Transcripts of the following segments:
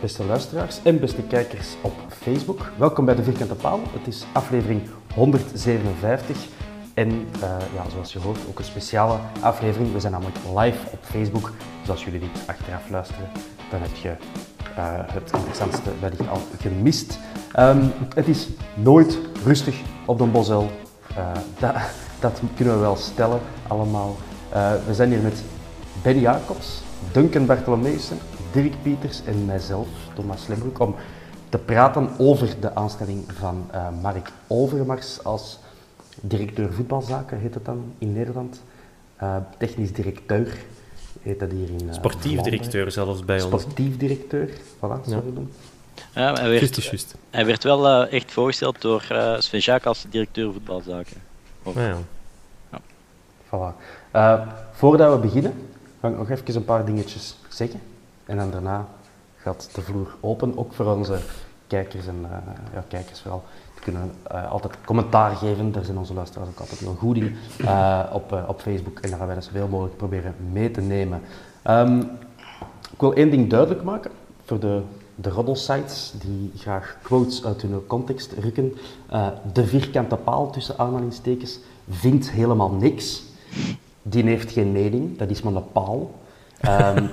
beste luisteraars en beste kijkers op Facebook. Welkom bij de Vierkante Paal. Het is aflevering 157. En eh, ja, zoals je hoort, ook een speciale aflevering. We zijn namelijk live op Facebook. Dus als jullie dit achteraf luisteren, dan heb je eh, het interessantste wellicht al gemist. Ehm, het is nooit rustig op de Bosel. Eh, dat, dat kunnen we wel stellen, allemaal. We zijn hier met Benny Jacobs, Duncan Bartolomeusen, Dirk Pieters en mijzelf, Thomas Lembroek, om te praten over de aanstelling van eh, Mark Overmars als directeur voetbalzaken, heet het dan in Nederland. Eh, technisch directeur heet dat hier in uh, Sportief directeur zelfs bij ons. Sportief directeur, voilà, sorry dan. Ja, hij, werd, hij werd wel eh, echt voorgesteld door eh, Sven Jaak als directeur voetbalzaken. Of- Ah, ja. Voilà. Eh, voordat we beginnen, ga ik nog even een paar dingetjes zeggen. En dan daarna gaat de vloer open, ook voor onze kijkers en eh, ja, kijkers vooral. Die kunnen eh, altijd commentaar geven, daar zijn onze luisteraars ook altijd heel goed in, eh, op, op Facebook. En daar gaan wij dat zoveel mogelijk proberen mee te nemen. Ehm, ik wil één ding duidelijk maken voor de, de roddelsites die graag quotes uit hun context rukken. De vierkante paal tussen aanhalingstekens vindt helemaal niks. Die heeft geen mening, dat is maar een paal. Ehm,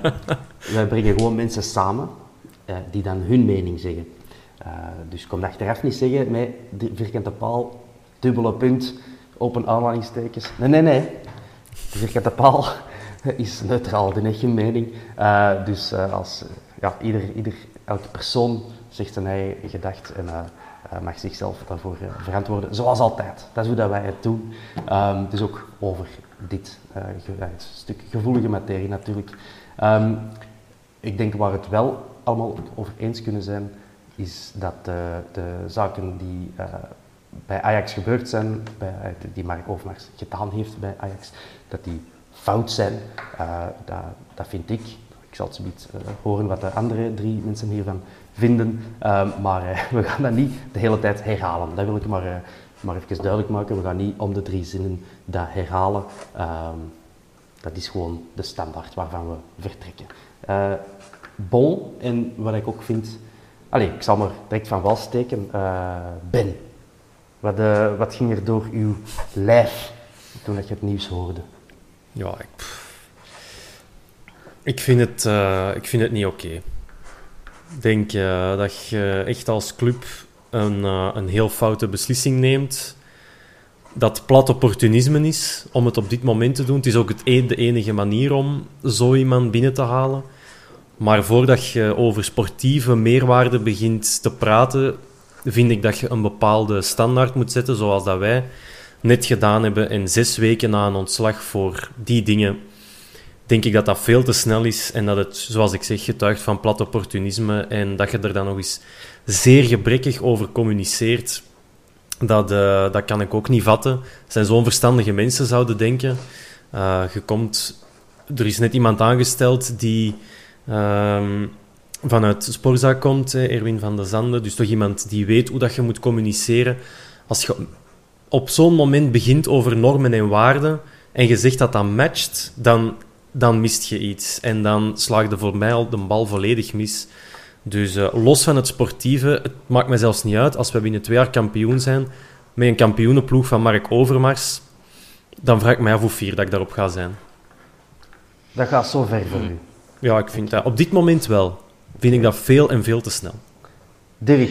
wij brengen gewoon mensen samen eh, die dan hun mening zeggen. Eh, dus kom achteraf niet zeggen met die vierkante paal, dubbele punt, open aanhalingstekens. Nee, nee, nee. De vierkante paal is neutraal, die heeft geen mening. Eh, dus als, ja, ieder, ieder, elke persoon zegt zijn eigen gedacht en mag zichzelf daarvoor verantwoorden, zoals altijd. Dat is hoe dat wij het doen. Ehm, dus ook over dit eh, stuk gevoelige materie natuurlijk. Ehm, ik denk waar het wel allemaal over eens kunnen zijn, is dat de, de zaken die eh, bij Ajax gebeurd zijn, bij, eh, die Mark Overmars gedaan heeft bij Ajax, dat die fout zijn. Eh, dat, vind ik. Ik zal het zoiets eh, horen wat de andere drie mensen hiervan vinden. Ehm, maar eh, we gaan dat niet de hele tijd herhalen. Dat wil ik maar, eh, maar even duidelijk maken. We gaan niet om de drie zinnen dat herhalen. Ehm, dat is gewoon de standaard waarvan we vertrekken. Eh, bon, en wat ik ook vind... Allee, ik zal maar direct van wal steken. Eh, ben, wat, eh, wat ging er door uw lijf toen je het nieuws hoorde? Ja, ik, ik, vind, het, ik vind het niet oké. Ik denk dat je echt als club een, eh, een heel foute beslissing neemt. Dat plat opportunisme is om het op dit moment te doen. Het is ook het e- de enige manier om zo iemand binnen te halen. Maar voordat je over sportieve meerwaarde begint te praten, vind ik dat je een bepaalde standaard moet zetten, zoals dat wij net gedaan hebben. En zes weken na een ontslag voor die dingen, denk ik dat dat veel te snel is. En dat het, zoals ik zeg, getuigt van plat opportunisme. En dat je er dan nog eens zeer gebrekkig over communiceert. Dat, eh, dat kan ik ook niet vatten. Het zijn zo'n verstandige mensen, zouden denken. Eh, je komt, er is net iemand aangesteld die ehm, vanuit Sporza komt, Erwin van der Zanden. Dus toch iemand die weet hoe dat je moet communiceren. Als je op zo'n moment begint over normen en waarden en je zegt dat dat matcht, dan, dan mist je iets. En dan slaagde voor mij al de bal volledig mis. Dus eh, los van het sportieve, het maakt me zelfs niet uit als we binnen twee jaar kampioen zijn met een kampioenenploeg van Mark Overmars, dan vraag ik mij af hoe fier dat ik daarop ga zijn. Dat gaat zo ver voor u. Ja, ik vind dat op dit moment wel. Vind ik dat veel en veel te snel. Dirk,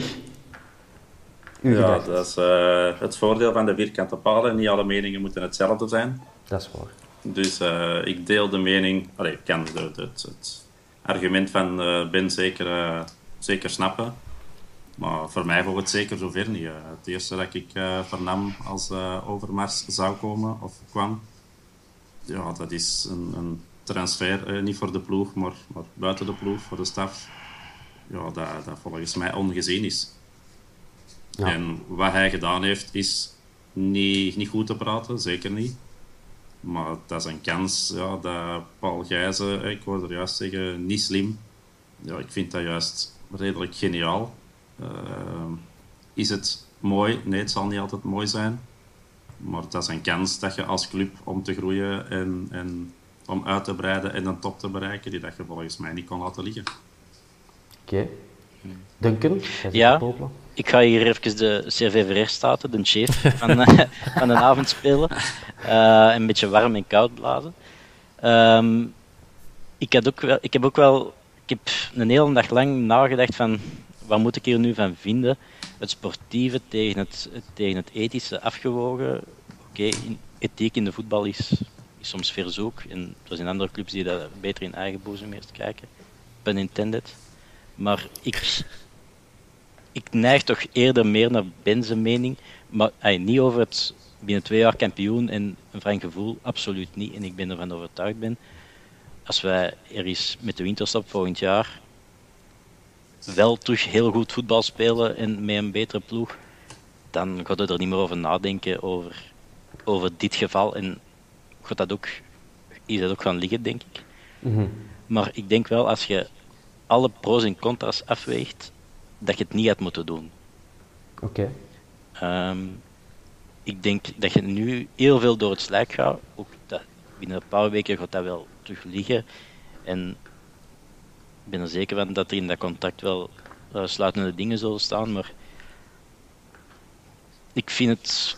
uw Ja, dat is eh, het voordeel van de vierkante palen. Niet alle meningen moeten hetzelfde zijn. Dat is waar. Dus eh, ik deel de mening, allee, ik kan de, de- het, het argument van eh, Ben zeker, eh, zeker snappen. Maar voor mij volgt het zeker zover niet. het eerste dat ik vernam als Overmars zou komen of kwam, ja, dat is een, een transfer, niet voor de ploeg, maar, maar buiten de ploeg, voor de staf. Ja, dat, dat volgens mij ongezien is. Ja. En wat hij gedaan heeft, is niet, niet goed te praten, zeker niet. Maar dat is een kans ja, dat Paul Gijzen, ik hoorde er juist zeggen, niet slim. Ja, ik vind dat juist redelijk geniaal. Eh, is het mooi? Nee, het zal niet altijd mooi zijn. Maar dat is een kans dat je als club om te groeien en, en om uit te breiden en een top te bereiken, die dat je volgens mij niet kon laten liggen. Oké. Duncan, jij Ja. popelen. Ik ga hier even de CVVR staten, de chef van, eh, van de avond spelen. Eh, een beetje warm en koud blazen. Ehm, ik, had ook wel, ik heb ook wel ik heb een hele dag lang nagedacht van wat moet ik hier nu van vinden. Het sportieve tegen het, tegen het ethische afgewogen. Oké, in- ethiek in de voetbal is, is soms verzoek. En er zijn andere clubs die dat beter in eigen boezem eerst kijken. Pun intended. Maar ik, ik neig toch eerder meer naar Ben's mening. Maar ey, niet over het binnen twee jaar kampioen en een frank gevoel, absoluut niet. En ik ben ervan overtuigd ben. Als wij er eens met de winterstop volgend jaar wel terug heel goed voetbal spelen en met een betere ploeg, dan gaat het er niet meer over nadenken over, over dit geval. En gaat dat ook, is dat ook gaan liggen, denk ik. Mhm. Maar ik denk wel, als je alle pro's en contra's afweegt, dat je het niet had moeten doen. Oké. Ehm, ik denk dat je nu heel veel door het slijk gaat. Ook dat, binnen een paar weken gaat dat wel terug liggen. En ik ben er zeker van dat er in dat contract wel eh, sluitende dingen zullen staan. Maar ik vind het...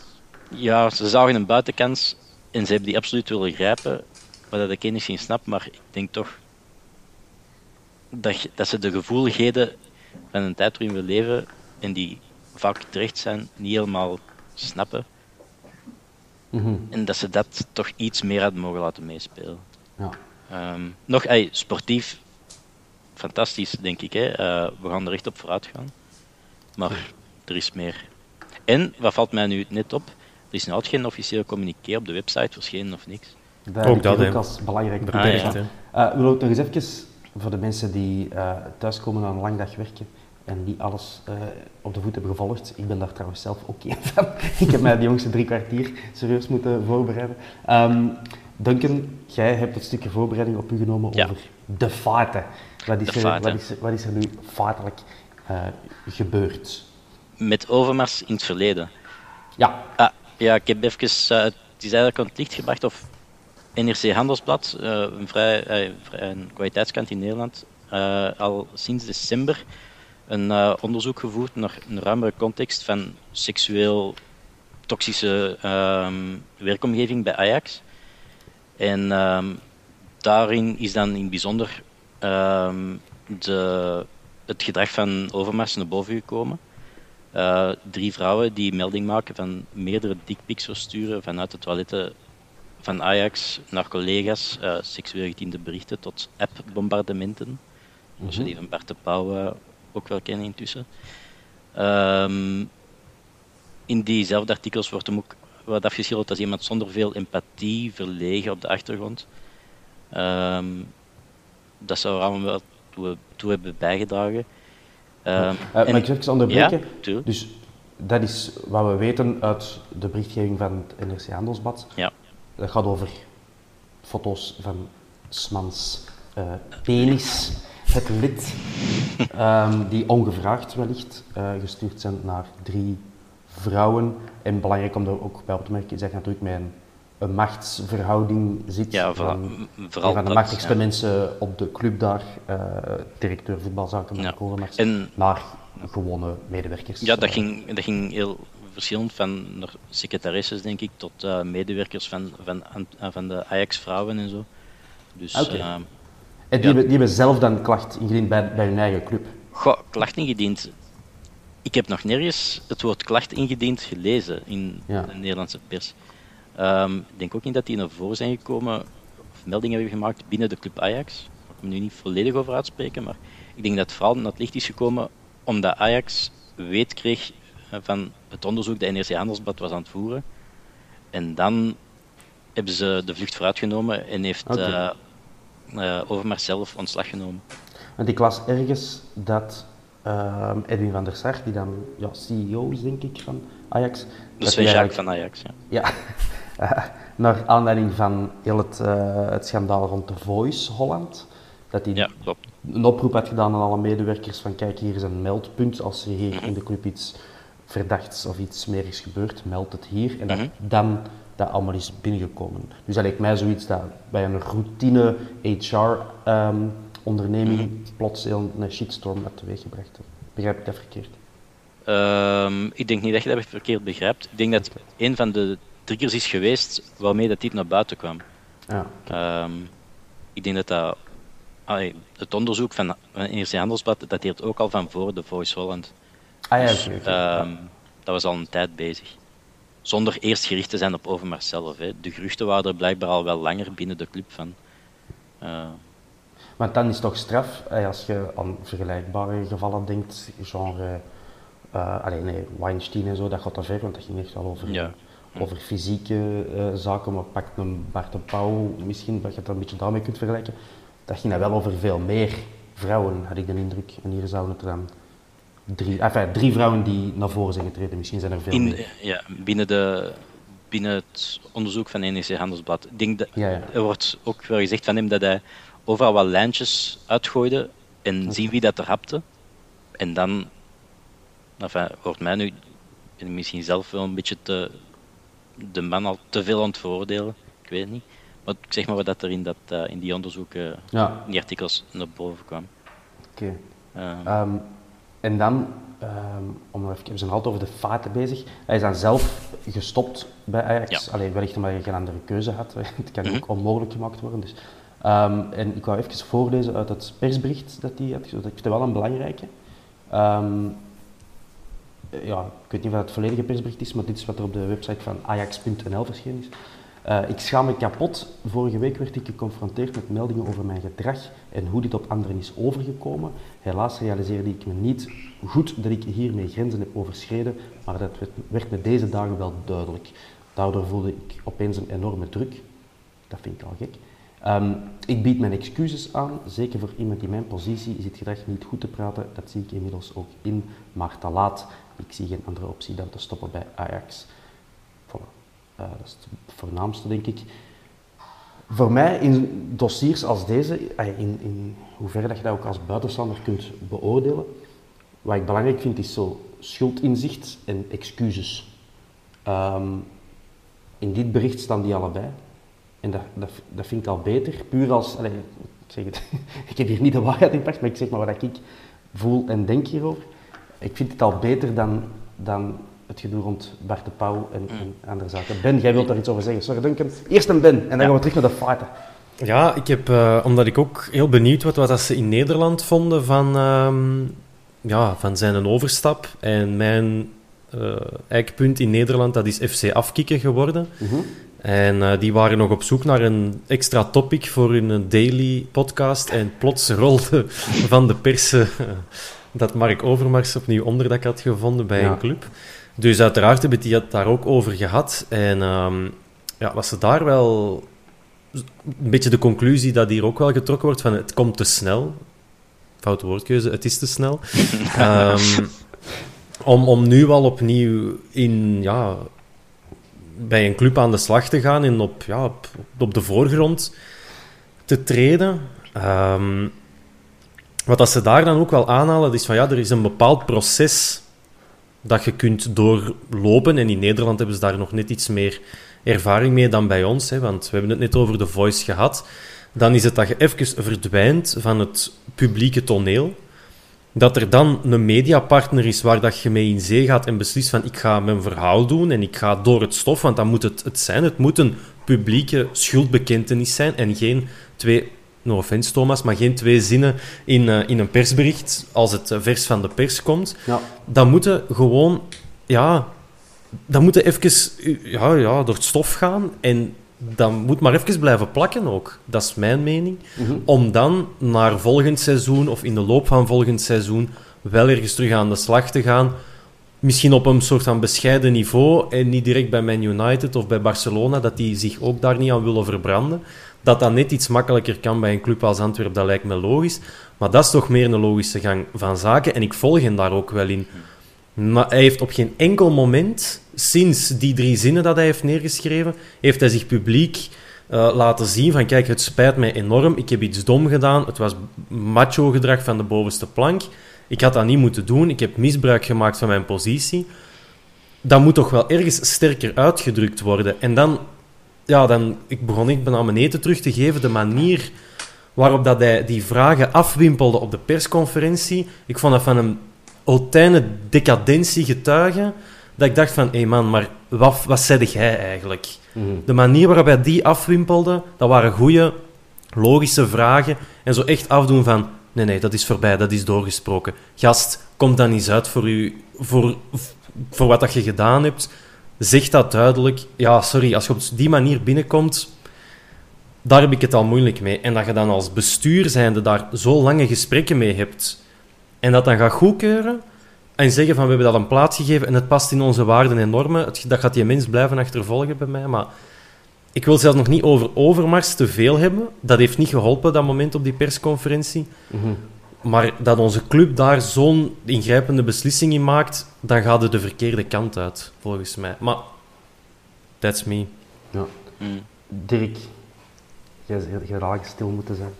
Ja, ze zagen een buitenkans en ze hebben die absoluut willen grijpen. Wat dat ik enigszins snap, maar ik denk toch dat, dat ze de gevoeligheden van een tijd waarin we leven en die vaak terecht zijn, niet helemaal snappen. Mhm. En dat ze dat toch iets meer hadden mogen laten meespelen. Ja. Ehm, nog, ey, sportief, fantastisch denk ik. Hè. Eh, we gaan er echt op vooruit gaan. Maar er is meer. En, wat valt mij nu net op, er is nog altijd geen officieel communiqué op de website verschenen of niks. Dat Ook dat, hier ook als belangrijk Beperkt, ja. hè. Eh, wil ik nog eens even voor de mensen die eh, thuiskomen na een lang dag werken en die alles eh, op de voet hebben gevolgd. Ik ben daar trouwens zelf ook een van. ik heb mij de jongste drie kwartier serieus moeten voorbereiden. Ehm Duncan, jij hebt het stukje voorbereiding op u genomen Ja. over de feiten. Wat is, De er. Wat is, wat is er nu feitelijk eh, gebeurd? Met Overmars in het verleden. Ja, Ah, ja, ik heb even, het is eigenlijk aan het licht gebracht of NRC Handelsblad, eh, een, vrij, eh, vrij- een kwaliteitskant in Nederland, eh, al sinds december een onderzoek gevoerd naar een ruimere context van seksueel toxische ehm, werkomgeving bij Ajax. En ehm, daarin is dan in het bijzonder ehm, de, het gedrag van Overmars naar boven gekomen. Drie vrouwen die melding maken van meerdere dickpics versturen vanuit de toiletten van Ajax naar collega's, eh, seksueel getinte berichten tot app-bombardementen. Zoals we die van Bart de Pauw eh, ook wel kennen intussen. Ehm, in diezelfde artikels wordt hem ook wat afgeschilderd als iemand zonder veel empathie, verlegen op de achtergrond. Ehm, dat zou er allemaal wel toe, toe hebben bijgedragen. Ehm, Eh, en- mag ik even onderbreken? Ja. Dus dat is wat we weten uit de berichtgeving van het NRC Handelsblad. Ja. Dat gaat over foto's van Smans eh, penis. het lid ehm, die ongevraagd wellicht uh, gestuurd zijn naar drie vrouwen. En belangrijk om er ook bij op te merken is dat je natuurlijk met een, machtsverhouding zit. Ja, vooral van de machtigste mensen op de club daar, uh, directeur voetbalzaken, ja. en, naar gewone medewerkers. Ja, dat ging, dat ging heel verschillend van secretaresses, denk ik, tot uh, medewerkers van, van, van de Ajax-vrouwen en zo. Dus, okay. uh, en die, ja. hebben, die hebben zelf dan klacht ingediend bij, bij hun eigen club? Goh, klacht ingediend. Ik heb nog nergens het woord klacht ingediend gelezen in ja. de Nederlandse pers. Um, ik denk ook niet dat die naar voren zijn gekomen, of meldingen hebben gemaakt binnen de club Ajax. Daar kan ik me nu niet volledig over uitspreken, maar ik denk dat het vooral naar het licht is gekomen omdat Ajax weet kreeg van het onderzoek dat NRC Handelsblad was aan het voeren. En dan hebben ze de vlucht vooruitgenomen en heeft okay. uh, uh, Overmars zelf ontslag genomen. Want ik las ergens dat uh, Edwin van der Sar, die dan ja, CEO is, denk ik, van Ajax. Dat is Jacques van Ajax, ja. Ja, naar aanleiding van heel het, het schandaal rond The Voice Holland. Dat hij ja, een oproep had gedaan aan alle medewerkers van kijk, hier is een meldpunt als er hier in de club iets verdachts of iets meer is gebeurd, meld het hier. En dat Mhm. dan dat allemaal is binnengekomen. Dus dat lijkt mij zoiets dat bij een routine HR-onderneming Mhm. plots heel een shitstorm had teweeggebracht. Begrijp ik dat verkeerd? Um, ik denk niet dat je dat verkeerd begrijpt. Ik denk dat een van de triggers is geweest waarmee dat dit naar buiten kwam. Ja. Um, ik denk dat dat... Allee, het onderzoek van NRC Handelsblad dateert ook al van voor de Voice Holland. Ah ja, Dus, dat was al een tijd bezig. Zonder eerst gericht te zijn op Overmars zelf. Hè. De geruchten waren er blijkbaar al wel langer binnen de club van. Eh, Maar dan is toch straf als je aan vergelijkbare gevallen denkt, genre, eh allee, nee, Weinstein en zo, dat gaat te ver, want dat ging echt wel over, Ja. over fysieke eh, zaken, maar pak een Bart de Pauw misschien, dat je het een beetje daarmee kunt vergelijken. Dat ging dan wel over veel meer vrouwen, had ik de indruk. En hier zouden het dan drie, enfin, drie vrouwen die naar voren zijn getreden, misschien zijn er veel in, meer. ja, binnen, de, binnen het onderzoek van NEC Handelsblad. Ik denk dat, Ja, ja. Er wordt ook wel gezegd van hem dat hij overal wat lijntjes uitgooide en zien wie dat er hapte. En dan, enfin, hoort mij nu, misschien zelf wel een beetje te, de man al te veel aan het veroordelen. Ik weet het niet. Maar ik zeg maar wat dat er in, dat, eh, in die onderzoeken, Ja. in die artikels naar boven kwam. Oké. Ehm, Ehm, en dan, ehm, om even, we zijn altijd over de feiten bezig. Hij is dan zelf gestopt bij Ajax. Ja. Alleen wellicht omdat hij geen andere keuze had. Het kan Mhm. ook onmogelijk gemaakt worden. Dus. Ehm, en ik wou even voorlezen uit het persbericht dat hij had. gezet. Ik vind het wel een belangrijke. Ehm, ja, ik weet niet of het het volledige persbericht is, maar dit is wat er op de website van ajax.nl verschenen is. Eh, ik schaam me kapot. Vorige week werd ik geconfronteerd met meldingen over mijn gedrag en hoe dit op anderen is overgekomen. Helaas realiseerde ik me niet goed dat ik hiermee grenzen heb overschreden, maar dat werd, werd me deze dagen wel duidelijk. Daardoor voelde ik opeens een enorme druk. Dat vind ik al gek. Ehm, ik bied mijn excuses aan, zeker voor iemand in mijn positie is het gedrag niet goed te praten, dat zie ik inmiddels ook in, maar te laat. Ik zie geen andere optie dan te stoppen bij Ajax. Eh, dat is het voornaamste, denk ik. Voor mij in dossiers als deze, in, in hoeverre dat je dat ook als buitenstaander kunt beoordelen, wat ik belangrijk vind is zo schuldinzicht en excuses. Ehm, in dit bericht staan die allebei. En dat, dat, dat vind ik al beter, puur als, ik zeg ik heb hier niet de waarheid in maar ik zeg maar wat ik voel en denk hierover. Ik vind het al beter dan, dan het gedoe rond Bart de Pauw en, en andere zaken. Ben, jij wilt daar iets over zeggen. Sorry, Duncan. Eerst een Ben, en dan gaan we terug naar de feiten. Ja, ik heb, eh, omdat ik ook heel benieuwd was wat dat ze in Nederland vonden van, ehm, ja, van zijn overstap. En mijn eh eikpunt in Nederland, dat is FC Afkikken geworden. En eh, die waren nog op zoek naar een extra topic voor hun daily podcast. En plots rolde van de pers eh, dat Mark Overmars opnieuw onderdak had gevonden bij Ja. een club. Dus uiteraard hebben die het daar ook over gehad. En ehm, ja, was ze daar wel een beetje de conclusie dat hier ook wel getrokken wordt van het komt te snel. Foute woordkeuze, het is te snel. Ehm, om, om nu al opnieuw in, ja, bij een club aan de slag te gaan en op, ja, op, op de voorgrond te treden. Ehm, wat dat ze daar dan ook wel aanhalen, is van ja, er is een bepaald proces dat je kunt doorlopen. En in Nederland hebben ze daar nog net iets meer ervaring mee dan bij ons. Hè, want we hebben het net over The Voice gehad. Dan is het dat je even verdwijnt van het publieke toneel. Dat er dan een mediapartner is waar dat je mee in zee gaat en beslist van ik ga mijn verhaal doen en ik ga door het stof, want dan moet het het zijn. Het moet een publieke schuldbekentenis zijn en geen twee no offense Thomas, maar geen twee zinnen in, uh, in een persbericht als het vers van de pers komt. Ja. Dan moeten gewoon, ja, dan moeten even ja, ja, door het stof gaan en dan moet maar even blijven plakken ook. Dat is mijn mening. Mm -hmm. Om dan naar volgend seizoen of in de loop van volgend seizoen wel ergens terug aan de slag te gaan. Misschien op een soort van bescheiden niveau en niet direct bij Man United of bij Barcelona, dat die zich ook daar niet aan willen verbranden. Dat dat net iets makkelijker kan bij een club als Antwerpen, dat lijkt me logisch. Maar dat is toch meer een logische gang van zaken. En ik volg hem daar ook wel in. Maar hij heeft op geen enkel moment, sinds die drie zinnen dat hij heeft neergeschreven, heeft hij zich publiek uh, laten zien van kijk, het spijt mij enorm, ik heb iets dom gedaan, het was macho-gedrag van de bovenste plank, ik had dat niet moeten doen, ik heb misbruik gemaakt van mijn positie. Dat moet toch wel ergens sterker uitgedrukt worden. En dan ja, dan ik begon ik aan mijn eten terug te geven. De manier waarop dat hij die vragen afwimpelde op de persconferentie. Ik vond dat van een hautaine decadentie getuigen. Dat ik dacht van, hé hey man, maar wat, wat zei jij eigenlijk? Mm. De manier waarop hij die afwimpelde, dat waren goede, logische vragen. En zo echt afdoen van, nee, nee, dat is voorbij, dat is doorgesproken. Gast, kom dan eens uit voor, u, voor, voor wat dat je gedaan hebt zeg dat duidelijk. Ja, sorry, als je op die manier binnenkomt, daar heb ik het al moeilijk mee. En dat je dan als bestuur zijnde daar zo lange gesprekken mee hebt en dat dan gaat goedkeuren en zeggen van we hebben dat een plaats gegeven en het past in onze waarden en normen, dat gaat die mens blijven achtervolgen bij mij. Maar ik wil zelfs nog niet over Overmars te veel hebben. Dat heeft niet geholpen, dat moment op die persconferentie. Mm maar dat onze club daar zo'n ingrijpende beslissing in maakt, dan gaat het de verkeerde kant uit, volgens mij. Maar, that's me. Ja. Mm. Dirk, jij zou stil moeten zijn.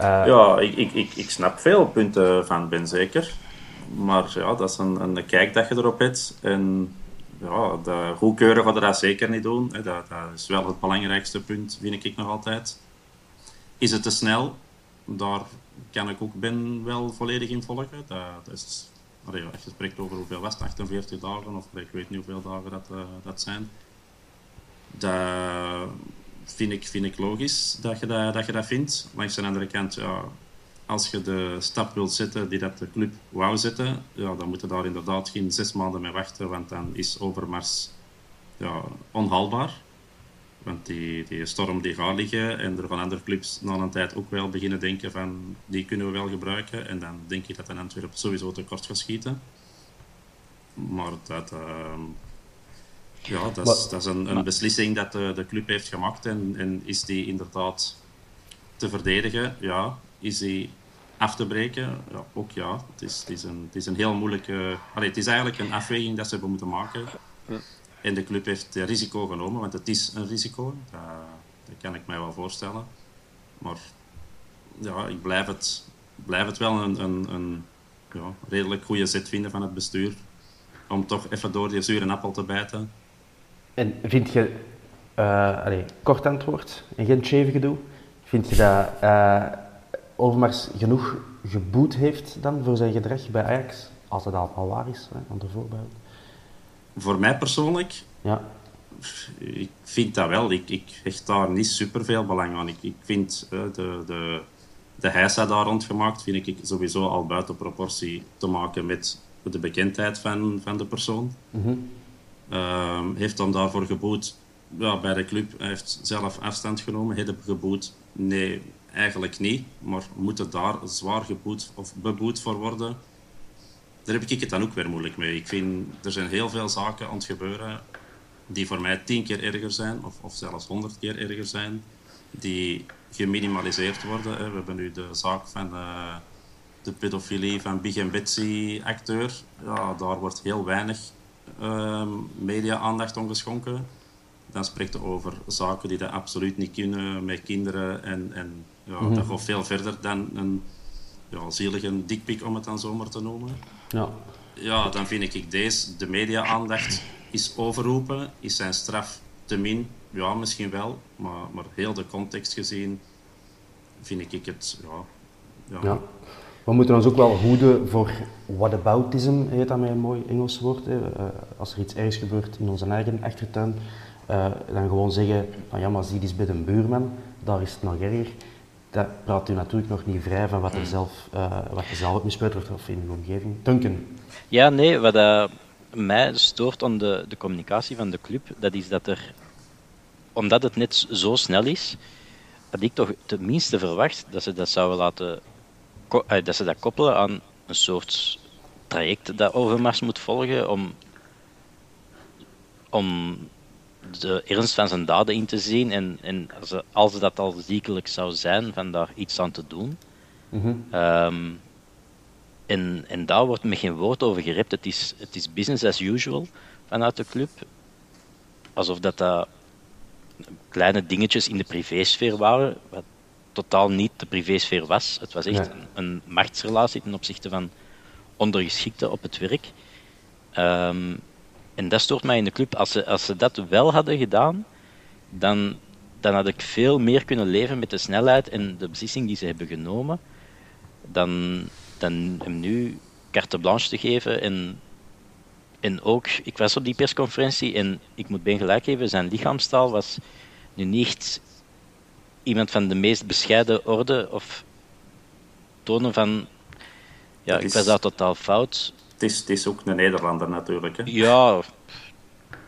Uh, ja, ik, ik, ik, ik snap veel punten van Ben zeker. Maar ja, dat is een, een kijk dat je erop hebt. En ja, de goedkeuren gaat dat zeker niet doen. Dat, dat is wel het belangrijkste punt, vind ik nog altijd. Is het te snel? Daar kan ik ook Ben wel volledig in volgen. Dat, is, als je spreekt over hoeveel was 48 dagen, of ik weet niet hoeveel dagen dat, uh, dat zijn. Dat vind ik, vind ik logisch dat je dat, dat je dat vindt. Langs de andere kant, ja, als je de stap wilt zetten die dat de club wou zetten, ja, dan moet je daar inderdaad geen zes maanden mee wachten, want dan is Overmars ja, onhaalbaar. Want die, die storm die gaat liggen en er van andere clubs na een tijd ook wel beginnen denken van die kunnen we wel gebruiken. En dan denk ik dat een Antwerpen sowieso tekort gaat schieten. Maar dat, uh, ja, dat, is, dat is een, een beslissing dat de, de, club heeft gemaakt. En, en is die inderdaad te verdedigen? Ja. Is die af te breken? Ja, ook ja. Het is, het is, een, het is een heel moeilijke... Allee, het is eigenlijk een afweging dat ze hebben moeten maken. En de club heeft risico genomen, want het is een risico. Dat, dat kan ik mij wel voorstellen. Maar ja, ik blijf het, blijf het wel een, een, een ja, redelijk goede zet vinden van het bestuur. Om toch even door die zure appel te bijten. En vind je, uh, allez, kort antwoord en geen cheven gedoe, vind je dat uh, Overmars genoeg geboet heeft dan voor zijn gedrag bij Ajax? Als het al waar is, hè, onder voorbeeld voor mij persoonlijk, ja. ik vind dat wel. Ik, ik hecht daar niet superveel belang aan. Ik, ik vind uh, de, de, de heisa daar rondgemaakt, vind ik sowieso al buiten proportie te maken met de bekendheid van, van de persoon. Mm heeft dan daarvoor geboet ja, bij de club. Hij heeft zelf afstand genomen. Heeft geboet? Nee, eigenlijk niet. Maar moet het daar zwaar geboet of beboet voor worden? Daar heb ik het dan ook weer moeilijk mee. Ik vind, er zijn heel veel zaken aan het gebeuren die voor mij tien keer erger zijn, of, of zelfs honderd keer erger zijn, die geminimaliseerd worden. We hebben nu de zaak van uh, de pedofilie van Big en Betsy acteur. Ja, daar wordt heel weinig uh, media-aandacht aan geschonken. Dan spreekt je over zaken die dat absoluut niet kunnen met kinderen. En, en ja, mm -hmm. dat gaat veel verder dan een ja, zielige dikpik, om het dan zomaar te noemen. Ja. Ja, dan vind ik deze, de media-aandacht is overroepen. Is zijn straf te min? Ja, misschien wel. Maar, maar heel de context gezien vind ik het, ja... ja. ja. We moeten ons ook wel hoeden voor whataboutism, heet dat met een mooi Engels woord. Hè. Uh, als er iets ergs gebeurt in onze eigen achtertuin, uh, dan gewoon zeggen, van ja, maar zie eens bij een buurman, daar is het nog erger. Dat praat u natuurlijk nog niet vrij van wat er zelf, uh, wat je zelf hebt of in de omgeving. Duncan? Ja, nee, wat uh, mij stoort aan de, de communicatie van de club, dat is dat er, omdat het net zo snel is, had ik toch tenminste verwacht dat ze dat zouden laten dat ze dat koppelen aan een soort traject dat Overmars moet volgen om, om de ernst van zijn daden in te zien en, en als, als dat al ziekelijk zou zijn, van daar iets aan te doen. Mhm. um, en, en daar wordt met geen woord over gerept. Het is, het is business as usual vanuit de club. Alsof dat, dat kleine dingetjes in de privésfeer waren, wat totaal niet de privésfeer was. Het was echt een, een, machtsrelatie ten opzichte van ondergeschikten op het werk. Um, en dat stoort mij in de club. Als ze, als ze dat wel hadden gedaan, dan, dan had ik veel meer kunnen leven met de snelheid en de beslissing die ze hebben genomen, dan, dan hem nu carte blanche te geven. En, en ook, ik was op die persconferentie en ik moet Ben gelijk geven, zijn lichaamstaal was nu niet iemand van de meest bescheiden orde of tonen van ja, is, ik was daar totaal fout. Het is, het is ook een Nederlander natuurlijk. Hè? Ja.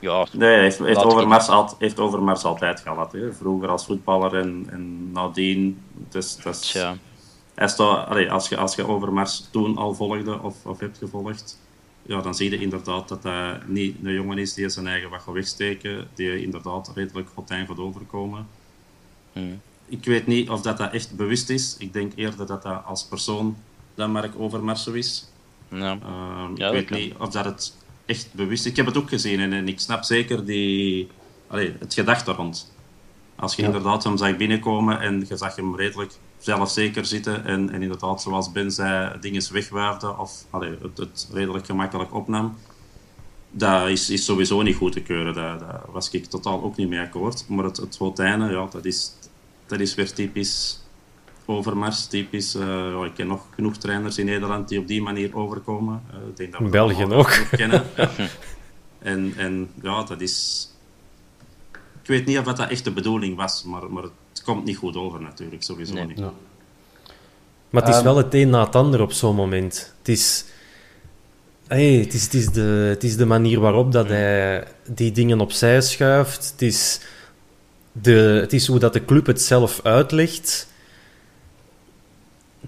ja nee, heeft, heeft, Overmars al, heeft Overmars altijd gehad. Hè? Vroeger als voetballer en, en nadien. Dus, ja. staat, allee, als, je, als je Overmars toen al volgde of, of hebt gevolgd, ja, dan zie je inderdaad dat hij niet een jongen is die zijn eigen wat wegsteken, die inderdaad redelijk gotijn gaat overkomen. Hmm. Ik weet niet of dat, dat echt bewust is. Ik denk eerder dat dat als persoon dan Mark Overmars is. Ja. Uh, ja, ik weet niet of dat het echt bewust is. Ik heb het ook gezien en, en ik snap zeker die, allee, het gedachte rond. Als je ja. inderdaad hem zag binnenkomen en je zag hem redelijk zelfzeker zitten en, en inderdaad, zoals Ben zei, dingen wegwaarde of allee, het, het, redelijk gemakkelijk opnam, dat is, is sowieso niet goed te keuren. Daar, daar was ik totaal ook niet mee akkoord. Maar het, het Hotijnen, ja, dat is, dat is weer typisch Overmars, typisch. Uh, ik ken nog genoeg trainers in Nederland die op die manier overkomen. Uh, ik denk dat we België ook. kennen. ja. en, en ja, dat is... Ik weet niet of dat echt de bedoeling was, maar, maar het komt niet goed over natuurlijk, sowieso Nee. niet. Ja. Maar het is Ehm. wel het een na het ander op zo'n moment. Het is, hey, het, is, het, is de, het is de manier waarop dat hij die dingen opzij schuift. Het is, de, het is hoe dat de club het zelf uitlegt.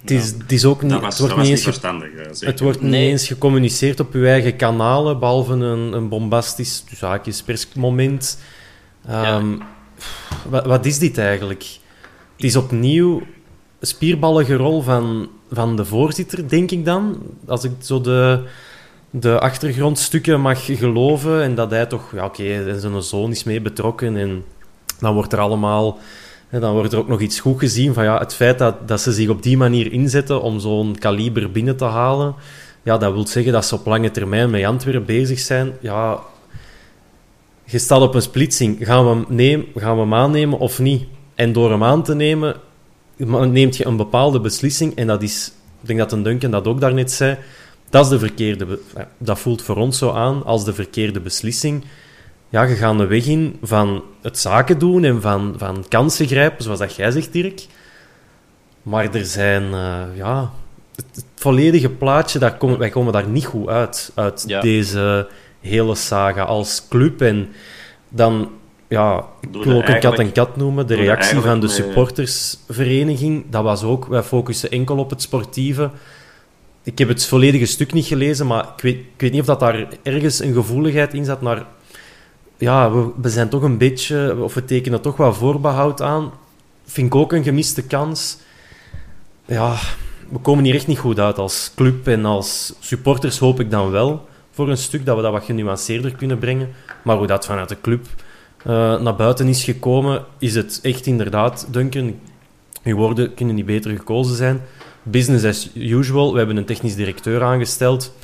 Het is, het is ook niet, Dat was, het wordt dat was niet eens verstandig. eh, zeker. het wordt niet eens gecommuniceerd op uw eigen kanalen, behalve een, een bombastisch tussen haakjes, persmoment. Ehm, wat, wat is dit eigenlijk? Het is opnieuw een spierballige rol van, van de voorzitter, denk ik dan. Als ik zo de, de achtergrondstukken mag geloven. En dat hij toch, ja oké, zijn zoon is mee betrokken. En dan wordt er allemaal... En dan wordt er ook nog iets goed gezien van ja, het feit dat, dat ze zich op die manier inzetten om zo'n kaliber binnen te halen. Ja, dat wil zeggen dat ze op lange termijn met Antwerpen bezig zijn. Ja, je staat op een splitsing. Gaan we, hem gaan we hem aannemen of niet? En door hem aan te nemen, neemt je een bepaalde beslissing. En dat is, ik denk dat een Duncan dat ook daarnet zei, dat is de verkeerde... ja, Dat voelt voor ons zo aan als de verkeerde beslissing. Ja, je gaat een weg in van het zaken doen en van, van kansen grijpen, zoals dat jij zegt, Dirk. Maar er zijn, eh, ja... Het, het volledige plaatje, daar komen, wij komen daar niet goed uit, uit Ja. deze hele saga als club. En dan, ja, ik wil de ook een kat en kat noemen. De de reactie van de supportersvereniging, dat was ook, wij focussen enkel op het sportieve. Ik heb het volledige stuk niet gelezen, maar ik weet, ik weet niet of dat daar ergens een gevoeligheid in zat naar... Ja, we, zijn toch een beetje... Of we tekenen toch wel voorbehoud aan. Vind ik ook een gemiste kans. Ja, we komen hier echt niet goed uit als club en als supporters hoop ik dan wel voor een stuk dat we dat wat genuanceerder kunnen brengen. Maar hoe dat vanuit de club eh, naar buiten is gekomen, is het echt inderdaad, Duncan, uw woorden kunnen niet beter gekozen zijn. business as usual. We hebben een technisch directeur aangesteld.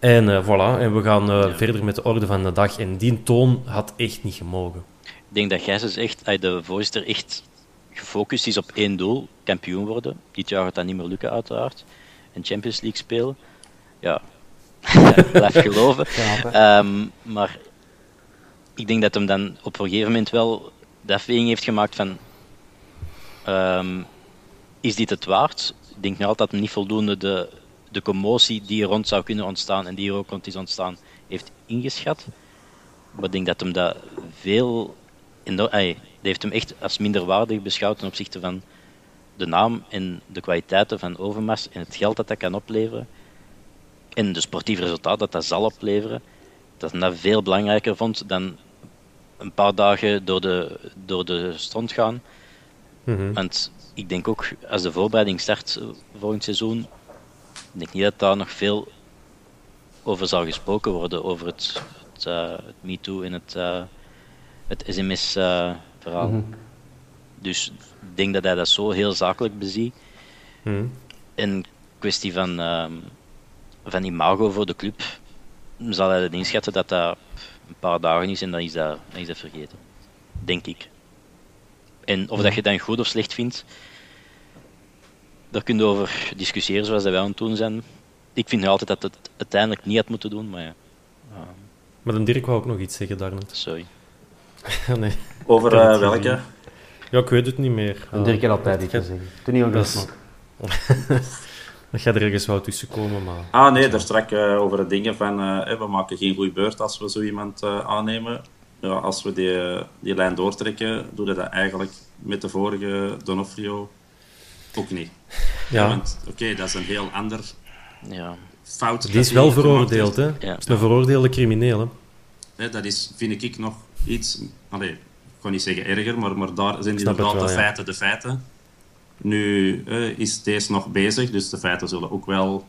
En uh, voilà, en we gaan uh, verder met de orde van de dag. En die toon had echt niet gemogen. Ik denk dat Gijs echt, de voorzitter echt gefocust is op één doel, kampioen worden. Dit jaar gaat dat niet meer lukken uiteraard. En Champions League spelen. Ja, blijf geloven. Um, maar ik denk dat hem dan op een gegeven moment wel de afweging heeft gemaakt van... Um, is dit het waard? Ik denk nu altijd dat hem niet voldoende de, de commotie die er rond zou kunnen ontstaan en die er ook rond is ontstaan, heeft ingeschat. Maar ik denk dat hem dat veel... Hij heeft hem echt als minderwaardig beschouwd ten opzichte van de naam en de kwaliteiten van Overmars en het geld dat dat kan opleveren. En de sportief resultaat dat dat zal opleveren. Dat hij dat veel belangrijker vond dan een paar dagen door de, door de strand gaan. Mm Want ik denk ook, als de voorbereiding start volgend seizoen, ik denk niet dat daar nog veel over zal gesproken worden, over het, het, uh, het MeToo en het, uh, het SMS-verhaal. Uh, mm -hmm. Dus ik denk dat hij dat zo heel zakelijk beziet. Mm En kwestie van, uh, van imago voor de club, zal hij het inschatten dat dat een paar dagen is en dan is dat, dan is dat vergeten. Denk ik. En of dat je dan goed of slecht vindt, daar kun je over discussiëren zoals dat wij aan het doen zijn. Ik vind altijd dat het uiteindelijk niet had moeten doen, maar ja. Maar dan Dirk wou ook nog iets zeggen daarnet. Sorry. nee. Over uh, welke? Ja, ik weet het niet meer. En Dirk had altijd iets te zeggen. Toen niet dat, dat gaat er ergens wel tussen komen, maar... Ah nee, daar strak uh, over de dingen van... Uh, we maken geen goede beurt als we zo iemand aannemen. Ja, als we die, die lijn doortrekken, doen we dat eigenlijk met de vorige Donofrio ook niet. Ja. Oké, dat is een heel ander ja. fout. Die is wel veroordeeld, hè? Ja. Dat is een veroordeelde crimineel, hè? Dat is, vind ik, nog iets... Allee, ik kan niet zeggen erger, maar, maar daar zijn inderdaad wel, de feiten de feiten. Nu eh, is deze nog bezig, dus de feiten zullen ook wel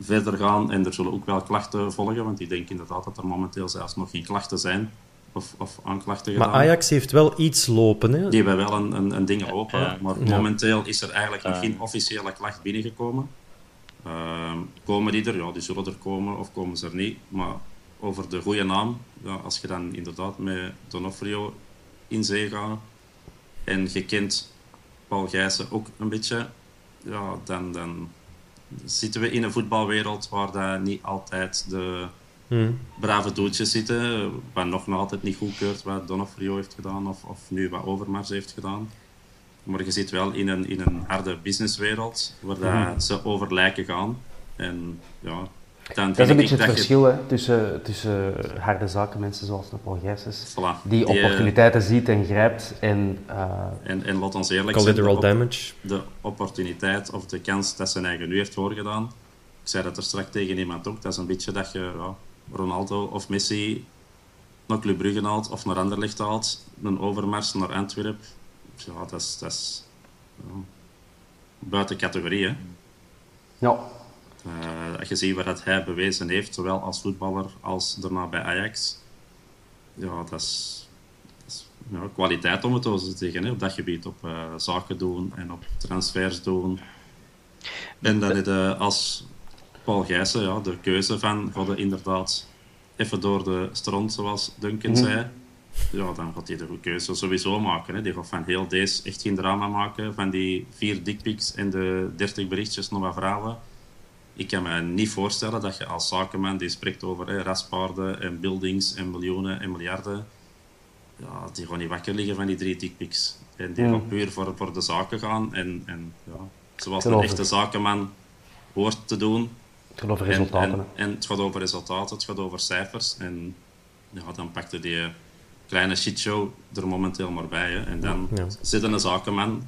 verder gaan en er zullen ook wel klachten volgen, want ik denk inderdaad dat er momenteel zelfs nog geen klachten zijn of, of aanklachten gedaan. Maar Ajax heeft wel iets lopen, hè? Die hebben wel een, een, een ding open, maar momenteel is er eigenlijk nog geen officiële klacht binnengekomen. Uh, komen die er? Ja, die zullen er komen of komen ze er niet. Maar over de goede naam, ja, als je dan inderdaad met Donofrio in zee gaat en je kent Paul Gijssen ook een beetje, ja, dan, dan zitten we in een voetbalwereld waar dat niet altijd de hmm. brave doeltjes zitten. Wat nog altijd niet goedkeurt wat Donofrio heeft gedaan of, of nu wat Overmars heeft gedaan. Maar je zit wel in een, in een harde businesswereld waar dat hmm. ze over lijken gaan. En ja, dan dat is een beetje het verschil je... tussen, tussen harde zakenmensen zoals Paul Gijsens, voilà. die, die, opportuniteiten uh, ziet en grijpt. En, uh, en, en laat ons eerlijk Collateral zijn, de, damage. de opportuniteit of de kans dat zijn eigen nu heeft voorgedaan. Ik zei dat er straks tegen iemand ook, dat is een beetje dat je ja, Ronaldo of Messi naar Club Brugge haalt of naar Anderlecht haalt, een overmars naar Antwerpen. Ja, dat is, dat is ja, buiten categorie. Hè. Ja. Uh, als je ziet wat hij bewezen heeft, zowel als voetballer als daarna bij Ajax, ja, dat is, dat is ja, kwaliteit om het zo te zeggen, hè, op dat gebied. Op uh, zaken doen en op transfers doen. En dan is uh, als Paul Gijssen, ja, de keuze van, hadden inderdaad even door de strand, zoals Duncan mm zei. Ja, dan gaat hij de goede keuze sowieso maken. Hè. Die gaat van heel deze echt geen drama maken. Van die vier dickpics en de dertig berichtjes nog wat vrouwen. Ik kan me niet voorstellen dat je als zakenman die spreekt over hè, raspaarden en buildings en miljoenen en miljarden. Ja, die gaan niet wakker liggen van die drie dickpics. En die mm. puur voor, voor de zaken gaan. En, en ja, zoals een echte zakenman hoort te doen, het gaat over resultaten. En, en, het gaat over resultaten, het gaat over cijfers. En ja, dan pakte die kleine shitshow er momenteel maar bij. Hè. En dan ja. zit een zakenman.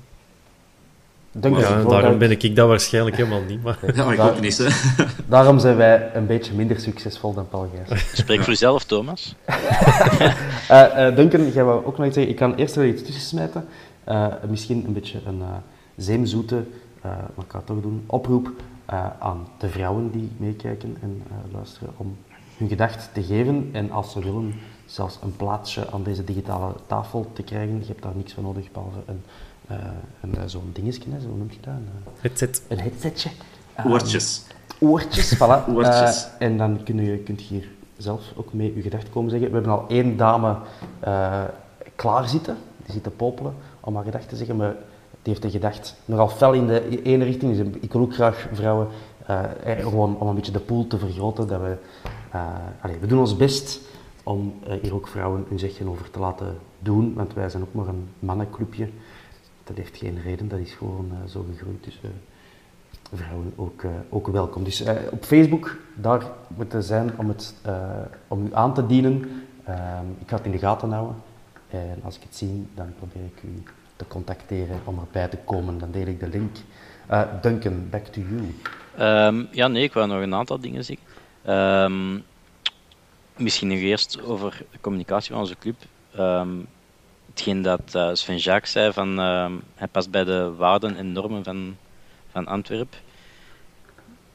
Denk ja, daarom ben ik dat waarschijnlijk helemaal niet. Maar... Ja, ik ook niet. Hè. Daarom zijn wij een beetje minder succesvol dan Paul Gijs. Spreek voor jezelf, Thomas. uh, uh, Duncan, jij wou ook nog iets zeggen. Ik kan eerst wel iets tussen smijten. Uh, misschien een beetje een zeemzoete, maar ik ga het toch doen, oproep uh, aan de vrouwen die meekijken en uh, luisteren om hun gedacht te geven. En als ze willen, zelfs een plaatsje aan deze digitale tafel te krijgen. Je hebt daar niks voor nodig behalve een eh, een, eh, zo'n dingetje, hè, zo noem je dat? Een, eh, Headset. een headsetje. Ehm, Oortjes. Oortjes, voilà. Oortjes. Eh, en dan kun je, kunt je hier zelf ook mee je gedacht komen zeggen. We hebben al één dame eh klaar zitten, die zit te popelen om haar gedacht te zeggen, maar die heeft een gedacht nogal fel in de ene richting. Dus ik wil ook graag vrouwen, eh, eh, gewoon om een beetje de pool te vergroten. Dat we, eh, allee, we doen ons best om hier ook vrouwen hun zegje over te laten doen, want wij zijn ook maar een mannenclubje. Dat heeft geen reden, dat is gewoon zo gegroeid. Dus, vrouwen ook, ook welkom. Dus op Facebook, daar moeten zijn om, het, om u aan te dienen. Ehm, ik ga het in de gaten houden. En als ik het zie, dan probeer ik u te contacteren om erbij te komen. Dan deel ik de link. Eh, Duncan, back to you. Ehm, ja, nee, ik wou nog een aantal dingen zeggen. Ehm, misschien nog eerst over de communicatie van onze club. Ehm, hetgeen dat eh, Sven Jacques zei, van, hij past bij de waarden en normen van, van Antwerpen.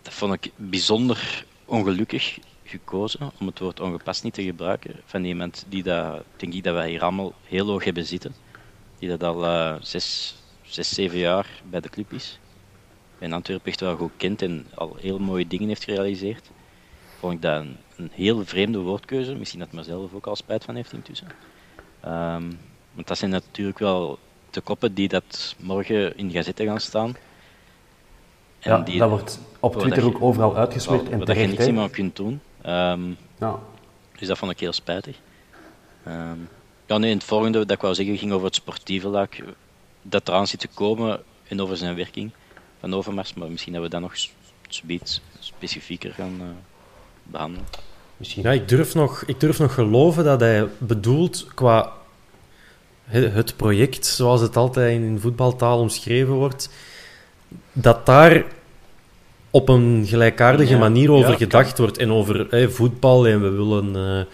Dat vond ik bijzonder ongelukkig gekozen, om het woord ongepast niet te gebruiken, van iemand die dat, denk ik dat wij hier allemaal heel hoog hebben zitten. Die dat al eh, zes, zes, zeven jaar bij de club is in Antwerpen echt wel goed kent en al heel mooie dingen heeft gerealiseerd, vond ik dat een, een heel vreemde woordkeuze. Misschien dat mezelf ook al spijt van heeft intussen. Ehm, want dat zijn natuurlijk wel de koppen die dat morgen in de gazetten gaan staan. En Ja, die- dat wordt op Twitter je- ook overal uitgesmeerd en je terecht. niks hè. meer kunt doen. Ehm, Ja. dus dat vond ik heel spijtig. Ehm, ja, nee, het volgende dat ik wou zeggen ging over het sportieve luik. Dat eraan zit te komen en over zijn werking van Overmars. Maar misschien dat we dat nog s- zoiets specifieker gaan eh, behandelen. Misschien. Ja, ik durf, nog, ik durf nog geloven dat hij bedoelt qua he- het project, zoals het altijd in voetbaltaal omschreven wordt, dat daar op een gelijkaardige Ja, manier over ja, gedacht wordt. En over hè, voetbal en we willen... eh,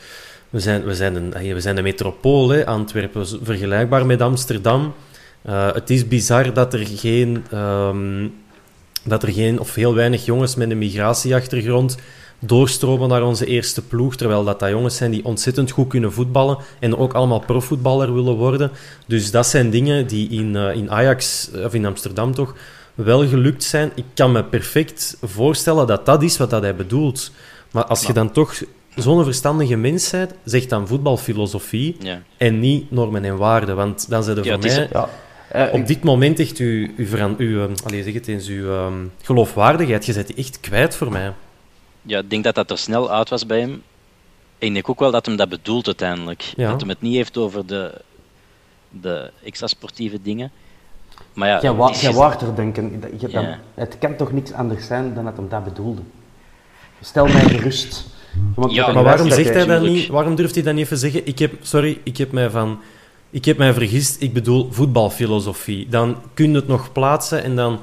we, zijn, we, zijn een, we zijn een metropool, hè, Antwerpen, vergelijkbaar met Amsterdam. Eh, het is bizar dat er geen... ehm, dat er geen, of heel weinig jongens met een migratieachtergrond doorstromen naar onze eerste ploeg, terwijl dat, dat jongens zijn die ontzettend goed kunnen voetballen en ook allemaal profvoetballer willen worden. Dus dat zijn dingen die in, eh, in Ajax, of in Amsterdam toch, wel gelukt zijn. Ik kan me perfect voorstellen dat dat is wat dat hij bedoelt. Maar als je dan toch zo'n verstandige mens bent, zeg dan voetbalfilosofie Ja. en niet normen en waarden. Want dan zijn er Ja, voor mij Ja. Op dit moment echt uw, uw, veran- uw, ehm, allee, zeg het eens, uw ehm, geloofwaardigheid. Je zet die echt kwijt voor mij. ja, ik denk dat dat er snel uit was bij hem. En ik denk ook wel dat hem dat bedoelt uiteindelijk. Ja. Dat hem het niet heeft over de, de extra sportieve dingen. Maar ja, Jij wa- het is- jij waart er denken. Dat- je- dat-. Het kan toch niks anders zijn dan dat hem dat bedoelde. Stel mij gerust. Ja, Maar waarom zegt hij dat niet? Waarom durft hij dat niet even zeggen? Ik heb, sorry, ik heb mij van... Ik heb mij vergist, ik bedoel voetbalfilosofie. Dan kun je het nog plaatsen en dan...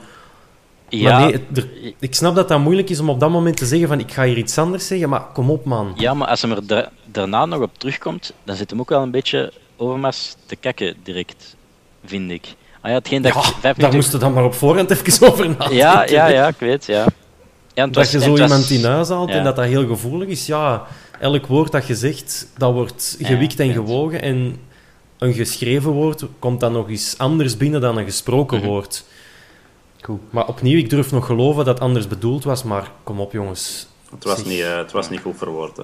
ja, Maar nee, het- er- ik snap dat dat moeilijk is om op dat moment te zeggen van ik ga hier iets anders zeggen, maar kom op man. Ja, maar als hem er da- daarna nog op terugkomt, dan zit hem ook wel een beetje Overmars te kakken direct, vind ik. Ah ja, hetgeen dat Ja, daar minuten- moest je dan maar op voorhand even over nadenken. Ja, ja, ja, ik weet, ja. Ja Dat was- je zo was- iemand in huis haalt ja. en dat dat heel gevoelig is, ja, elk woord dat je zegt, dat wordt Ja, gewikt en gewogen. En een geschreven woord komt dan nog eens anders binnen dan een gesproken Mhm. woord. Goed. Maar opnieuw, ik durf nog geloven dat het anders bedoeld was, maar kom op jongens. Het was, Zeg. niet, eh, het was niet goed verwoord. Hè.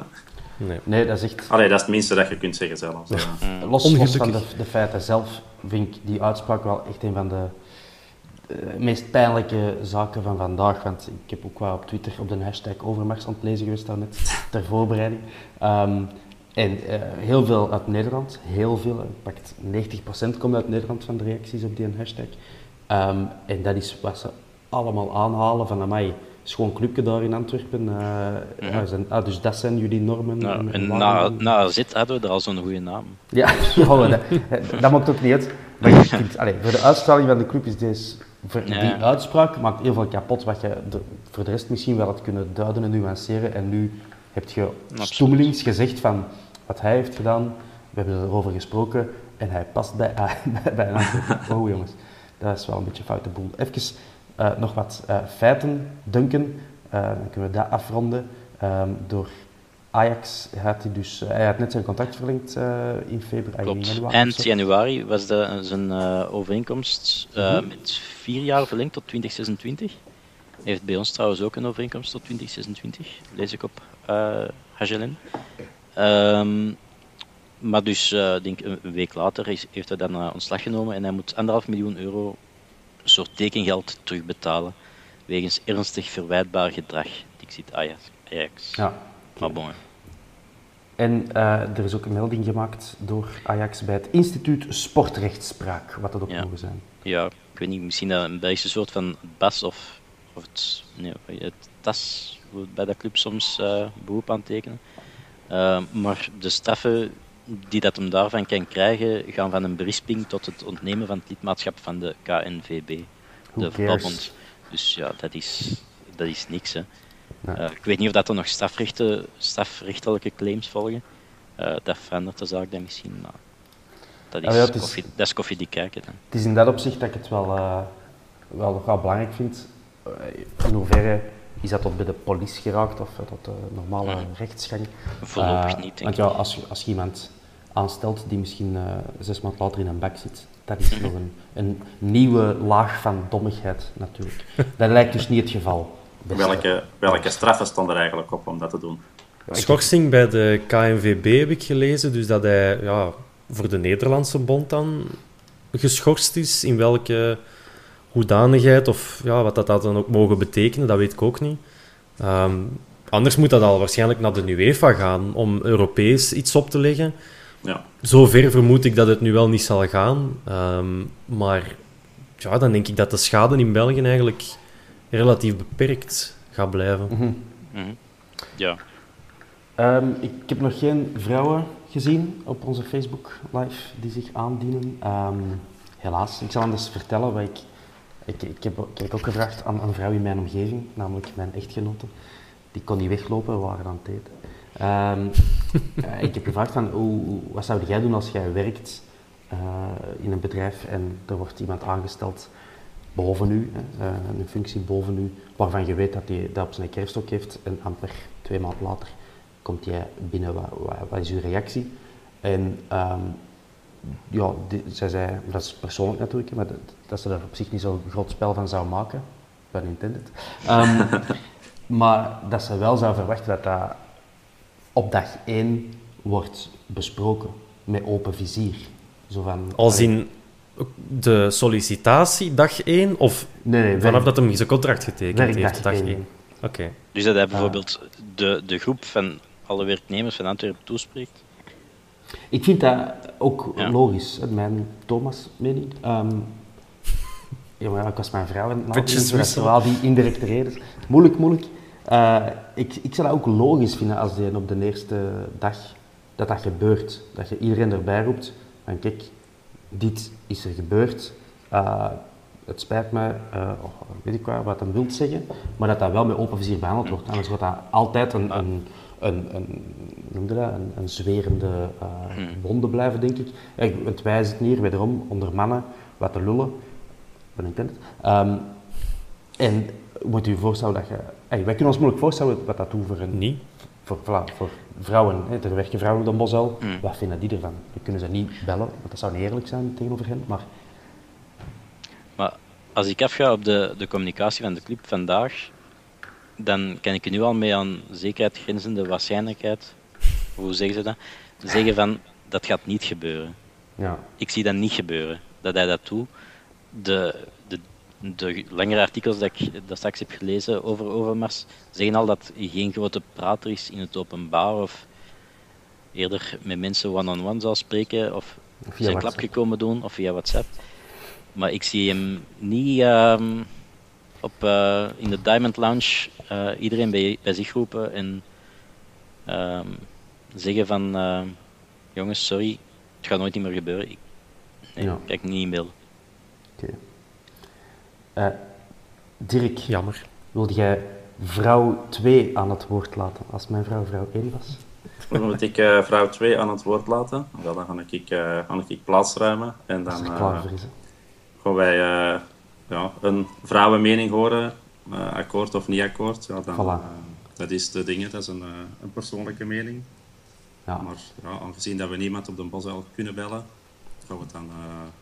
Nee. Nee, dat is echt... Allee, dat is het minste dat je kunt zeggen zelfs. Ja. Los, van de, de feiten zelf vind ik die uitspraak wel echt een van de eh, meest pijnlijke zaken van vandaag. Want ik heb ook wel op Twitter op de hashtag Overmars aan het lezen geweest daarnet, ter voorbereiding. Ehm, en eh, heel veel uit Nederland, heel veel, pakt 90% komt uit Nederland van de reacties op die hashtag. Ehm, en dat is wat ze allemaal aanhalen van, amai, schoon clubje daar in Antwerpen. eh, zijn- ah, dus dat zijn jullie normen. Nou, en- na, na zit hadden we er al zo'n goede naam. Ja, ja dat, dat maakt ook niet uit. Maar je allee, voor de uitstraling van de club is deze, voor Ja. die uitspraak maakt heel veel kapot wat je de- voor de rest misschien wel had kunnen duiden en nuanceren. En nu heb je stoemelings gezegd van wat hij heeft gedaan, we hebben erover gesproken en hij past bij, bij, bij een Antwerpen. Oh jongens, dat is wel een beetje een foute boel. Even eh, nog wat eh, feiten dunken, Eh, dan kunnen we dat afronden ehm, door Ajax had hij dus, hij had net zijn contract verlengd uh, in februari. Klopt. januari, Eind januari was de, zijn uh, overeenkomst uh, Mhm. met vier jaar verlengd tot 2026. Hij heeft bij ons trouwens ook een overeenkomst tot 2026, lees ik op uh, HLN. Um, maar dus, denk een week later is, heeft hij dan ontslag genomen en hij moet anderhalf miljoen euro een soort tekengeld terugbetalen wegens ernstig verwijtbaar gedrag. Ik Ajax. Ajax. Ja. Maar bon. En uh, er is ook een melding gemaakt door Ajax bij het instituut Sportrechtspraak, wat dat ook Ja. mogen zijn. Ja, ik weet niet, misschien dat een Belgische soort van BAS of, of het, nee, het TAS, bij de club soms uh, beroep aan tekenen. Uh, maar de straffen die dat hem daarvan kan krijgen, gaan van een berisping tot het ontnemen van het lidmaatschap van de KNVB, Who de voetbalbond. Dus ja, dat is, dat is niks. Hè. Ja. Uh, ik weet niet of dat er nog strafrechten, strafrechtelijke claims volgen. Uh, dat verandert de zaak dan misschien, maar dat is, Ah ja, het is- koffie, dat is koffie die kijken. Dan. Het is in dat opzicht dat ik het wel, eh, wel nog wel belangrijk vind. Eh, in hoeverre is dat tot bij de politie geraakt of eh, tot de normale Mhm. rechtsgang? Voorlopig Eh, niet, denk Want ja, als, je- als je iemand aanstelt die misschien eh, zes maanden later in een bak zit, dat is nog een, een nieuwe laag van dommigheid natuurlijk. Dat lijkt dus niet het geval. Beste. Welke, welke straffen stonden er eigenlijk op om dat te doen? Schorsing bij de KNVB heb ik gelezen, dus dat hij ja, voor de Nederlandse bond dan geschorst is. In welke hoedanigheid of ja, wat dat, dat dan ook mogen betekenen, dat weet ik ook niet. Ehm, anders moet dat al waarschijnlijk naar de UEFA gaan om Europees iets op te leggen. Ja. Zover vermoed ik dat het nu wel niet zal gaan. Ehm, maar ja, dan denk ik dat de schade in België eigenlijk relatief beperkt gaat blijven. Mhm. Mhm. Ja, Ehm, ik heb nog geen vrouwen gezien op onze Facebook live die zich aandienen. Ehm, helaas, ik zal anders vertellen wat ik. Ik, ik, heb, ik heb ook gevraagd aan een vrouw in mijn omgeving, namelijk mijn echtgenote. Die kon niet weglopen, we waren aan het eten. Ehm, eh, ik heb gevraagd van, hoe, wat zou jij doen als jij werkt eh, in een bedrijf en er wordt iemand aangesteld boven u, eh, een functie boven u, waarvan je weet dat hij dat op zijn kerfstok heeft en amper twee maanden later komt jij binnen, wat, wat, wat is uw reactie? En ehm, ja, die, zij zei, dat is persoonlijk natuurlijk, maar dat, dat ze daar op zich niet zo'n groot spel van zou maken, pun intended. Ehm, maar dat ze wel zou verwachten dat dat op dag één wordt besproken, met open vizier. Zo van, Als in de sollicitatie, dag 1, of Nee, nee, vanaf dat hem zijn contract getekend heeft, dag één. 1? Oké. dus dat hij bijvoorbeeld de, de groep van alle werknemers van Antwerpen toespreekt. Ik vind dat ook Ja. logisch, hè, mijn Thomas-mening. Ehm ja, maar ja, ik was mijn vrouw wisselen. wel die indirecte reden. Moeilijk, moeilijk. Eh, ik, ik zou dat ook logisch vinden als die op de eerste dag dat dat gebeurt. Dat je iedereen erbij roept van kijk, dit is er gebeurd. Eh, het spijt me, eh, oh, weet ik wat, wat hem wilt zeggen, maar dat dat wel met open vizier behandeld wordt. Anders wordt dat altijd een, een, een, een, hoe noem je dat, een, een zwerende eh, wonde blijven, denk ik. Ja, want wij zitten hier wederom onder mannen wat te lullen, ben ik het. Ehm, en moet je je voorstellen dat je... Hey, wij kunnen ons moeilijk voorstellen wat dat doet voor een Niet? voor, voilà, voor vrouwen, hè, er werken vrouwen op de Bosel, Mm. wat vinden die ervan? Dan kunnen ze niet bellen, want dat zou niet eerlijk zijn tegenover hen, maar Maar als ik afga op de, de communicatie van de club vandaag, dan kan ik er nu al mee aan zekerheid grenzende waarschijnlijkheid, hoe zeggen ze dat, zeggen van dat gaat niet gebeuren. ja. Ik zie dat niet gebeuren, dat hij dat doet. De, de, langere artikels dat ik dat straks heb gelezen over Overmars zeggen al dat hij geen grote prater is in het openbaar of eerder met mensen one-on-one zal spreken of Via zijn WhatsApp. klapje komen doen of via WhatsApp. Maar ik zie hem niet ehm, op, eh, in de Diamond Lounge eh, iedereen bij, bij zich roepen en ehm, zeggen van eh, jongens, sorry, het gaat nooit meer gebeuren. Ik, nee, Ja. kijk niet in. Oké. Eh, Dirk, Jammer. wilde jij vrouw 2 aan het woord laten, als mijn vrouw vrouw 1 was? Dan moet ik eh, vrouw 2 aan het woord laten. Wel, dan ga ik, eh ga ik plaatsruimen. En dan klaar voor is. hè. gaan wij eh, ja, een vrouwenmening horen. eh, akkoord of niet akkoord. Ja, dan, Voilà. eh, dat is de dingen, dat is een, eh, een persoonlijke mening. Ja. Maar ja, aangezien dat we niemand op de bosel kunnen bellen, gaan we het dan eh,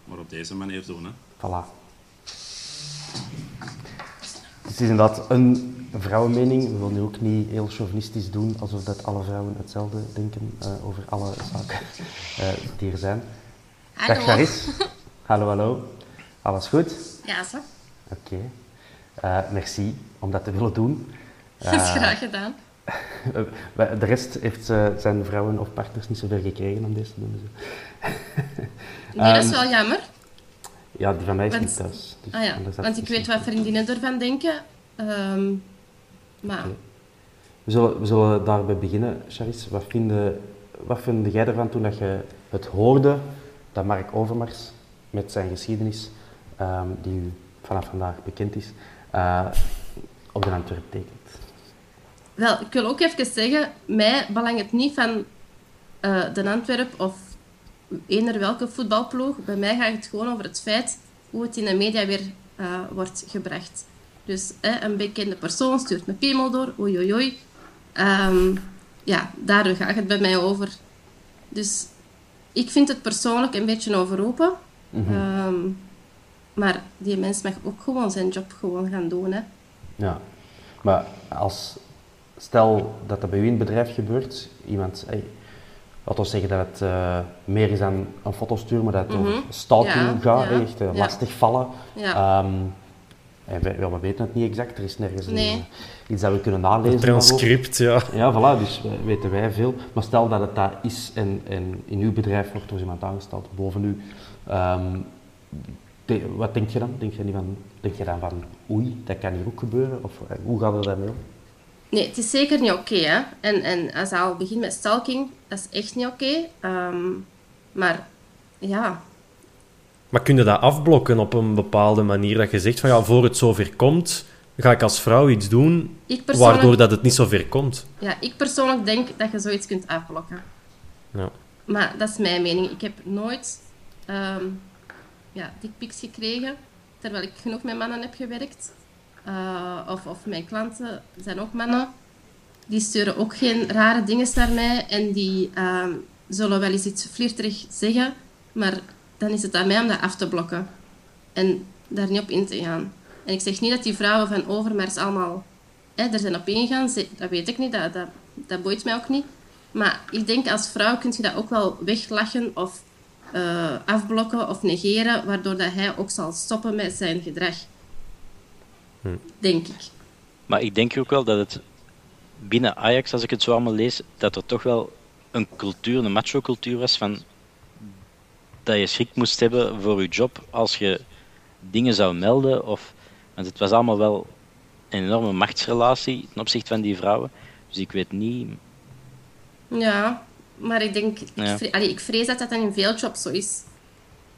maar op deze manier doen. Hè. Voilà. Het is inderdaad een vrouwenmening. We willen nu ook niet heel chauvinistisch doen, alsof dat alle vrouwen hetzelfde denken eh, over alle zaken eh, die er zijn. Hallo. Dag Charis. hallo, hallo. Alles goed? Ja, zo. Oké. Eh, merci om dat te willen doen. Dat is graag gedaan. De rest heeft zijn vrouwen of partners niet zoveel gekregen om deze te doen. Nee, dat is wel jammer. Ja, die van mij is Want- niet thuis. Dus Ah ja, want ik weet wat vriendinnen ervan denken. Ehm, maar We zullen, we zullen daarbij beginnen, Charis. Wat vind, wat vind jij ervan toen dat je het hoorde dat Mark Overmars met zijn geschiedenis, ehm, die u vanaf vandaag bekend is, eh, op de Antwerp tekent? wel, ik wil ook even zeggen, mij belangt het niet van eh, de Antwerp of eender welke voetbalploeg. Bij mij gaat het gewoon over het feit hoe het in de media weer eh, wordt gebracht. Dus eh, een bekende persoon stuurt een piemel door, oei oei oei. Ehm, ja, daar gaat het bij mij over. Dus ik vind het persoonlijk een beetje overroepen. Ehm, maar die mens mag ook gewoon zijn job gewoon gaan doen. Hè. Ja, maar als, stel dat dat bij het bedrijf gebeurt, iemand, hey, laten we zeggen dat het eh, meer is dan een foto sturen, maar dat het over stalking Mhm. Ja, gaat, ja, echt eh, ja. lastig vallen. Ja. Ehm, en wij, ja, we weten het niet exact, er is nergens een- iets dat we kunnen nalezen. Een transcript, ja. Ja, voilà, dus weten wij veel. Maar stel dat het dat is en, en in uw bedrijf wordt er iemand aangesteld boven u. ehm, de- wat denk je dan? Denk je, niet van, denk je dan van, oei, dat kan hier ook gebeuren? Of eh, hoe gaat het daarmee om? Nee, het is zeker niet oké. en, en als je al begint met stalking, dat is echt niet oké. Ehm, maar ja, Maar kun je dat afblokken op een bepaalde manier? Dat je zegt van ja, voor het zover komt, ga ik als vrouw iets doen waardoor dat het niet zover komt. ja, ik persoonlijk denk dat je zoiets kunt afblokken. Ja. Maar dat is mijn mening. Ik heb nooit ehm ja, dickpics gekregen, terwijl ik genoeg met mannen heb gewerkt. Eh, of, of mijn klanten zijn ook mannen. Die sturen ook geen rare dingen naar mij en die ehm, zullen wel eens iets flirterig zeggen, maar dan is het aan mij om dat af te blokken en daar niet op in te gaan. En ik zeg niet dat die vrouwen van Overmars allemaal hè, er zijn op ingegaan, dat weet ik niet, dat, dat, dat boeit mij ook niet. Maar ik denk als vrouw kun je dat ook wel weglachen of eh, afblokken of negeren, waardoor dat hij ook zal stoppen met zijn gedrag. Denk ik. Maar ik denk ook wel dat het binnen Ajax, als ik het zo allemaal lees, dat er toch wel een cultuur, een macho-cultuur was van dat je schrik moest hebben voor je job als je dingen zou melden. Of, want het was allemaal wel een enorme machtsrelatie ten opzichte van die vrouwen. Dus ik weet niet. Ja, maar ik denk, ik, Ja. vre- allee, ik vrees dat dat dan in veel jobs zo is.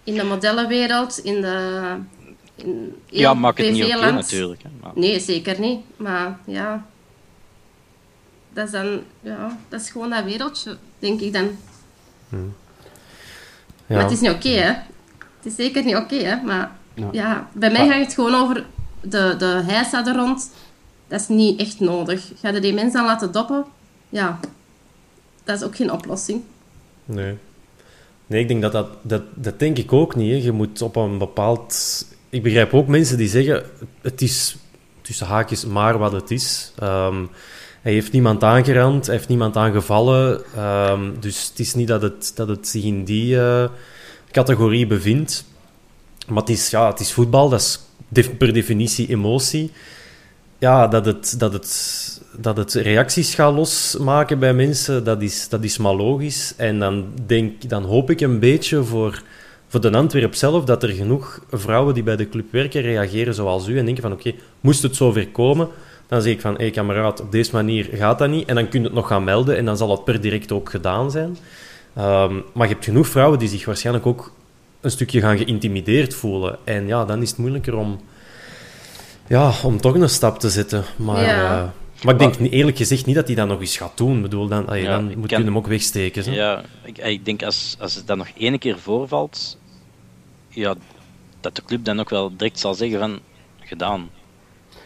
In de modellenwereld, in de. Ja, maak het niet oké BV-land. natuurlijk. Hè. Maar, Nee, zeker niet. Maar ja. Dat is dan. Ja, dat is gewoon dat wereldje, denk ik dan. Ja. Maar het is niet oké, hè? Het is zeker niet oké, hè? Maar Ja. ja. bij mij Maar- gaat het gewoon over de, de heisa er rond. Dat is niet echt nodig. Ga je die mensen dan laten doppen? Ja, dat is ook geen oplossing. Nee. Nee, ik denk dat dat... Dat, dat denk ik ook niet. Hè. Je moet op een bepaald... Ik begrijp ook mensen die zeggen... Het is tussen haakjes maar wat het is. Ehm, hij heeft niemand aangerand. Hij heeft niemand aangevallen. ehm, dus het is niet dat het, dat het zich in die eh, categorie bevindt. Maar het is, ja, het is voetbal. Dat is per definitie emotie. Ja, dat het, dat het, dat het reacties gaat losmaken bij mensen, dat is, dat is maar logisch. En dan, denk, dan hoop ik een beetje voor, voor de Antwerp zelf dat er genoeg vrouwen die bij de club werken reageren zoals u en denken van oké, moest het zover komen, dan zeg ik van hé hey, kameraad, op deze manier gaat dat niet. En dan kun je het nog gaan melden en dan zal het per direct ook gedaan zijn. Ehm, maar je hebt genoeg vrouwen die zich waarschijnlijk ook een stukje gaan geïntimideerd voelen. En ja, dan is het moeilijker om, ja, om toch een stap te zetten. Maar, Ja. eh, maar ik denk niet- eerlijk gezegd niet dat hij dat nog eens gaat doen. Ik bedoel, dan, allee, Ja, dan ik moet kan- je hem ook wegsteken. Zo. ja, ik, ik denk als, als het dan nog één keer voorvalt, ja, dat de club dan ook wel direct zal zeggen van gedaan.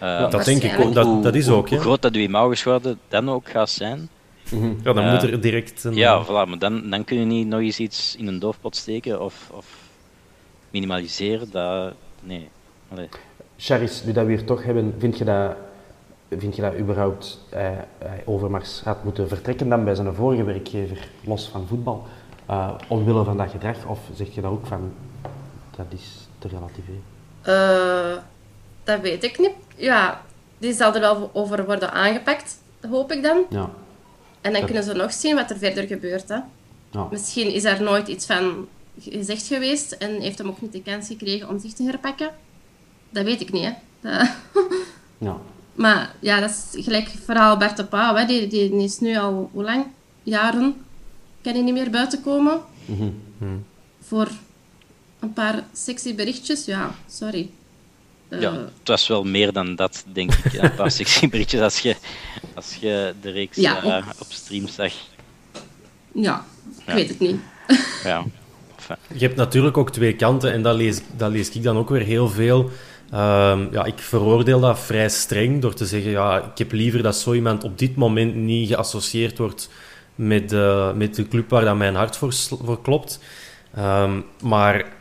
Uh, dat denk ik ook. Dat, dat is ook. Hoe, groot dat uw imagoschade dan ook gaat zijn. Ja, dan uh, moet er direct een... Ja, voilà, maar dan, dan kun je niet nog eens iets in een doofpot steken of, of minimaliseren. Dat, nee. Allee. Charis, nu dat we hier toch hebben, vind je dat, vind je dat überhaupt uh, Overmars had moeten vertrekken dan bij zijn vorige werkgever, los van voetbal, uh, omwille van dat gedrag? Of zeg je dat ook van, dat is te relativeren? Uh, dat weet ik niet. Ja, die zal er wel over worden aangepakt, hoop ik dan. Ja. En dan kunnen ze nog zien wat er verder gebeurt. Hè. Ja. Misschien is er nooit iets van gezegd geweest en heeft hem ook niet de kans gekregen om zich te herpakken. Dat weet ik niet, hè. Dat... Ja. Maar ja, dat is gelijk het verhaal Bert de Pauw. Hè. Die, die is nu al, hoe lang? Jaren kan hij niet meer buiten komen. Mm -hmm. Voor een paar sexy berichtjes. Ja, sorry. Uh, ja, het was wel meer dan dat, denk ik. Een paar sexy berichtjes als je, als je de reeks Ja, uh, ook. op stream zag. Ja, ik Ja. weet het niet. Ja. Enfin, Je hebt natuurlijk ook twee kanten en dat lees, dat lees ik dan ook weer heel veel. Ehm, ja, ik veroordeel dat vrij streng door te zeggen, ja, ik heb liever dat zo iemand op dit moment niet geassocieerd wordt met, de met de club waar dat mijn hart voor, voor klopt. Ehm, maar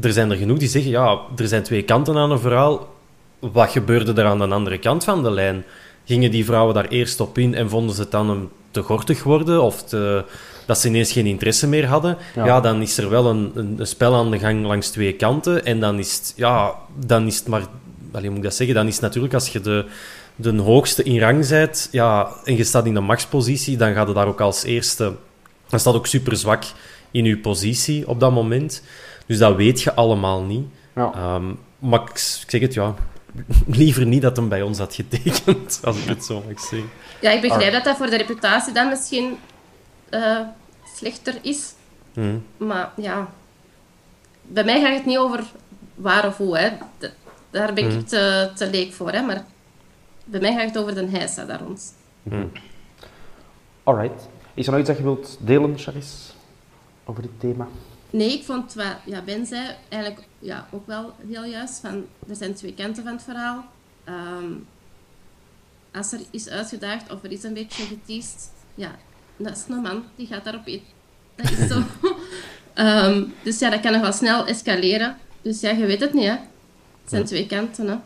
er zijn er genoeg die zeggen, ja, er zijn twee kanten aan een verhaal. Wat gebeurde er aan de andere kant van de lijn? Gingen die vrouwen daar eerst op in en vonden ze het dan een te gortig worden? Of te, dat ze ineens geen interesse meer hadden? Ja. Ja, dan is er wel een, een, een spel aan de gang langs twee kanten. En dan is het, ja, dan is het maar... Allee, moet ik dat zeggen? Dan is het natuurlijk als je de, de hoogste in rang bent ja, en je staat in de maxpositie, dan gaat het daar ook als eerste... Dan staat ook super zwak in je positie op dat moment. Dus dat weet je allemaal niet. Ja. Ehm, maar ik, ik zeg het, ja... Liever niet dat hem bij ons had getekend, als ik het zo mag zeggen. Ja, ik begrijp dat dat voor de reputatie dan misschien eh, slechter is. Hm. Maar ja, bij mij gaat het niet over waar of hoe. Hè. Daar ben ik te, te leek voor. Hè. Maar bij mij gaat het over de heisa daar rond. Alright. Is er nog iets dat je wilt delen, Charis, over dit thema? Nee, ik vond wat ja, Ben zei eigenlijk ja, ook wel heel juist. Van, er zijn twee kanten van het verhaal. Ehm, als er is uitgedaagd of er is een beetje geteased, ja, dat is een man, die gaat daarop in. Dat is zo. Ehm, dus ja, dat kan nog wel snel escaleren. Dus ja, je weet het niet, hè. Het zijn twee kanten, hè.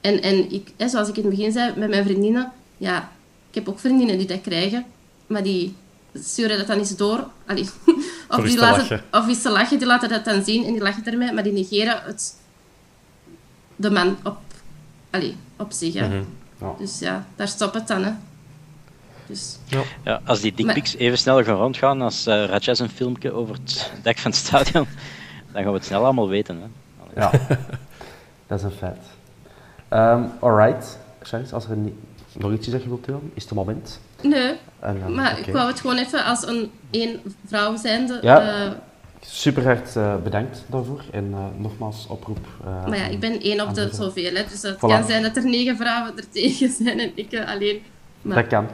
En, en ik, hè, zoals ik in het begin zei, met mijn vriendinnen, ja, ik heb ook vriendinnen die dat krijgen, maar die sturen dat dan eens door. Allee, of, die te laten, lachen. of is te lachen, die laten dat dan zien en die lachen ermee, maar die negeren het, de man op, allee, op zich. Hè. Mhm. Ja. Dus ja, daar stopt het dan. Hè. Dus, ja, als die dickpics even snel gaan rondgaan als uh, Rajas een filmpje over het dak van het stadion, dan gaan we het snel allemaal weten. Hè. Allee. Ja, dat is een feit. Um, alright. Charis, als er niet, nog iets is dat je wilt is het het moment. Nee, En dan- maar ik wou het gewoon even als een één vrouw zijnde... Ja. eh, Super hard eh, bedankt daarvoor. En eh, nogmaals oproep. Maar ja, ik ben één op de zoveel. Hè. Dus het Voilà. kan zijn dat er negen vrouwen er tegen zijn en ik alleen. Maar Dat kan.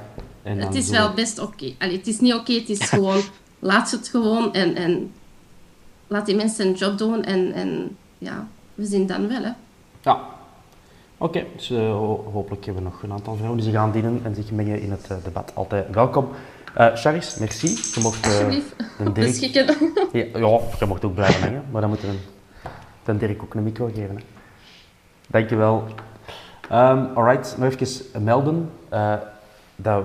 En het is wel best oké. Allee, Het is niet oké, het is gewoon... laat ze het gewoon en, en laat die mensen hun job doen. En, en ja, we zien dan wel. Hè. Ja. Oké, dus eh, ho- hopelijk hebben we nog een aantal vrouwen die zich aandienen en zich mengen in het eh, debat. Altijd welkom. Eh Charis, merci. Je mocht Alsjeblieft. de Dirk... Beschikken. Ja, ja, je mocht ook blijven mengen, maar dan moeten we den Dirk ook een micro geven. Hè. Dankjewel. Um, alright, nog even melden dat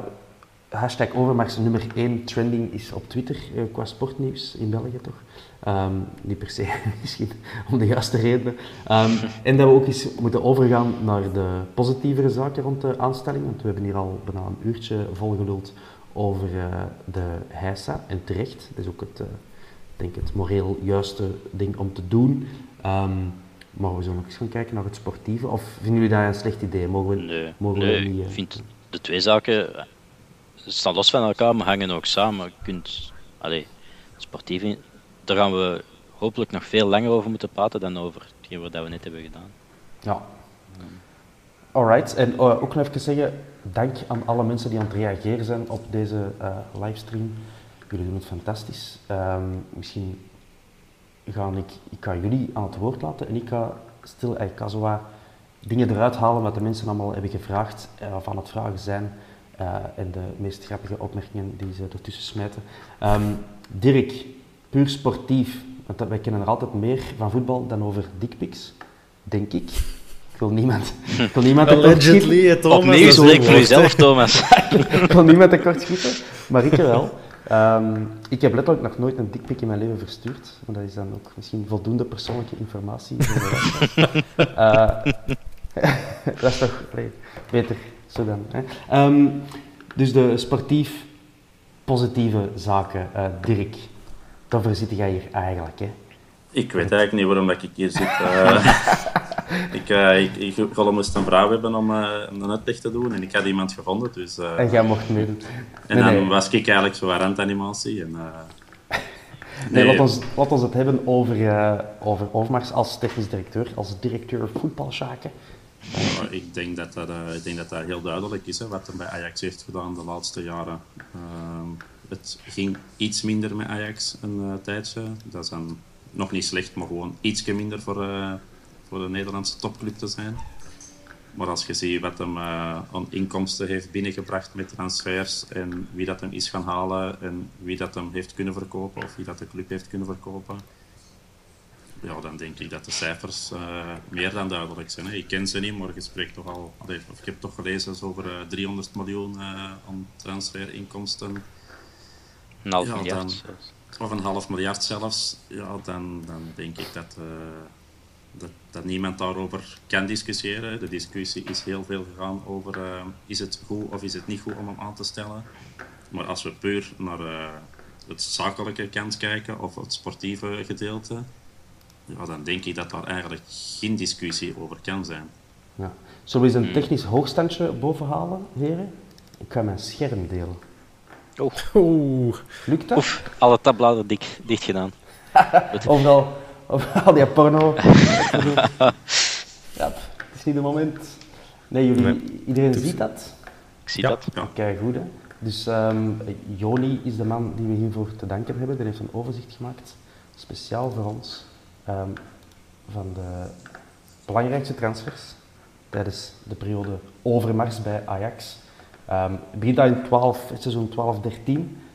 hashtag Overmars nummer 1 trending is op Twitter qua sportnieuws in België toch? Ehm, niet per se, misschien om de juiste redenen. Ehm, en dat we ook eens moeten overgaan naar de positievere zaken rond de aanstelling, want we hebben hier al bijna een uurtje volgeluld over eh, de heisa en terecht. Dat is ook het, ik denk het moreel juiste ding om te doen. Ehm, maar we zullen ook eens gaan kijken naar het sportieve. Of vinden jullie dat een slecht idee? Mogen we, Nee, mogen we nee ik eh, vind de twee zaken staan los van elkaar, maar hangen ook samen. Je kunt, allee, sportief, in- daar gaan we hopelijk nog veel langer over moeten praten dan over hetgeen wat we net hebben gedaan. Ja. Alright, en eh, ook nog even zeggen, dank aan alle mensen die aan het reageren zijn op deze eh, livestream. Jullie doen het fantastisch. Ehm, misschien ga ik, ik ga jullie aan het woord laten en ik ga stil, zo wat dingen eruit halen wat de mensen allemaal hebben gevraagd eh, of aan het vragen zijn. eh, en de meest grappige opmerkingen die ze ertussen smijten. Ehm, Dirk, puur sportief, want dat- wij kennen er altijd meer van voetbal dan over dickpics, denk ik. Ik wil niemand, ik wil niemand. Allegedly, Thomas. Opnieuw spreek voor jezelf, Thomas. Ik wil niemand tekort schieten, maar ik wel. Ehm, ik heb letterlijk nog nooit een dikpik in mijn leven verstuurd. Maar dat is dan ook misschien voldoende persoonlijke informatie. voor de. Eh, dat is toch beter zo dan. Hè? Ehm, dus de sportief positieve zaken, eh, Dirk. Daarvoor zit jij hier eigenlijk. Hè? Ik weet eigenlijk niet waarom ik hier zit. eh. ik, uh, ik, ik, ik moest een vrouw hebben om uh, een uitleg te doen en ik had iemand gevonden. Dus, En jij mocht meedoen. En dan nee. was ik eigenlijk zo randanimatie. En, nee, nee laat, ons, laat ons het hebben over, over Overmars als technisch directeur, als directeur voetbalzaken. Ja, ik, denk dat dat, ik denk dat dat heel duidelijk is, hè, wat er bij Ajax heeft gedaan de laatste jaren. Uh, het ging iets minder met Ajax een uh, tijdje. Dat is dan nog niet slecht, maar gewoon ietsje minder voor, uh, voor de Nederlandse topclub te zijn. Maar als je ziet wat hem uh, aan inkomsten heeft binnengebracht met transfers en wie dat hem is gaan halen en wie dat hem heeft kunnen verkopen of wie dat de club heeft kunnen verkopen, ja, dan denk ik dat de cijfers uh, meer dan duidelijk zijn. Hè. Ik ken ze niet, maar je spreekt toch al, of ik heb toch gelezen over 300 miljoen aan transferinkomsten. Een half ja, miljard. Dan, of een half miljard zelfs, ja, dan, dan denk ik dat, uh, dat, dat, niemand daarover kan discussiëren. De discussie is heel veel gegaan over uh, is het goed of is het niet goed om hem aan te stellen. Maar als we puur naar uh, het zakelijke kant kijken of het sportieve gedeelte, ja, dan denk ik dat daar eigenlijk geen discussie over kan zijn. Ja. Zullen we eens een technisch hoogstandje bovenhalen, heren? Ik ga mijn scherm delen. Oh. Oeh. Lukt dat? Oef, alle tabbladen dik, dicht gedaan. Overal, overal die porno. ja, het is niet het moment. Nee, jullie, nee. iedereen Dus- ziet dat? Ik zie Ja. dat. Ja. Kijk goed, hè. Dus um, Joni is de man die we hiervoor te danken hebben. Die heeft een overzicht gemaakt, speciaal voor ons, um, van de belangrijkste transfers tijdens de periode Overmars bij Ajax. Um, het begint al in 12, het seizoen 12-13,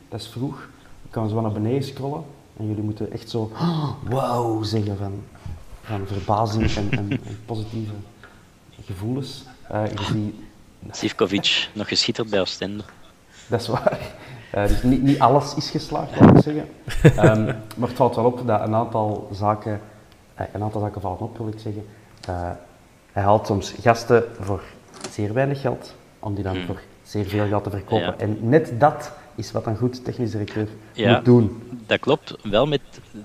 dat is vroeg. Dan kan zo naar beneden scrollen en jullie moeten echt zo wow zeggen van, van verbazing en, en, en positieve gevoelens. Uh, Sivkovic, nog geschitterd bij Oostende. dat is waar. Uh, dus niet, niet alles is geslaagd, laat ik zeggen. Um, maar het valt wel op dat een aantal zaken, uh, een aantal zaken vallen op, wil ik zeggen. Hij haalt soms gasten voor zeer weinig geld, om die dan Hmm. voor zeer veel geld te verkopen. Ja. En net dat is wat een goed technisch directeur Ja. moet doen. Dat klopt, wel met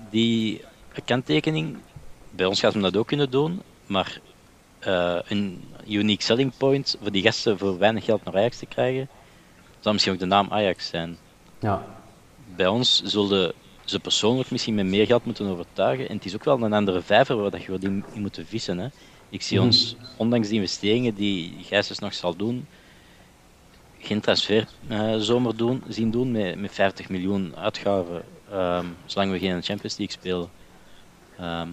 die kanttekening. Bij ons gaat hem dat ook kunnen doen, maar eh, een unique selling point voor die gasten voor weinig geld naar Ajax te krijgen, zou misschien ook de naam Ajax zijn. Ja, Bij ons zullen ze persoonlijk misschien met meer geld moeten overtuigen. En het is ook wel een andere vijver waar dat je in, moet vissen. Hè. Ik zie Mhm. ons, ondanks de investeringen die Gijsens nog zal doen, geen transfer eh, zomer doen, zien doen met, met 50 miljoen uitgaven, ehm, zolang we geen Champions League spelen. Ehm,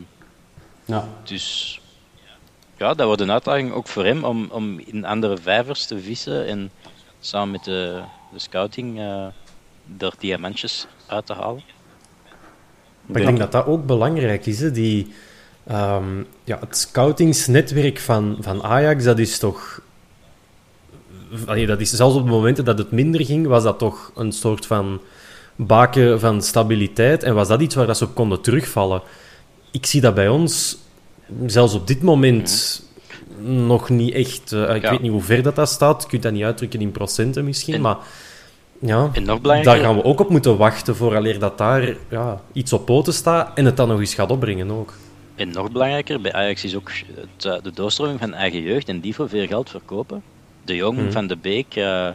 ja. dus ja, dat wordt een uitdaging ook voor hem om, om in andere vijvers te vissen en samen met de, de scouting eh er diamantjes uit te halen. Maar ik denk dat dat ook belangrijk is. Hè? Die, ehm, ja, het scoutingsnetwerk van, van Ajax, dat is toch... Allee, dat is, zelfs op de momenten dat het minder ging, was dat toch een soort van baken van stabiliteit. En was dat iets waar dat ze op konden terugvallen. Ik zie dat bij ons, zelfs op dit moment, nog niet echt... eh, ik Ja. weet niet hoe ver dat, dat staat. Je kunt dat niet uitdrukken in procenten misschien, En- maar... Ja, En nog belangrijker, daar gaan we ook op moeten wachten vooraleer dat daar ja, iets op poten staat en het dan nog eens gaat opbrengen ook. En nog belangrijker, bij Ajax is ook het, eh, de doorstroming van eigen jeugd en die voor veel geld verkopen. De Jong, Mhm. Van de Beek, eh,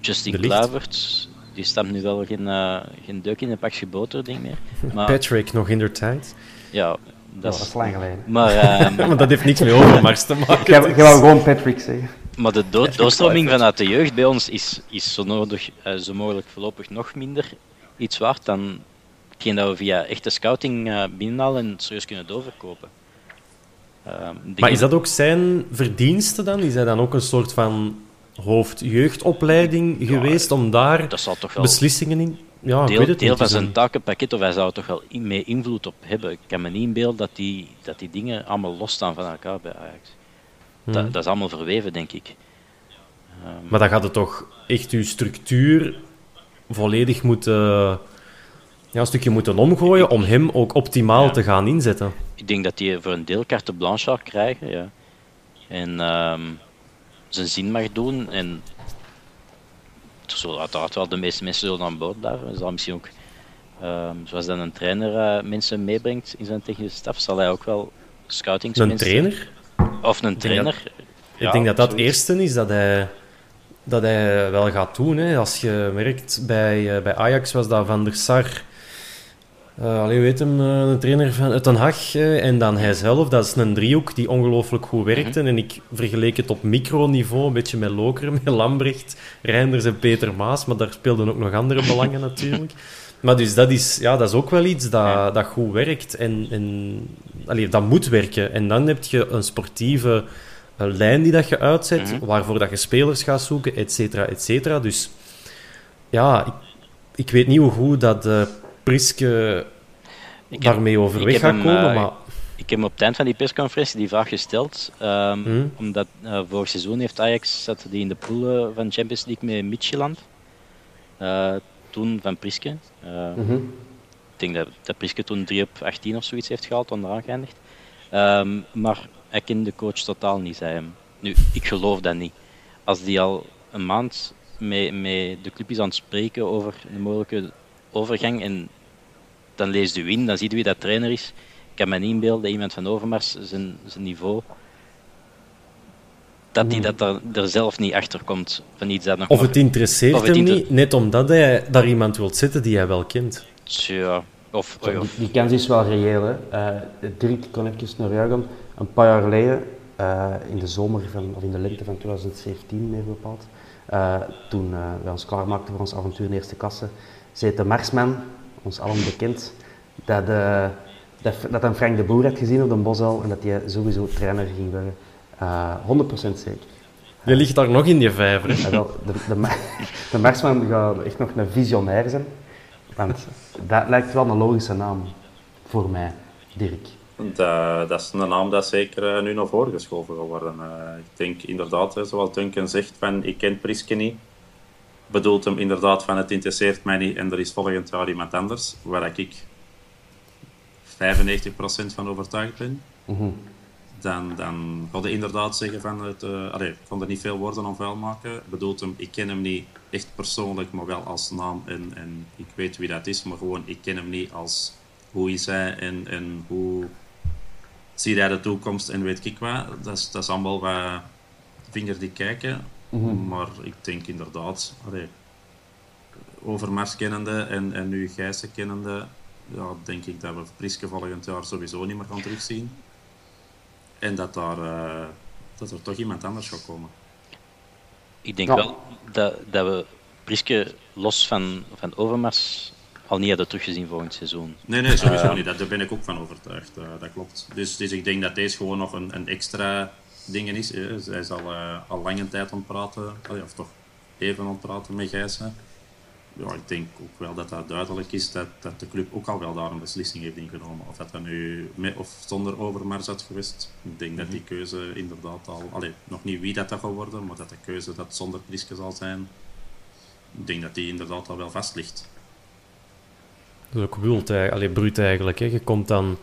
Justin De. Kluivert, die stamt nu wel geen, eh, geen deuk in een pakje boter ding meer. Maar Patrick nog in der tijd. ja, Dat, dat is lang geleden. Maar, ehm, Maar dat heeft niks met Overmars te maken. Ik wel gewoon Patrick zeggen. maar de do- doorstroming vanuit de jeugd bij ons is, is zo, nodig, eh, zo mogelijk voorlopig nog minder iets waard dan hetgeen dat we via echte scouting eh binnenhalen en serieus kunnen doorverkopen. Ehm, Maar is dat ook zijn verdienste dan? Is hij dan ook een soort van hoofdjeugdopleiding geweest om daar dat beslissingen in... Ja, ik deel, weet het deel niet. van zijn takenpakket, of hij zou er toch wel in- mee invloed op hebben. Ik kan me niet inbeelden dat die, dat die dingen allemaal losstaan van elkaar bij Ajax. Dat, Hmm. dat is allemaal verweven, denk ik. Maar dan gaat het toch echt uw structuur volledig moeten... Ja, een stukje moeten omgooien om hem ook optimaal Ja. te gaan inzetten. Ik denk dat hij voor een deel carte blanche zou krijgen, ja. En ehm, zijn zin mag doen. En zullen uiteraard wel de meeste mensen zullen aan boord blijven. Er zal misschien ook, ehm, zoals dan een trainer eh, mensen meebrengt in zijn technische staf, zal hij ook wel scouting Een trainer? Of een denk trainer. ik denk dat dat het eerste is dat hij, dat hij wel gaat doen. Hè. Als je merkt, bij, eh, bij Ajax was dat Van der Sar... eh allee, hoe heet hem, eh, de trainer van Ten Hag. eh, en dan hij zelf. Dat is een driehoek die ongelooflijk goed werkte. En ik vergeleek het op microniveau, een beetje met Loker, met Lambrecht, Reinders en Peter Maas. Maar daar speelden ook nog andere belangen natuurlijk. Maar dus dat is, ja, dat is ook wel iets dat, dat goed werkt. En, en allee, dat moet werken. En dan heb je een sportieve eh, lijn die dat je uitzet, Mhm. waarvoor dat je spelers gaat zoeken, et cetera, et cetera. Dus ja, ik, ik weet niet hoe goed dat eh Priske Ik heb- daarmee overweg gaat komen, eh, maar... Ik heb hem op het eind van die persconferentie die vraag gesteld. ehm, Mhm. Omdat eh, vorig seizoen heeft Ajax zat die in de pool van Champions League met Midtjylland. Eh, toen van Priske. Eh, Mhm. Ik denk dat, dat Priske toen 3 op 18 of zoiets heeft gehaald, onderaan geëindigd. Ehm, maar hij kende de coach totaal niet, zei hem. Nu, ik geloof dat niet. Als die al een maand met, met de club is aan het spreken over een mogelijke overgang en dan leest u in, dan ziet u wie dat trainer is. Ik kan me niet inbeelden dat iemand van Overmars zijn, zijn niveau, dat hij dat er, er zelf niet achter komt van iets dat nog Of het interesseert of het hem niet, net omdat hij daar iemand wil zetten die hij wel kent. Tja, of, die, of die kans is wel reëel. Hè. Eh, Dirk, ik kon even naar jou gaan. Een paar jaar geleden, eh, in de zomer van, of in de lente van 2017 meer bepaald, eh, toen eh, wij ons klaarmaakten voor ons avontuur in eerste klasse, zei de Marsman, ons allen bekend, dat, eh dat, dat hij Frank de Boer had gezien op de Bosel en dat hij sowieso trainer ging worden. Eh 100% zeker. Je ligt daar nog in die vijver. hè. Ja, wel, de, de, de Marsman gaat echt nog een visionair zijn. Want dat lijkt wel een logische naam voor mij, Dirk. Dat, dat is een naam dat zeker eh, nu naar voren geschoven gaat worden. Eh, ik denk inderdaad, zoals Duncan zegt, van ik ken Priske niet. Bedoelt hem inderdaad van het interesseert mij niet en er is volgend jaar iemand anders. Waar ik 95% van overtuigd ben. Mhm. Dan, dan ga je inderdaad zeggen van het, eh allee, ik kon er niet veel woorden om vuil maken. Bedoelt hem, ik ken hem niet echt persoonlijk, maar wel als naam en, en ik weet wie dat is, maar gewoon ik ken hem niet als hoe is hij en, en hoe zie hij de toekomst en weet ik wat. Dat is, dat is allemaal wat vinger die kijken. Maar ik denk inderdaad, allee, Overmars kennende en, en nu Gijssen kennende, ja, denk ik dat we Priske volgend jaar sowieso niet meer gaan terugzien. En dat, daar, eh, dat er toch iemand anders gaat komen. Ik denk Ja. wel dat, dat we Priske los van, van Overmars al niet hadden teruggezien volgend seizoen. Nee, nee, sowieso Eh, niet. Dat, daar ben ik ook van overtuigd. eh, dat klopt. Dus, dus ik denk dat deze gewoon nog een, een extra ding is. eh. Zij is al, eh, al lange tijd aan het praten, of toch even aan het praten met Gijssen. Ja, ik denk ook wel dat dat duidelijk is dat, dat de club ook al wel daar een beslissing heeft ingenomen. Of dat dat nu met of zonder Overmars had geweest. Ik denk dat die keuze inderdaad al... Allee, nog niet wie dat, dat gaat worden, maar dat de keuze dat zonder Priske zal zijn... Ik denk dat die inderdaad al wel vast ligt. Dat is ook wild, eigenlijk. Allee, bruut eigenlijk. Hè. Je komt dan...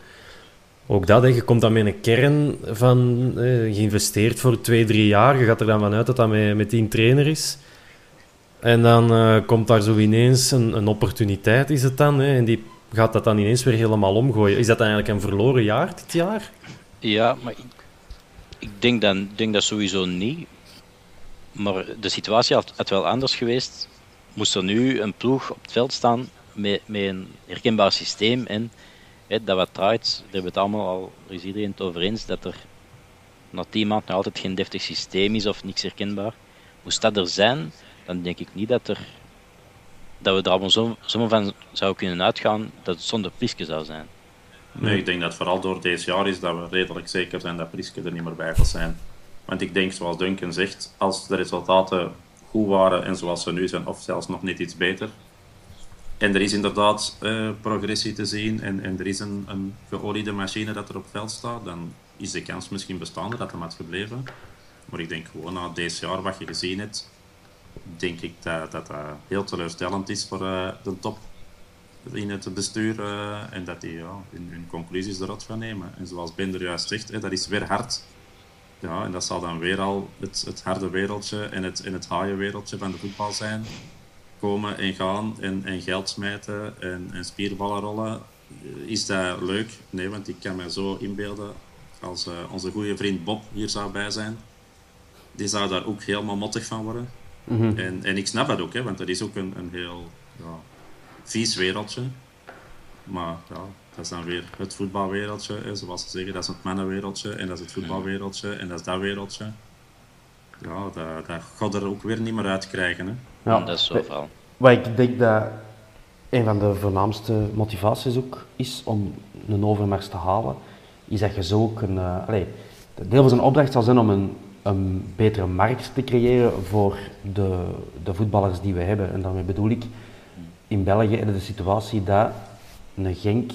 Ook dat, hè. je komt dan met een kern van... eh, geïnvesteerd voor twee, drie jaar. Je gaat er dan vanuit dat dat met, met die trainer is. En dan eh, komt daar zo ineens een, een opportuniteit, is het dan. Hè. En die gaat dat dan ineens weer helemaal omgooien. Is dat eigenlijk een verloren jaar, dit jaar? Ja, maar ik, ik denk, dan, denk dat sowieso niet. Maar de situatie had, had wel anders geweest. Moest er nu een ploeg op het veld staan met, met een herkenbaar systeem en dat wat draait, daar hebben we het allemaal al, er is iedereen het over eens, dat er na tien maanden nog altijd geen deftig systeem is of niks herkenbaar. Moest dat er zijn, dan denk ik niet dat, er, dat we er allemaal zo, zomaar van zouden kunnen uitgaan dat het zonder Priske zou zijn. Nee, ik denk dat vooral door deze jaar is dat we redelijk zeker zijn dat Priske er niet meer bij gaat zijn. Want ik denk, zoals Duncan zegt, als de resultaten goed waren en zoals ze nu zijn, of zelfs nog net iets beter, en er is inderdaad eh, progressie te zien en, en er is een, een geoliede machine dat er op veld staat, dan is de kans misschien bestaande dat hem had gebleven. Maar ik denk gewoon na deze jaar wat je gezien hebt, denk ik dat dat, dat heel teleurstellend is voor uh, de top in het bestuur uh, en dat die ja, hun, conclusies eruit gaan nemen. En zoals Ben er juist zegt, hè, dat is weer hard. Ja, en dat zal dan weer al het, het harde wereldje en het, en het haaie wereldje van de voetbal zijn. Komen en gaan en, en geld smijten en, en spierballen rollen. Is dat leuk? Nee, want ik kan me zo inbeelden als uh, onze goede vriend Bob hier zou bij zijn. Die zou daar ook helemaal mottig van worden. Mhm. En, en ik snap dat ook, hè, want dat is ook een, een heel ja, vies wereldje. Maar ja, dat is dan weer het voetbalwereldje. Hè, zoals ze zeggen, dat is het mannenwereldje en dat is het voetbalwereldje en dat is dat wereldje. Ja, dat, dat gaat er ook weer niet meer uit krijgen. Hè. Ja, Dat is zo vooral. Wat ik denk dat een van de voornaamste motivaties ook is om een overmars te halen, is dat je zo ook een... eh allee, deel van zijn opdracht zal zijn om een, een betere markt te creëren voor de, de voetballers die we hebben. En daarmee bedoel ik, in België hebben we de situatie dat een Genk,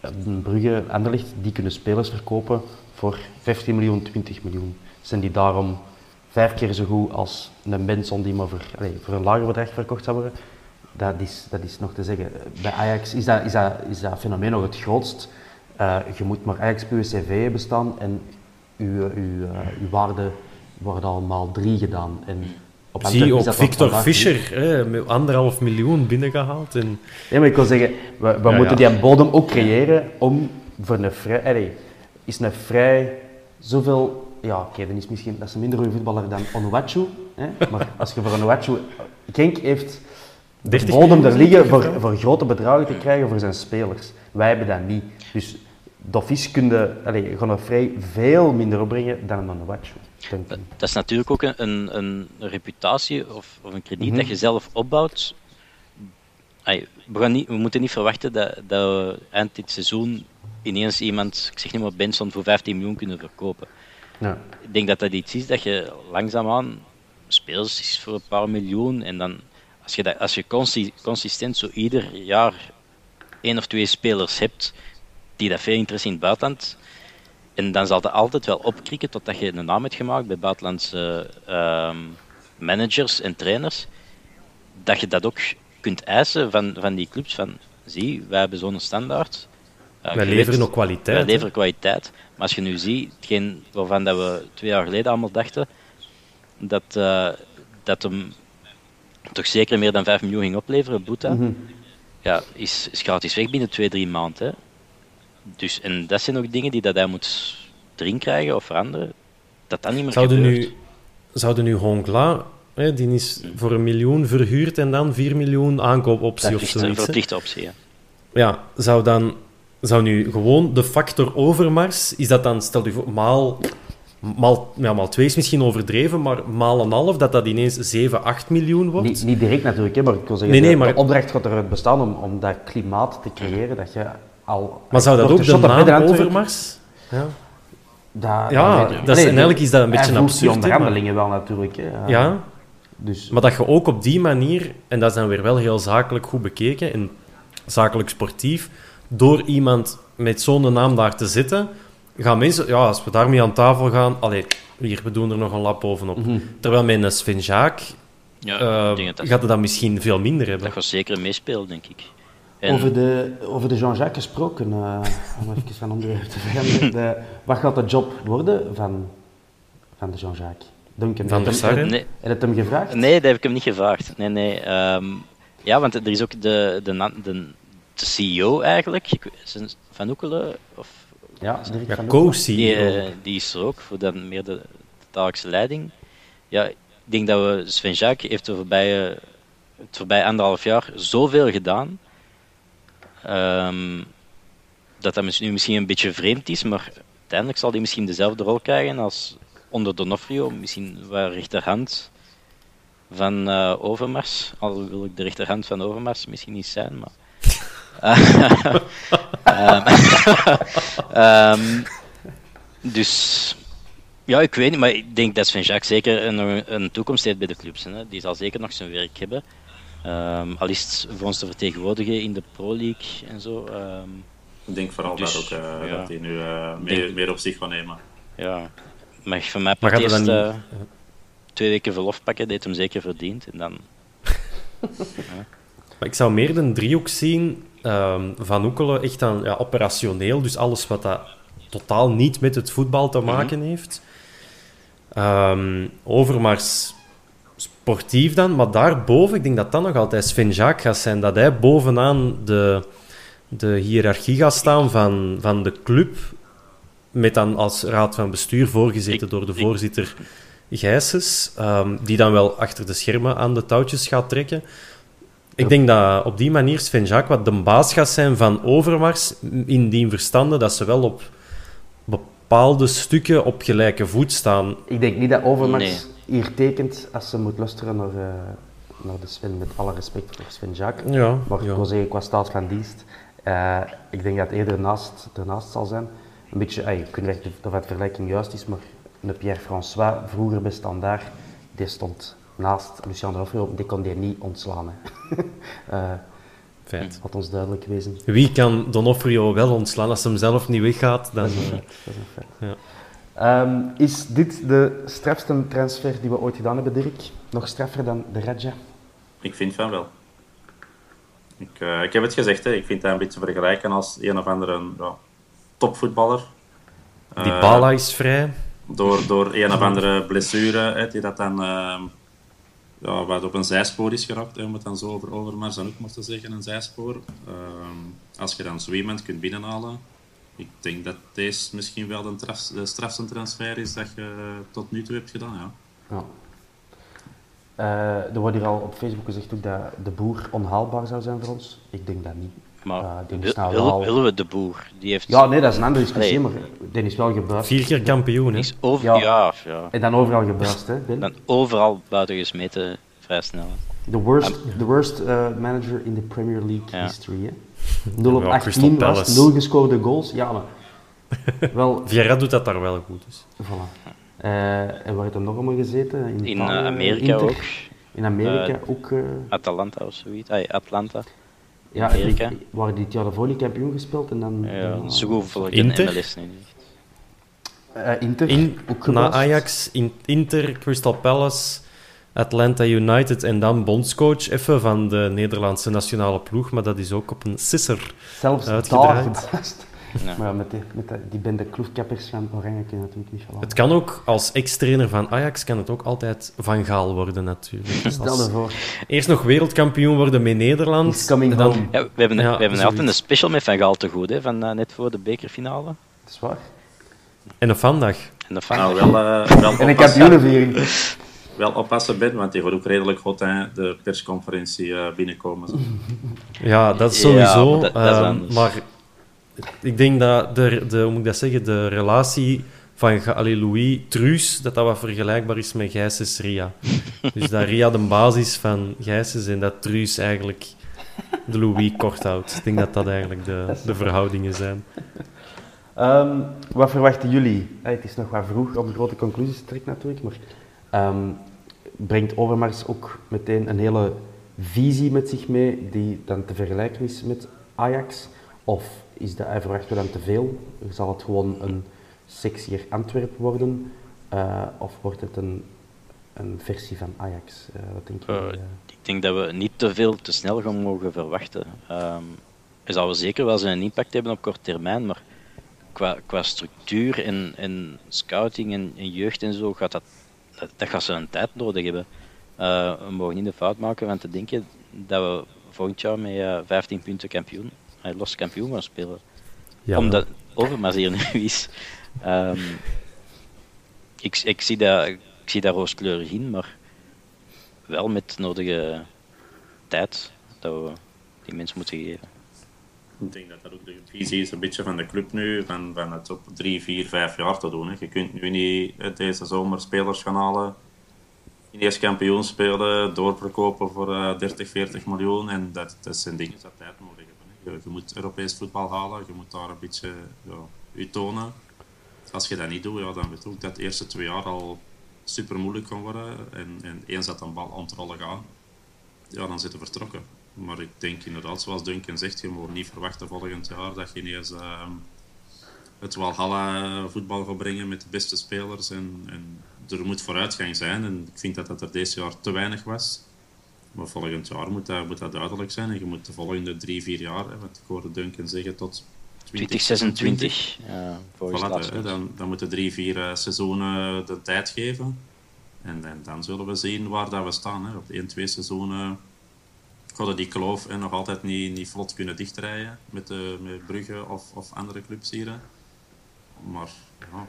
een Brugge, Anderlecht, die kunnen spelers verkopen voor 15 miljoen, 20 miljoen. Zijn die daarom vijf keer zo goed als een Benson die maar voor, allee, voor een lager bedrag verkocht zou worden? Dat is, dat is nog te zeggen. Bij Ajax is dat, is dat, is dat fenomeen nog het grootst. Eh, je moet maar Ajax puur CV hebben staan en uw, uw, eh, uw waarde wordt al maal drie gedaan. En op Zie ook Victor Fischer, hè, anderhalf miljoen binnengehaald. En, Ja, maar ik wil zeggen, we, we Ja, moeten ja. die bodem ook creëren om voor een vrij... allee, is een vrij zoveel... Ja, oké, dan is misschien dat is een minder goede voetballer dan Onuachu. Hè? Maar als je voor Onuachu... Genk heeft de 30 bodem er liggen voor, voor grote bedragen te krijgen voor zijn spelers. Wij hebben dat niet. Dus Doffies kun je, allee, gaan we vrij veel minder opbrengen dan een Onuachu. Dat, is natuurlijk ook een, een, reputatie of, of een krediet Mhm. dat je zelf opbouwt. We, gaan niet, we moeten niet verwachten dat, dat we eind dit seizoen ineens iemand, ik zeg niet maar Benson, voor 15 miljoen kunnen verkopen. Ik denk dat dat iets is dat je langzaamaan spelers is voor een paar miljoen en dan als je, dat, als je consi- consistent zo ieder jaar één of twee spelers hebt die dat veel interesse in het buitenland en dan zal dat altijd wel opkrikken totdat je een naam hebt gemaakt bij buitenlandse ehm, managers en trainers dat je dat ook kunt eisen van, van die clubs van zie, wij hebben zo'n standaard wij leveren ook kwaliteit. wij leveren kwaliteit. Maar als je nu ziet, hetgeen waarvan dat we twee jaar geleden allemaal dachten, dat, eh, dat hem toch zeker meer dan 5 miljoen ging opleveren, Boeta, Mhm. ja, is, is gratis weg binnen twee, drie maanden. Hè. Dus, en dat zijn ook dingen die dat hij moet erin krijgen of veranderen, dat dat niet meer Zouden gebeurt. nu, zouden nu Hongla, hè, die is voor een miljoen verhuurd en dan 4 miljoen aankoopoptie of Verplichte, zoiets. hè? verplichte optie, ja. Ja, zou dan zou nu gewoon de factor overmars, is dat dan, stel je voor, maal, maal, ja, maal 2 is misschien overdreven, maar maal een half, dat dat ineens 7, 8 miljoen wordt? Niet, niet direct natuurlijk, hè, maar ik wil zeggen, Nee, nee, de, maar- de opdracht gaat eruit bestaan om, om dat klimaat te creëren dat je al... maar zou dat ook de naam Antwerpen? overmars? Ja. Dat, Ja, dat is- eigenlijk is dat een beetje die absurd, hè, onderhandelingen wel natuurlijk. Hè. ja, Dus, maar dat je ook op die manier, en dat is dan weer wel heel zakelijk goed bekeken en zakelijk sportief, door iemand met zo'n naam daar te zitten, gaan mensen, ja, als we daarmee aan tafel gaan, allee, hier, we doen er nog een lap bovenop. Mhm. Terwijl met een Sven Jaak ja ik denk dat, dat, gaat het dan misschien veel minder hebben. dat gaat zeker meespelen, denk ik. En, over, de, over de Jean-Jacques gesproken, eh, om even van onderwerp te veranderen. De, wat gaat de job worden van, van de Jean-Jacques? Duncan, Van der heb je hem- hè? nee, Heb je het hem gevraagd? Nee, dat heb ik hem niet gevraagd. Nee, nee. ehm, ja, want er is ook de, de, de, de CEO eigenlijk, Van Oekelen, of, Ja, Ja, co-CEO. die, eh, die is er ook voor dan meer de, de dagelijkse leiding. Ja, ik denk dat we, Sven Jacques heeft de voorbije, het voorbije anderhalf jaar zoveel gedaan, ehm, dat dat nu misschien een beetje vreemd is, maar uiteindelijk zal hij misschien dezelfde rol krijgen als onder Donofrio, misschien wel rechterhand van eh, Overmars. Al wil ik de rechterhand van Overmars misschien niet zijn, maar... Ehm, ehm, dus ja, ik weet niet, maar ik denk dat Sven Jacques zeker een, een toekomst heeft bij de clubs. Hè. Die zal zeker nog zijn werk hebben. Ehm, al is het voor ons te vertegenwoordigen in de Pro League en zo. ehm, Ik denk vooral Dus, dat, ook, eh, ja. dat hij nu eh, meer, Denk- meer op zich gaat nemen. ja, mag van mij Maar gaat eerst dan twee weken verlof pakken, dat hem zeker verdient. En dan, Maar ik zou meer de driehoek zien ehm, van Oekelen echt aan ja, operationeel. Dus alles wat dat totaal niet met het voetbal te maken heeft. Ehm, Overmars sportief dan. Maar daarboven, ik denk dat dat nog altijd Sven Jaak gaat zijn. Dat hij bovenaan de, de hiërarchie gaat staan van, van de club. Met dan als raad van bestuur voorgezeten door de voorzitter Gijsens. ehm, die dan wel achter de schermen aan de touwtjes gaat trekken. Ik denk dat op die manier Sven Jacques wat de baas gaat zijn van Overmars, in die verstande dat ze wel op bepaalde stukken op gelijke voet staan. Ik denk niet dat Overmars Nee. hier tekent als ze moet luisteren naar, eh, naar de Sven, met alle respect voor Sven Jacques. Ja, Maar ik wil zeggen, qua staat van dienst, eh, ik denk dat het eerder naast, ernaast zal zijn. Een beetje, ey, ik weet niet of het vergelijking juist is, maar een Pierre-François, vroeger bij Standaard, die stond naast Lucien de die kon die niet ontslaan. Hè. Eh, Feit. Laat ons duidelijk wezen. Wie kan Donofrio wel ontslaan als hem zelf niet weggaat? Dan, Dat is een eh, feit. Dat is, een feit. ja. Ehm, is dit de strafste transfer die we ooit gedaan hebben, Dirk? Nog straffer dan de Raja? Ik vind van wel. Ik, eh, ik heb het gezegd, hè. ik vind dat een beetje vergelijken als een of andere ja, topvoetballer. die Eh, Bala is vrij. door, door een of andere blessure, hè, die dat dan ehm, ja, wat op een zijspoor is geraakt, hè, om het dan zo over Overmars dan ook maar te zeggen, een zijspoor. Ehm, als je dan zo iemand kunt binnenhalen, ik denk dat deze misschien wel de, traf, strafste transfer is dat je tot nu toe hebt gedaan. Ja. Ja. Eh, er wordt hier al op Facebook gezegd ook dat de boer onhaalbaar zou zijn voor ons. Ik denk dat niet. Maar Eh, die wil- is nou willen, wel- willen we de boer? Die heeft Ja, nee, dat is een andere discussie, Nee. maar die is wel gebuist. Vier keer kampioen, hè? is over, Ja. ja. Ja, En dan overal gebuist, hè, Ben? Dan overal buiten gesmeten, vrij snel. The worst, the worst eh, manager in de Premier League Ja. history, hè. 0 op Ja, 18 Crystal was Palace. 0 gescoorde goals. Ja, maar... wel, Vieira doet dat daar wel goed. Dus. voilà. Eh, en waar heeft hij nog allemaal gezeten? In, In eh, Amerika Inter. ook. In Amerika ook. eh, Atalanta of zoiets. Ah, Atlanta. Ja, Amerika. die- waar dit jaar daarvoor niet kampioen gespeeld en dan... Ja, zo goed volg ik Inter? in MLS nu niet. Eh, Inter, In, ook na. Ajax, in, Inter, Crystal Palace, Atlanta United en dan bondscoach even van de Nederlandse nationale ploeg. Maar dat is ook op een sisser. Zelfs daar uitgedraaid. gebuist. Ja. Maar met, die, met die, die bende kloefkappers van Oranje kun je natuurlijk niet verlaten. Het kan ook, als ex-trainer van Ajax, kan het ook altijd Van Gaal worden natuurlijk. Stel Als- je voor. eerst nog wereldkampioen worden met Nederland. He's coming en dan, home. Ja, we hebben, Ja, we hebben altijd een special met Van Gaal te goed, hè, van eh, net voor de bekerfinale. Dat is waar. En een vandaag. En de Van Nou, wel, eh, wel, En een kampioenenviering. wel oppassen, Ben, want die gaat ook redelijk goed hè, de persconferentie eh, binnenkomen. zo. Ja, dat is Ja, sowieso. maar dat- dat is anders. maar ik denk dat de, de, hoe moet ik dat zeggen, de relatie van allee, Louis Truus, dat dat wat vergelijkbaar is met Gijsens Ria. dus dat Ria de basis van Gijsens en dat Truus eigenlijk de Louis kort houdt. Ik denk dat dat eigenlijk de, de verhoudingen zijn. Ehm, wat verwachten jullie? Eh, het is nog wat vroeg om grote conclusies te trekken natuurlijk, maar ehm, brengt Overmars ook meteen een hele visie met zich mee die dan te vergelijken is met Ajax? Of is de, hij dan te veel? Zal het gewoon een sexier Antwerp worden? Eh, of wordt het een, een versie van Ajax? Eh, wat denk je? Eh, Ik denk dat we niet te veel te snel gaan mogen verwachten. Ehm hij zal zeker wel zijn impact hebben op korte termijn, maar qua, qua structuur en, scouting en, jeugd en zo gaat dat, dat, gaat ze een tijd nodig hebben. We mogen niet de fout maken van te denken dat we volgend jaar met eh, 15 punten kampioen, los kampioen gaan spelen. Ja, Omdat Overmars hier nu is. Ehm, ik, ik, zie dat, ik zie dat rooskleurig in, maar wel met de nodige tijd dat we die mensen moeten geven. Ik denk dat dat ook de visie is een beetje van de club nu, van, van het op drie, vier, vijf jaar te doen. Hè. Je kunt nu niet eh, deze zomer spelers gaan halen, ineens kampioen spelen, doorverkopen voor eh 30, 40 miljoen. En dat, dat zijn dingen dat tijd. Hè. Je, je moet Europees voetbal halen, je moet daar een beetje je tonen. Als je dat niet doet, ja, dan weet ook dat de eerste twee jaar al super moeilijk kan worden. En, en eens dat een bal aan het rollen gaat, ja, dan zitten vertrokken. Maar ik denk inderdaad, zoals Duncan zegt, je moet niet verwachten volgend jaar dat je ineens uh, het Walhalla voetbal gaat brengen met de beste spelers. En, en er moet vooruitgang zijn. En ik vind dat dat er deze jaar te weinig was. Maar volgend jaar moet dat, moet dat duidelijk zijn. En je moet de volgende drie, vier jaar, hè, want ik hoorde Duncan zeggen tot 2026. Ja, voilà, dan, dan moeten drie, vier uh, seizoenen de tijd geven. En, en, dan zullen we zien waar dat we staan. Hè. Op één, twee seizoenen hadden die kloof en nog altijd niet, niet vlot kunnen dichtrijden met, de, met Brugge of, of andere clubs hier. Maar ja,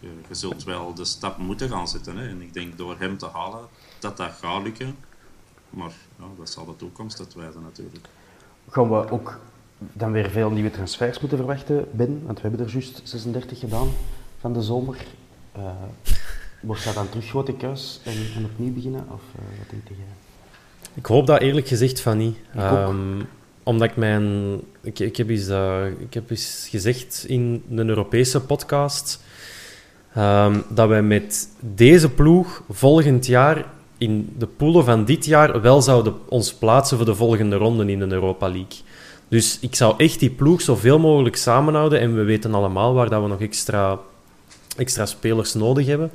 je, je, zult wel de stap moeten gaan zetten. Hè. En ik denk door hem te halen dat dat gaat lukken. Maar ja, dat zal de toekomst uitwijzen natuurlijk. Gaan we ook dan weer veel nieuwe transfers moeten verwachten, Ben? Want we hebben er juist 36 gedaan van de zomer. Uh, wordt dat dan terug grote kuis en, en opnieuw beginnen? Of uh, wat denk jij? Ik hoop dat eerlijk gezegd van niet. Um, omdat ik mijn... Ik, ik, heb eens, uh, ik heb eens gezegd in een Europese podcast um, dat wij met deze ploeg volgend jaar in de poelen van dit jaar wel zouden ons plaatsen voor de volgende ronde in de Europa League. Dus ik zou echt die ploeg zoveel mogelijk samenhouden. En we weten allemaal waar dat we nog extra, extra spelers nodig hebben.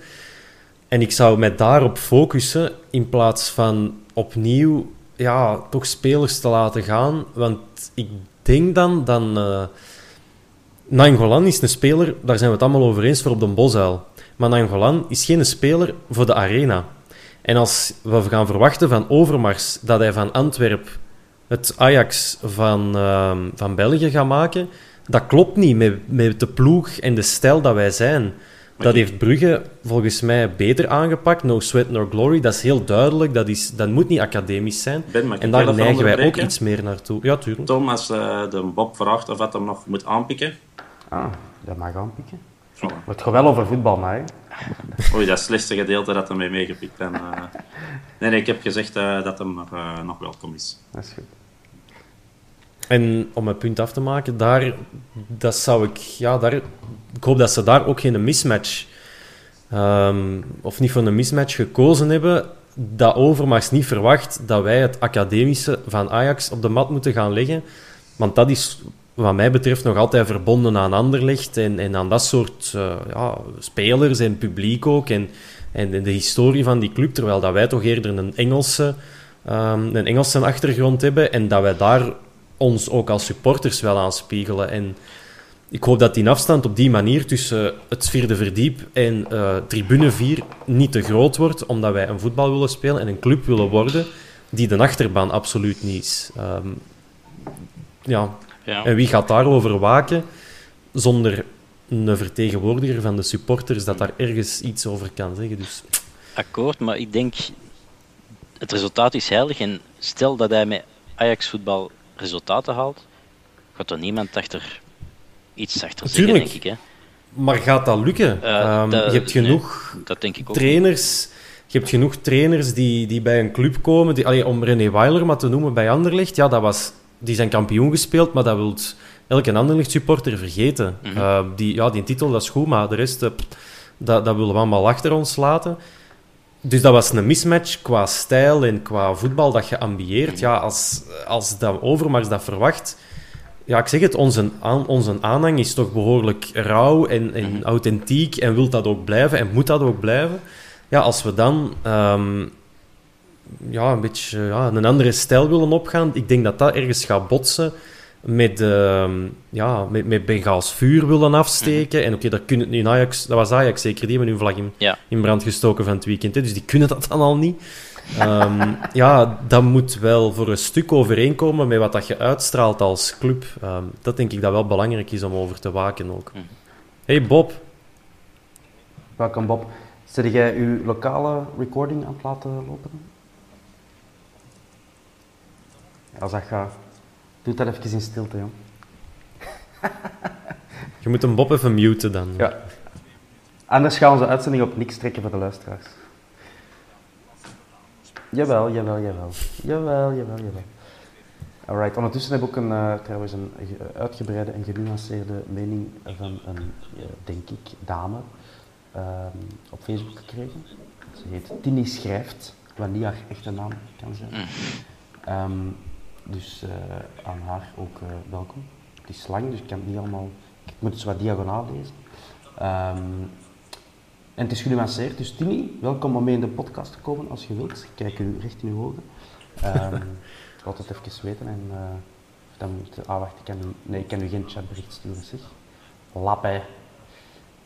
En ik zou mij daarop focussen in plaats van opnieuw ja, toch spelers te laten gaan. Want ik denk dan dat... Uh, Nangolan is een speler, daar zijn we het allemaal over eens, voor op de Bosuil. Maar Nangolan is geen speler voor de arena. En als we gaan verwachten van Overmars dat hij van Antwerp het Ajax van, uh, van België gaat maken, dat klopt niet met, met de ploeg en de stijl dat wij zijn. Dat heeft Brugge volgens mij beter aangepakt. No sweat, no glory. Dat is heel duidelijk. Dat, is, dat moet niet academisch zijn. en daar neigen wij ook iets meer naartoe. Ja, tuurlijk. Tom, als uh, de Bob vraagt of dat hem nog moet aanpikken. Ah, dat mag aanpikken. Voilà. Het gaat wel over voetbal, maar. Oei, dat slechtste gedeelte dat hij mee meegepikt. En, uh... nee, nee, ik heb gezegd uh, dat hem nog, nog welkom is. Dat is goed. En om het punt af te maken, daar, dat zou ik, ja, daar, ik hoop dat ze daar ook geen mismatch, um, of niet voor een mismatch gekozen hebben, dat Overmars niet verwacht dat wij het academische van Ajax op de mat moeten gaan leggen. Want dat is, wat mij betreft, nog altijd verbonden aan Anderlecht en, en aan dat soort uh, ja, spelers en publiek ook. En, en de historie van die club, terwijl dat wij toch eerder een Engelse, um, een Engelse achtergrond hebben en dat wij daar ons ook als supporters wel aanspiegelen. En ik hoop dat die afstand op die manier tussen het vierde verdiep en uh, tribune 4 niet te groot wordt, omdat wij een voetbal willen spelen en een club willen worden die de achterbaan absoluut niet is. Um, ja. Ja. En wie gaat daarover waken zonder een vertegenwoordiger van de supporters dat daar ergens iets over kan zeggen? Dus. Akkoord, maar ik denk het resultaat is heilig en stel dat hij met Ajax voetbal resultaten haalt, gaat er niemand achter iets achter zeggen, denk ik. Hè. Maar gaat dat lukken? Uh, um, dat, je hebt genoeg nee, dat denk ik ook trainers. Je hebt genoeg trainers die, die bij een club komen. Die, allee, om René Weiler maar te noemen bij Anderlecht, ja, dat was, die zijn kampioen gespeeld, maar dat wil elke Anderlecht supporter vergeten. Mm -hmm. uh, die, ja, die titel dat is goed, maar de rest, uh, dat, dat willen we allemaal achter ons laten. Dus dat was een mismatch qua stijl en qua voetbal dat je ambieert. Ja, als, als dat Overmars dat verwacht... Ja, ik zeg het, onze, aan, onze aanhang is toch behoorlijk rauw en, en mhm. authentiek en wil dat ook blijven en moet dat ook blijven. Ja, als we dan um, ja, een beetje ja, een andere stijl willen opgaan, ik denk dat dat ergens gaat botsen met, uh, ja, met, met Bengaals vuur willen afsteken. En oké, okay, dat, kunnen, in Ajax, dat was Ajax zeker, die hebben hun vlag in, ja. in brand gestoken van het weekend. Hè, dus die kunnen dat dan al niet. Um, ja, dat moet wel voor een stuk overeenkomen met wat dat je uitstraalt als club. Um, dat denk ik dat wel belangrijk is om over te waken ook. Mm. Hey Bob. Welkom Bob. Zet jij uw lokale recording aan het laten lopen? Als dat gaat. Doe dat even in stilte, jong. Je moet een Bob even muten dan. Ja. Anders gaan we onze uitzending op niks trekken voor de luisteraars. Jawel, jawel, jawel. Jawel, jawel, jawel. Alright, ondertussen heb ik ook een, uh, trouwens een uitgebreide en genuanceerde mening van een, denk ik, dame ehm, op Facebook gekregen. Ze heet Tini Schrijft, wat niet haar echte naam kan zijn. Mm. Ehm, dus uh, aan haar ook uh, welkom. Het is lang, dus ik kan het niet allemaal... Ik moet het zo wat diagonaal lezen. Um, en het is genuanceerd, dus Tini, welkom om mee in de podcast te komen als je wilt. Ik kijk u recht in uw ogen. Um, ik laat het even weten en uh, dan moet ah, wacht, ik kan u, nee, ik kan u geen chatbericht sturen, zeg. Lappij.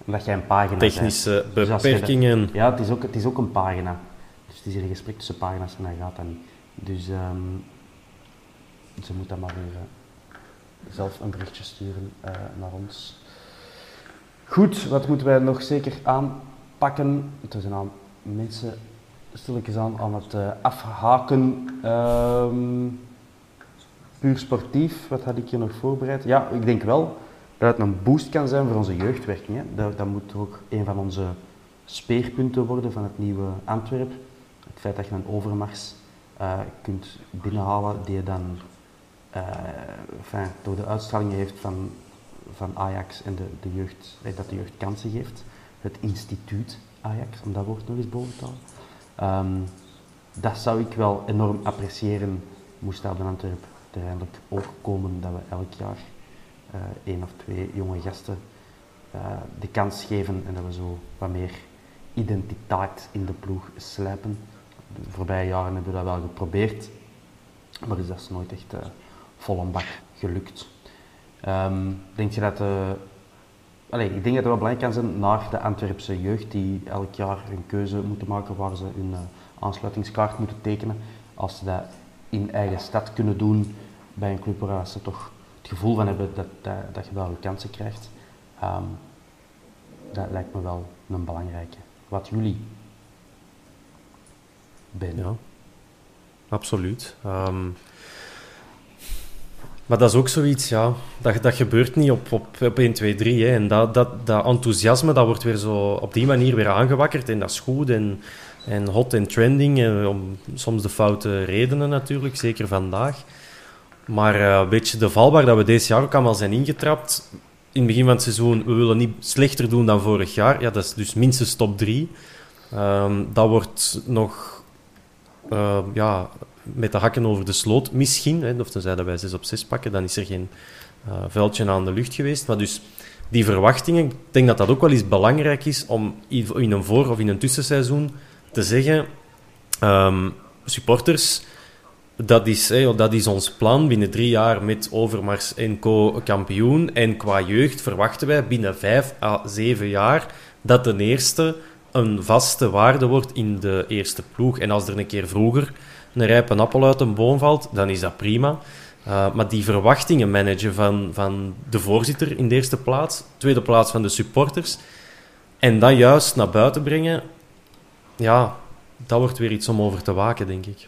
Omdat jij een pagina Technische bent. Dus beperkingen. ja, het is, ook, het is ook een pagina. Dus het is hier een gesprek tussen pagina's en dat gaat dat niet. Dus um, ze moet dan maar weer uh, zelf een berichtje sturen uh, naar ons. Goed, wat moeten wij nog zeker aanpakken? Er zijn al mensen stilletjes aan aan het uh, afhaken. Um, puur sportief, wat had ik hier nog voorbereid? Ja, ik denk wel dat het een boost kan zijn voor onze jeugdwerking. Hè. Dat, dat moet ook een van onze speerpunten worden van het nieuwe Antwerp. Het feit dat je een overmars kunt binnenhalen die je dan enfin, door de uitstraling heeft van, van Ajax en de, de jeugd, dat de jeugd kansen geeft. Het instituut Ajax, om dat woord nog eens boven te. Um, dat zou ik wel enorm appreciëren, moest dat in Antwerpen ook komen, dat we elk jaar uh, één of twee jonge gasten de kans geven en dat we zo wat meer identiteit in de ploeg slijpen de voorbije jaren hebben we dat wel geprobeerd, maar is dat nooit echt vol bak gelukt. Um, denk je dat, uh, allez, ik denk dat het wel belangrijk kan zijn naar de Antwerpse jeugd die elk jaar een keuze moeten maken waar ze hun uh, aansluitingskaart moeten tekenen. Als ze dat in eigen stad kunnen doen bij een club waar ze toch het gevoel van hebben dat, dat, dat je wel kansen krijgt. Um, dat lijkt me wel een belangrijke. Wat jullie ja, absoluut. Um, maar dat is ook zoiets, ja, dat, dat gebeurt niet op, op, op 1, 2, 3. Hè. En dat, dat, dat enthousiasme dat wordt weer zo op die manier weer aangewakkerd. En dat is goed en, en hot en trending. En om soms de foute redenen natuurlijk, zeker vandaag. Maar uh, een beetje de valbaar dat we deze jaar ook allemaal zijn ingetrapt. In het begin van het seizoen, we willen niet slechter doen dan vorig jaar. Ja, dat is dus minstens top 3. Um, dat wordt nog uh, ja, met de hakken over de sloot misschien. Hè, of tenzij dat wij 6 op 6 pakken, dan is er geen uh, vuiltje aan de lucht geweest. Maar dus die verwachtingen, ik denk dat dat ook wel eens belangrijk is om in een voor- of in een tussenseizoen te zeggen: um, supporters, dat is, hè, dat is ons plan binnen drie jaar met Overmars en Co. kampioen. En qua jeugd verwachten wij binnen vijf à zeven jaar dat de eerste een vaste waarde wordt in de eerste ploeg. En als er een keer vroeger een rijpe appel uit een boom valt, dan is dat prima. Uh, maar die verwachtingen managen van, van de voorzitter in de eerste plaats, tweede plaats van de supporters, en dat juist naar buiten brengen, ja, dat wordt weer iets om over te waken, denk ik.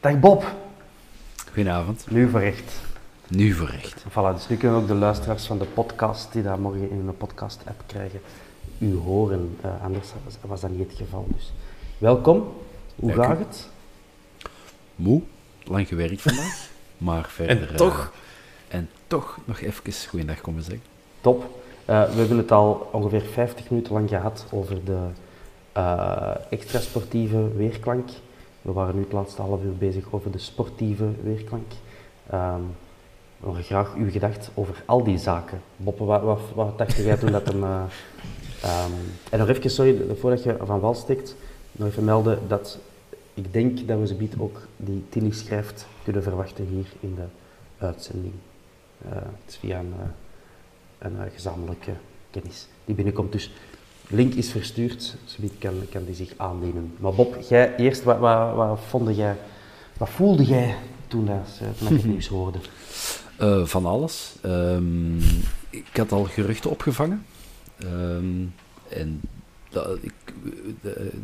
Dag Bob. Goedenavond. Nu voor recht. Nu voor. Voilà, dus nu kunnen ook de luisteraars van de podcast, die daar morgen in een podcast-app krijgen, u horen. Uh, anders was dat niet het geval. Dus welkom. Hoe gaat het? Moe, lang gewerkt vandaag. maar verder. En toch? Uh, en toch nog even goeiedag komen zeggen. Top. Uh, we hebben het al ongeveer 50 minuten lang gehad over de extra sportieve weerklank. We waren nu het laatste half uur bezig over de sportieve weerklank. Um, we graag uw gedacht over al die zaken. Boppe, wat, wat, wat dacht jij toen dat hem Um, en nog even, sorry, voordat je van wal steekt, nog even melden dat ik denk dat we ze biedt ook die Tilly schrijft kunnen verwachten hier in de uitzending. Uh, het is via een, uh, een uh, gezamenlijke kennis die binnenkomt. Dus link is verstuurd, zoiets kan, kan die zich aannemen. Maar Bob, jij eerst, wat, wat, wat, vond jij, wat voelde jij toen, dat, toen het nieuws hoorde? van alles. Um, ik had al geruchten opgevangen. Um, en dat, ik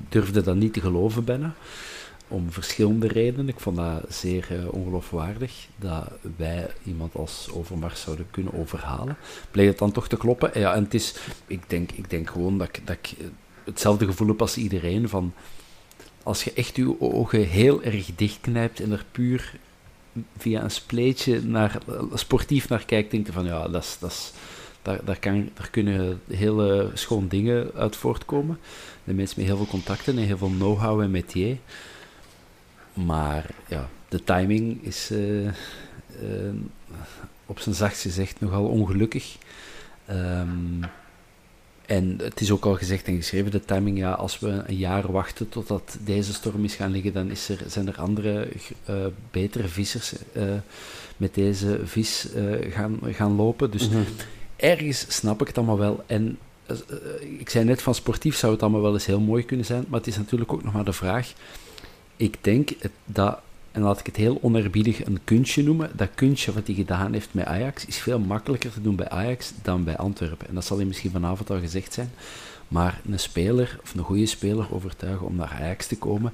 durfde dat niet te geloven bijna. Om verschillende redenen. Ik vond dat zeer uh, ongeloofwaardig dat wij iemand als Overmars zouden kunnen overhalen. Bleek het dan toch te kloppen? En ja, en het is, ik denk, ik denk gewoon dat, dat ik hetzelfde gevoel heb als iedereen. Van als je echt je ogen heel erg dichtknijpt en er puur via een spleetje naar, sportief naar kijkt, denk je van ja, dat is, daar, daar, kan, daar kunnen hele schoon dingen uit voortkomen. De mensen met heel veel contacten en heel veel know-how en métier. Maar ja, de timing is uh, uh, op zijn zachtst gezegd nogal ongelukkig. Um, en het is ook al gezegd en geschreven, de timing, ja, als we een jaar wachten totdat deze storm is gaan liggen, dan is er, zijn er andere uh, betere vissers uh, met deze vis uh, gaan, gaan lopen. Dus mm -hmm. ergens snap ik het allemaal wel. En ik zei net van sportief zou het allemaal wel eens heel mooi kunnen zijn, maar het is natuurlijk ook nog maar de vraag. Ik denk dat en laat ik het heel onerbiedig een kunstje noemen. Dat kunstje wat hij gedaan heeft met Ajax is veel makkelijker te doen bij Ajax dan bij Antwerpen. En dat zal hij misschien vanavond al gezegd zijn. Maar een speler, of een goede speler overtuigen om naar Ajax te komen,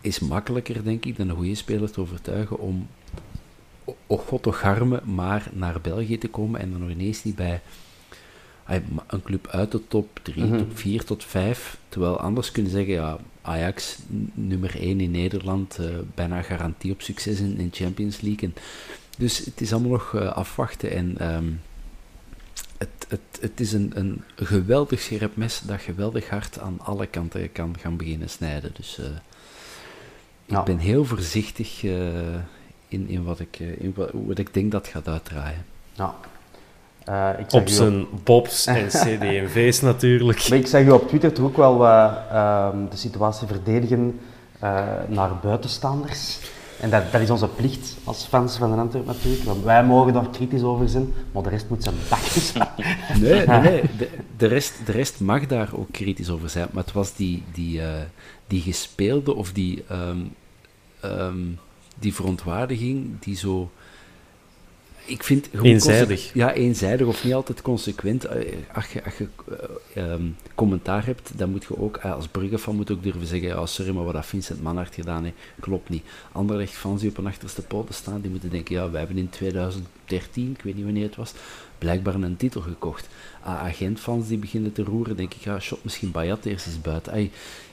is makkelijker, denk ik, dan een goede speler te overtuigen om, oh god toch garmen, maar naar België te komen en dan nog ineens niet bij een club uit de top 3, mm -hmm. top 4, tot 5. Terwijl anders kunnen zeggen, ja, Ajax nummer 1 in Nederland, uh, bijna garantie op succes in de Champions League. En dus het is allemaal nog uh, afwachten. En um, het, het, het is een, een geweldig scherp mes dat geweldig hard aan alle kanten kan gaan beginnen snijden. Dus uh, ik ja. ben heel voorzichtig in, in, wat ik, in wat, wat ik denk dat gaat uitdraaien. Ja. Uh, ik op zijn op... bobs en cd&v's natuurlijk. Maar ik zag u op Twitter toch ook wel uh, uh, de situatie verdedigen eh, naar buitenstaanders. En dat, dat, is onze plicht als fans van de Antwerp natuurlijk. Want wij mogen daar kritisch over zijn, maar de rest moet zijn bakjes Nee, nee, nee. De, de, rest, de rest mag daar ook kritisch over zijn. Maar het was die, die, die gespeelde of die, um, um, die verontwaardiging die zo ik vind... Eenzijdig. Ja, eenzijdig of niet altijd consequent. Als je, als je uh, um, commentaar hebt, dan moet je ook, uh, als Brugge-fan moet ook durven zeggen, ja, sorry, maar wat dat Vincent Manhart gedaan heeft, klopt niet. Andere fans die op een achterste poten staan, die moeten denken, ja, wij hebben in 2013, ik weet niet wanneer het was, blijkbaar een titel gekocht. Uh, agentfans die beginnen te roeren, denk ik, ja, shot, misschien Bayat eerst eens buiten. Ay,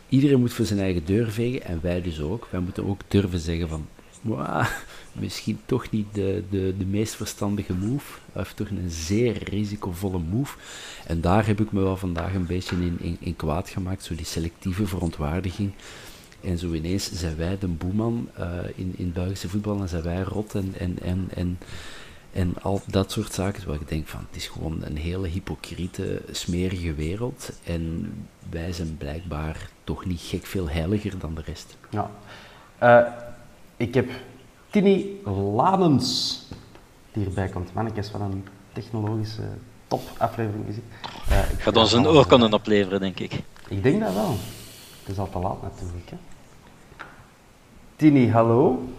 iedereen moet voor zijn eigen deur vegen, en wij dus ook. Wij moeten ook durven zeggen van, misschien toch niet de, de, de meest verstandige move. Hij toch een zeer risicovolle move. En daar heb ik me wel vandaag een beetje in, in, in kwaad gemaakt, zo die selectieve verontwaardiging. En zo ineens zijn wij de boeman uh, in, in Belgische voetbal en zijn wij rot en, en, en, en, en al dat soort zaken. Waar ik denk van, het is gewoon een hele hypocriete, smerige wereld. En wij zijn blijkbaar toch niet gek veel heiliger dan de rest. Ja. Uh, ik heb Tini Lanens die erbij komt. Mannekes van een technologische top-aflevering gezien. Uh, ik Gaat ons een oorkonden opleveren, denk ik. Ik denk dat wel. Het is al te laat natuurlijk. Hè. Tini, hallo.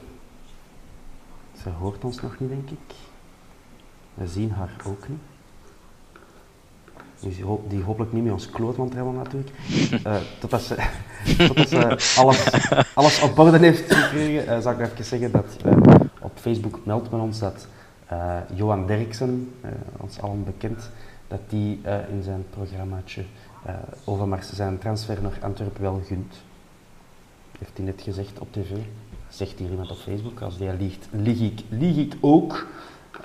Ze hoort ons nog niet, denk ik. We zien haar ook niet. Die, die hopelijk niet met ons klootland hebben natuurlijk. Uh, totdat ze, ze alles, alles op orde heeft gekregen, uh, zou ik even zeggen dat uh, op Facebook meldt men ons dat Johan Derksen, ons allen bekend, dat die in zijn programmaatje Overmars zijn transfer naar Antwerpen wel gunt. Heeft hij net gezegd op tv. Zegt hier iemand op Facebook. Als die liegt, lieg ik, lieg ik ook.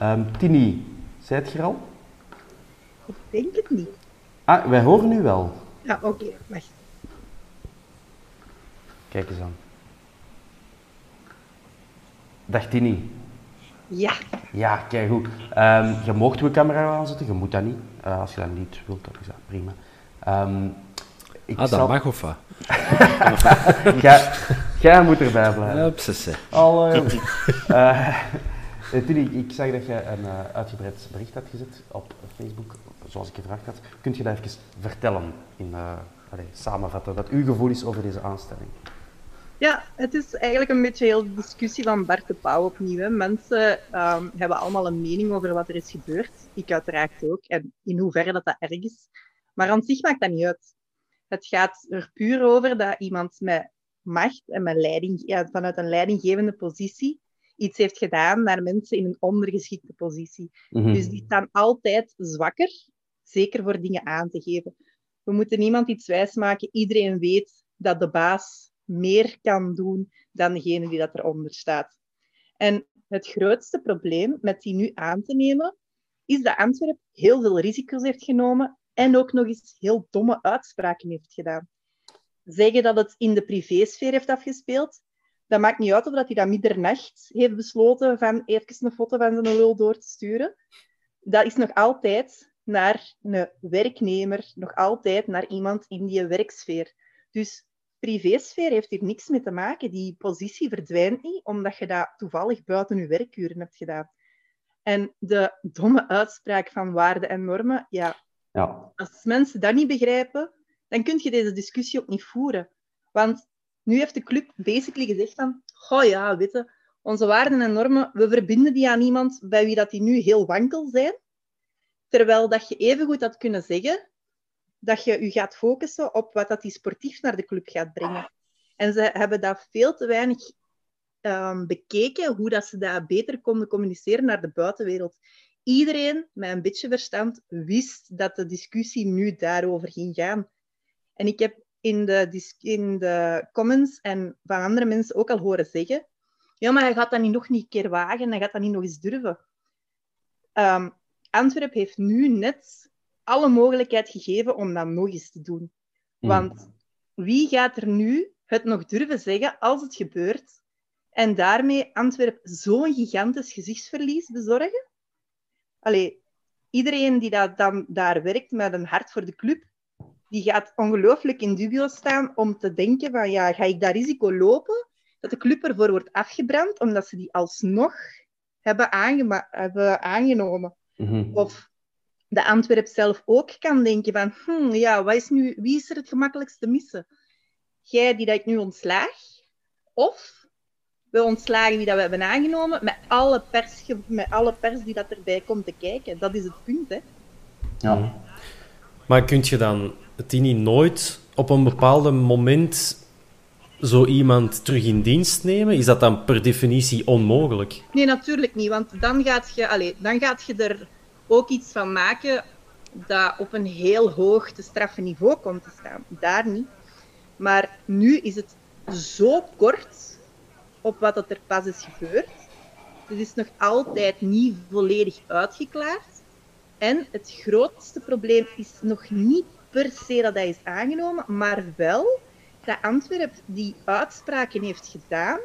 Um, Tini, zijt je er al? Ik denk het niet. Ah, wij horen nu wel. Ja, oké, okay, wacht. Kijk eens aan. Dag Tini. Ja. Ja, kijk goed. Um, je mocht uw camera aanzetten, je moet dat niet. Uh, als je dat niet wilt, dan is dat prima. Um, ik ah, dat zal... mag of wat? Jij moet erbij blijven. Upsesse. Hallo. uh, Tini, ik zag dat je een uh, uitgebreid bericht had gezet op Facebook zoals ik gevraagd had. Kunt je dat even vertellen, in, uh, allez, samenvatten, wat uw gevoel is over deze aanstelling? Ja, het is eigenlijk een beetje heel de discussie van Bart de Pauw opnieuw. Hè. Mensen um, hebben allemaal een mening over wat er is gebeurd. Ik uiteraard ook. En in hoeverre dat dat erg is. Maar aan zich maakt dat niet uit. Het gaat er puur over dat iemand met macht en met leiding, ja, vanuit een leidinggevende positie iets heeft gedaan naar mensen in een ondergeschikte positie. Mm -hmm. Dus die staan altijd zwakker zeker voor dingen aan te geven. We moeten niemand iets wijsmaken. Iedereen weet dat de baas meer kan doen dan degene die dat eronder staat. En het grootste probleem met die nu aan te nemen, is dat Antwerpen heel veel risico's heeft genomen en ook nog eens heel domme uitspraken heeft gedaan. Zeggen dat het in de privésfeer heeft afgespeeld, dat maakt niet uit of dat hij dat middernacht heeft besloten van even een foto van zijn lul door te sturen. Dat is nog altijd naar een werknemer, nog altijd naar iemand in die werksfeer. Dus privésfeer heeft hier niks mee te maken. Die positie verdwijnt niet omdat je dat toevallig buiten je werkuren hebt gedaan. En de domme uitspraak van waarden en normen, ja, Ja. als mensen dat niet begrijpen, dan kun je deze discussie ook niet voeren. Want nu heeft de club basically gezegd van, oh ja, weet je, onze waarden en normen, we verbinden die aan iemand bij wie dat die nu heel wankel zijn. Terwijl dat je evengoed had kunnen zeggen dat je je gaat focussen op wat dat die sportief naar de club gaat brengen. En ze hebben dat veel te weinig ehm, bekeken, hoe dat ze dat beter konden communiceren naar de buitenwereld. Iedereen met een beetje verstand wist dat de discussie nu daarover ging gaan. En ik heb in de, in de comments en van andere mensen ook al horen zeggen: ja, maar hij gaat dat niet nog niet een keer wagen, hij gaat dat niet nog eens durven. Ehm Antwerpen heeft nu net alle mogelijkheid gegeven om dat nog eens te doen. Want wie gaat er nu het nog durven zeggen als het gebeurt en daarmee Antwerpen zo'n gigantisch gezichtsverlies bezorgen? Allee, iedereen die dat dan daar werkt met een hart voor de club, die gaat ongelooflijk in dubio staan om te denken van ja, ga ik dat risico lopen dat de club ervoor wordt afgebrand omdat ze die alsnog hebben aangenomen? Mhm. Of de Antwerp zelf ook kan denken van, hm, ja, wat is nu, wie is er het gemakkelijkst te missen? Jij die dat ik nu ontslaag? Of we ontslagen wie dat we hebben aangenomen met alle pers, met alle pers die dat erbij komt te kijken. Dat is het punt, hè. Ja. Maar kun je dan, Tini, nooit op een bepaald moment zo iemand terug in dienst nemen? Is dat dan per definitie onmogelijk? Nee, natuurlijk niet, want dan gaat je, allee, dan gaat je er ook iets van maken dat op een heel hoog te straffen niveau komt te staan. Daar niet. Maar nu is het zo kort op wat er pas is gebeurd. Het is nog altijd niet volledig uitgeklaard. En het grootste probleem is nog niet per se dat hij is aangenomen, maar wel dat Antwerp die uitspraken heeft gedaan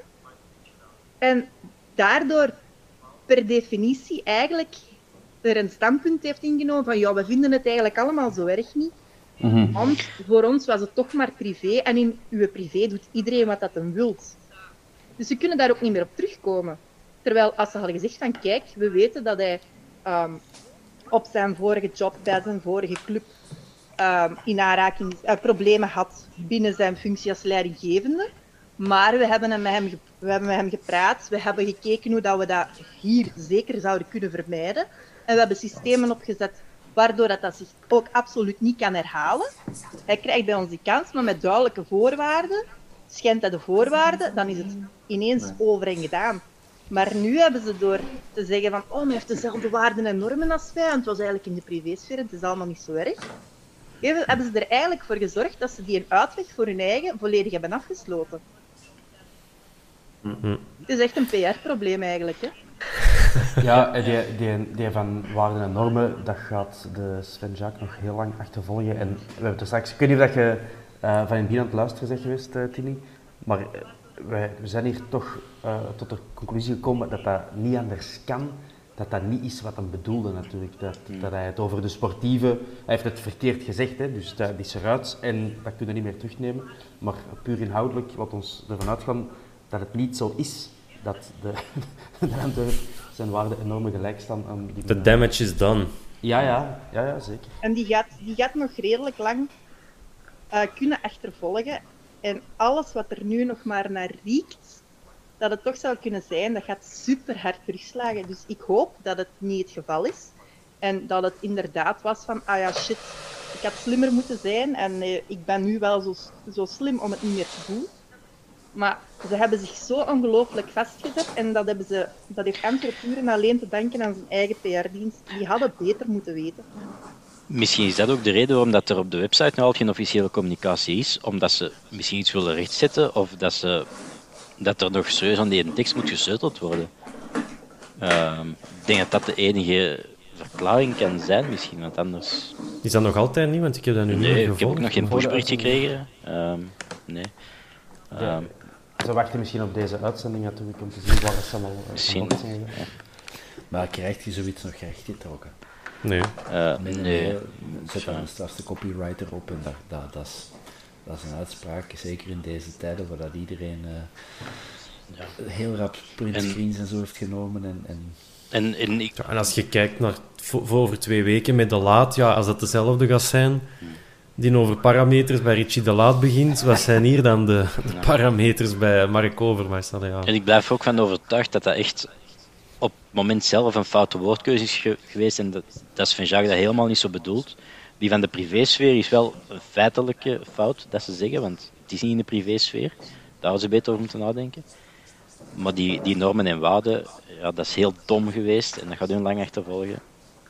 en daardoor per definitie eigenlijk er een standpunt heeft ingenomen van ja, we vinden het eigenlijk allemaal zo erg niet. Mhm. Want voor ons was het toch maar privé en in uw privé doet iedereen wat dat hem wilt. Dus ze kunnen daar ook niet meer op terugkomen. Terwijl als ze hadden gezegd van kijk, we weten dat hij ehm, op zijn vorige job bij zijn vorige club ehm, in aanraking eh, problemen had binnen zijn functie als leidinggevende. Maar we hebben, met hem, we hebben met hem gepraat, we hebben gekeken hoe dat we dat hier zeker zouden kunnen vermijden. En we hebben systemen opgezet waardoor dat, dat zich ook absoluut niet kan herhalen. Hij krijgt bij ons die kans, maar met duidelijke voorwaarden. Schendt hij de voorwaarden, dan is het ineens over en gedaan. Maar nu hebben ze door te zeggen van, oh, hij heeft dezelfde waarden en normen als wij, en het was eigenlijk in de privésfeer, het is allemaal niet zo erg. Even- Hebben ze er eigenlijk voor gezorgd dat ze die een uitweg voor hun eigen volledig hebben afgesloten. Mhm. Het is echt een PR-probleem eigenlijk, hè. Ja, en die, die, die van waarden en normen, dat gaat de Sven Jacques nog heel lang achtervolgen. En we hebben het er straks, ik weet niet of dat je eh, van in het begin aan het luisteren bent geweest, eh, Tini, maar eh, wij, we zijn hier toch eh, tot de conclusie gekomen dat dat niet anders kan. Dat dat niet is wat hij bedoelde natuurlijk. Dat, dat hij het over de sportieve, hij heeft het verkeerd gezegd, hè, dus dat is eruit en dat kunnen we niet meer terugnemen. Maar puur inhoudelijk, wat ons ervan uitgaan dat het niet zo is dat de, de zijn waarden enorm gelijk staan aan die The damage is done. Ja, ja, ja, ja zeker. En die gaat, die gaat nog redelijk lang eh, kunnen achtervolgen. En alles wat er nu nog maar naar riekt, dat het toch zou kunnen zijn, dat gaat super hard terugslagen. Dus ik hoop dat het niet het geval is. En dat het inderdaad was van, ah ja, shit, ik had slimmer moeten zijn en eh, ik ben nu wel zo, zo slim om het niet meer te doen. Maar ze hebben zich zo ongelooflijk vastgezet en dat, hebben ze, dat heeft Antwerp puur en alleen te danken aan zijn eigen PR-dienst. Die hadden beter moeten weten. Misschien is dat ook de reden waarom dat er op de website nog altijd geen officiële communicatie is. Omdat ze misschien iets willen rechtzetten of dat, ze, dat er nog serieus aan die tekst moet gesleuteld worden. Ehm, ik denk dat dat de enige verklaring kan zijn, misschien, want anders... Is dat nog altijd niet? Want ik heb dat nu niet Nee, meer ik heb gevolgd. ook nog geen de pushbericht gekregen. Ehm, nee. Ja. Ehm, Ze wachten misschien op deze uitzending natuurlijk om te zien waar ze allemaal eh, Misschien. van zijn. Maar krijgt hij zoiets nog rechtgetrokken? Nee. eh, Nee, nee, nee. nee. Zet daar een strafste copywriter op en dat, dat, dat, is, dat is een uitspraak, zeker in deze tijden, waar dat iedereen eh, heel rap printscreens en zo heeft genomen. En, en En, en ik, Ja, en als je kijkt naar voor, over twee weken met De Laat, ja, als dat dezelfde gaat zijn, die over parameters bij Richie De Laat begint, wat zijn hier dan de, de parameters bij Mark Overmars? Ja. En ik blijf er ook van overtuigd dat dat echt op het moment zelf een foute woordkeuze is ge- geweest. En dat, dat is van Jacques dat helemaal niet zo bedoeld. Die van de privésfeer is wel een feitelijke fout, dat ze zeggen, want het is niet in de privésfeer. Daar hadden ze beter over moeten nadenken. Maar die, die normen en waarden, ja, dat is heel dom geweest en dat gaat hun lang achtervolgen.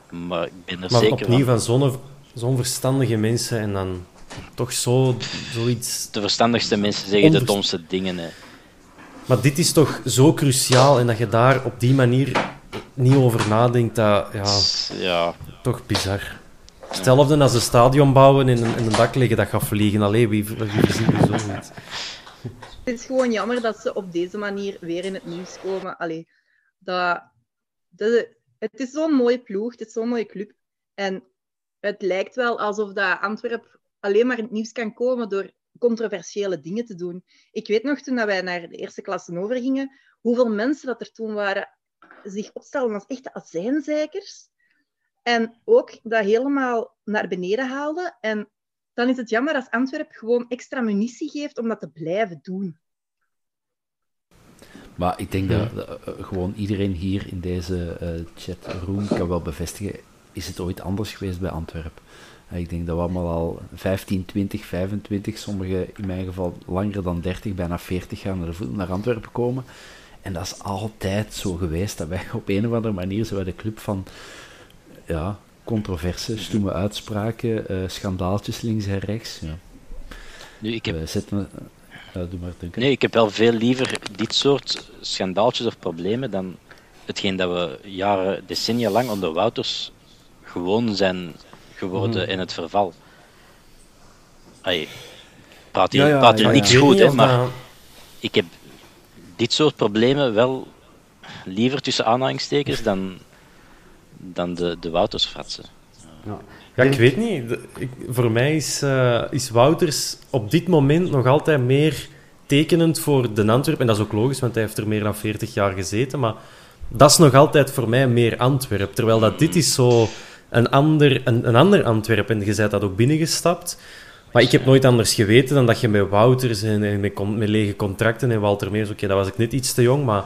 Maar ik ben er Maar zeker opnieuw van. van zo'n zo'n verstandige mensen en dan toch zo, zoiets... De verstandigste mensen zeggen de domste dingen. Hè. Maar dit is toch zo cruciaal en dat je daar op die manier niet over nadenkt, dat ja, Ja, toch bizar. Hetzelfde als een stadion bouwen en een, en een dak leggen dat gaat vliegen. Allee, wie, wie verzint er zoiets? Het is gewoon jammer dat ze op deze manier weer in het nieuws komen. Allee, dat, het is zo'n mooie ploeg, het is zo'n mooie club. En het lijkt wel alsof dat Antwerp alleen maar in het nieuws kan komen door controversiële dingen te doen. Ik weet nog, toen dat wij naar de eerste klasse overgingen, hoeveel mensen dat er toen waren zich opstelden als echte azijnzeikers. En ook dat helemaal naar beneden haalden. En dan is het jammer als Antwerp gewoon extra munitie geeft om dat te blijven doen. Maar ik denk dat, dat, eh, gewoon iedereen hier in deze eh, chatroom kan wel bevestigen, is het ooit anders geweest bij Antwerpen? Eh, Ik denk dat we allemaal al 15, 20, 25, sommigen in mijn geval langer dan 30, bijna 40 jaar naar, de voet, naar Antwerpen komen. En dat is altijd zo geweest, dat wij op een of andere manier wij de club van ja, controverse, stoeme uitspraken, eh, schandaaltjes links en rechts. Ja. nu, ik heb We zetten... ja, doe maar, Duncan. Nee, ik heb wel veel liever dit soort schandaaltjes of problemen dan hetgeen dat we jaren, decennia lang onder Wouters gewoon zijn geworden Mhm. in het verval. Ai, praat hier, Ja, ja, praat hier ja, niks goed, hè, maar ik heb dit soort problemen wel liever tussen aanhalingstekens dan, dan de, de Wouters-fratsen. Ja. Ja, ik weet niet. Ik- voor mij is, eh, is Wouters op dit moment nog altijd meer tekenend voor de Antwerp. En dat is ook logisch, want hij heeft er meer dan 40 jaar gezeten. Maar dat is nog altijd voor mij meer Antwerp. Terwijl dat dit is zo een ander, een, een ander Antwerp. En je bent dat ook binnengestapt. Maar ik heb nooit anders geweten dan dat je met Wouters en, met, met lege contracten en Walter Meers... Oké, dat was ik net iets te jong, maar...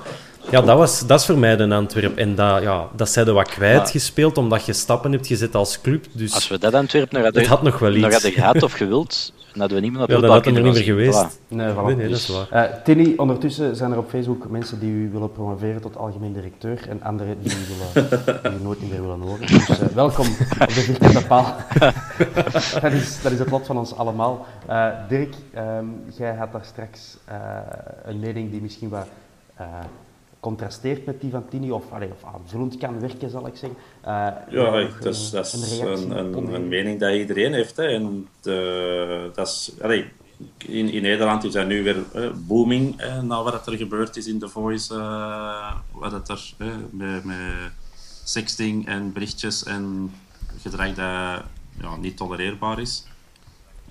Ja, dat, was, dat is voor mij de Antwerp. En dat, ja, dat zijn er wat kwijtgespeeld, omdat je stappen hebt gezet als club. Dus... Als we dat Antwerpen nog hadden, Het had nog wel nog iets. hadden gehad of gewild, dan hadden we niemand op Ja, dan Wilpaal had hij er niet meer geweest. Nee, voilà. Nee, nee, dat is Dus- waar. Eh, Tilly, ondertussen zijn er op Facebook mensen die u willen promoveren tot algemeen directeur en anderen die u, willen, die u nooit meer willen horen. Dus eh, welkom op de vierkante paal. dat, is, dat is het lot van ons allemaal. Eh, Dirk, ehm, jij had daar straks eh, een mening die misschien wat eh, contrasteert met die van Tini, of, allee, of aanvullend kan werken, zal ik zeggen. Eh, Ja, ik- dat is, dat is een een, mening dat iedereen heeft. Hè. En de, dat is, allee, in, in Nederland is dat nu weer eh, booming, eh, na wat er gebeurd is in The Voice. eh, wat het er eh, met, met sexting en berichtjes en gedrag dat ja, niet tolereerbaar is.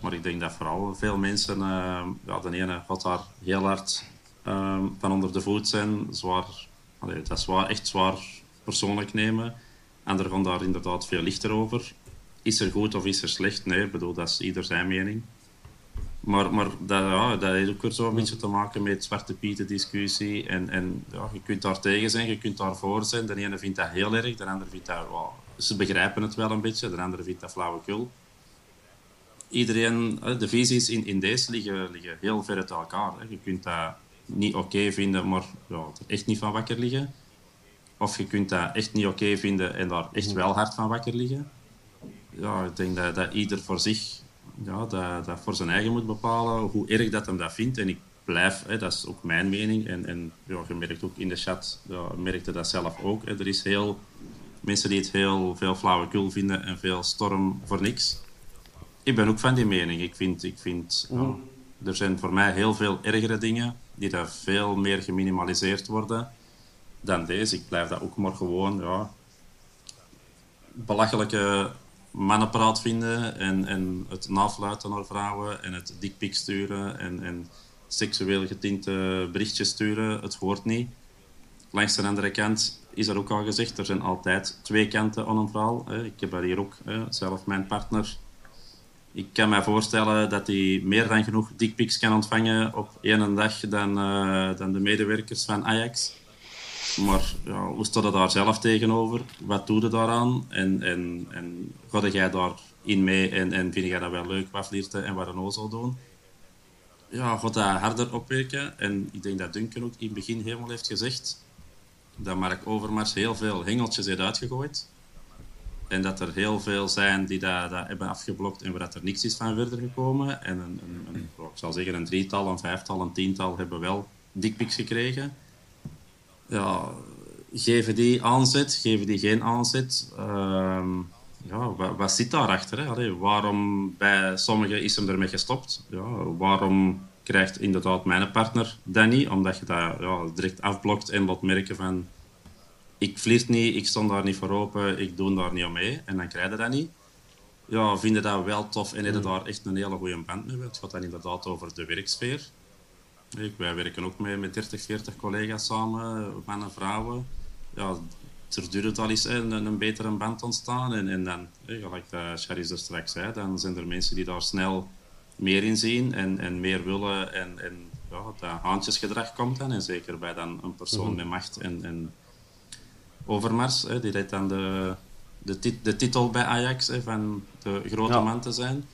Maar ik denk dat vooral veel mensen, eh, ja, de ene gaat daar heel hard eh, van onder de voet zijn, zwaar, allee, dat zwaar, echt zwaar persoonlijk nemen. Anderen gaan daar inderdaad veel lichter over. Is er goed of is er slecht? Nee, ik bedoel, dat is ieder zijn mening. Maar, maar dat, ja, dat heeft ook weer zo een beetje te maken met Zwarte Pieten discussie. En, en ja, je kunt daar tegen zijn, je kunt daar voor zijn. De ene vindt dat heel erg, de andere vindt dat... ze begrijpen het wel een beetje, de andere vindt dat flauwekul. Iedereen, hè, de visies in, in deze liggen, liggen heel ver uit elkaar. Hè. Je kunt dat niet oké vinden, maar ja, er echt niet van wakker liggen. Of je kunt dat echt niet oké vinden en daar echt wel hard van wakker liggen. Ja, ik denk dat, dat ieder voor zich ja, dat, dat voor zijn eigen moet bepalen hoe erg dat hem dat vindt. En ik blijf, hè, dat is ook mijn mening. En, en ja, je merkt ook in de chat, ja, merkte dat zelf ook. Hè. Er is heel mensen die het heel veel flauwekul vinden en veel storm voor niks. Ik ben ook van die mening. Ik vind, ik vind ja, er zijn voor mij heel veel ergere dingen die daar veel meer geminimaliseerd worden dan deze. Ik blijf dat ook maar gewoon ja, belachelijke mannenpraat vinden en, en het nafluiten naar vrouwen en het dikpik sturen en, en seksueel getinte berichtjes sturen. Het hoort niet. Langs de andere kant is er ook al gezegd, er zijn altijd twee kanten aan een verhaal. Ik heb daar hier ook zelf mijn partner. Ik kan me voorstellen dat hij meer dan genoeg dickpics kan ontvangen op één dag dan, uh, dan de medewerkers van Ajax. Maar ja, hoe staat het daar zelf tegenover? Wat doe je daaraan? En, en, en jij daarin mee en, en vind jij dat wel leuk, wat flirten en wat een ozel doen? Ja, gaat dat harder opwerken. En ik denk dat Duncan ook in het begin helemaal heeft gezegd dat Mark Overmars heel veel hengeltjes heeft uitgegooid. En dat er heel veel zijn die dat, dat hebben afgeblokt en waar er niks is van verder gekomen. En een, een, een, ik zal zeggen een drietal, een vijftal, een tiental hebben wel dickpics gekregen. Ja, geven die aanzet, geven die geen aanzet. Uh, ja, wat, wat, zit daarachter? Hè? Waarom bij sommigen is hem ermee gestopt? Ja, waarom krijgt inderdaad mijn partner dat niet? Omdat je dat ja, direct afblokt en laat merken van ik flirt niet, ik stond daar niet voor open, ik doe daar niet aan mee. En dan krijg je dat niet. Ja, vinden dat wel tof en hebben daar echt een hele goede band mee. Het gaat dan inderdaad over de werksfeer. Wij werken ook mee met 30, 40 collega's samen, mannen en vrouwen. Ja, er duurt al eens een, een betere band ontstaan. En, en dan, gelijk dat Charis er straks zei, dan zijn er mensen die daar snel meer in zien en, en meer willen. En, en ja, dat haantjesgedrag komt dan. En zeker bij dan een persoon Mhm. met macht en, en Overmars, hè, die rijdt dan de, de, tit- de titel bij Ajax hè, van de grote Ja. man te zijn.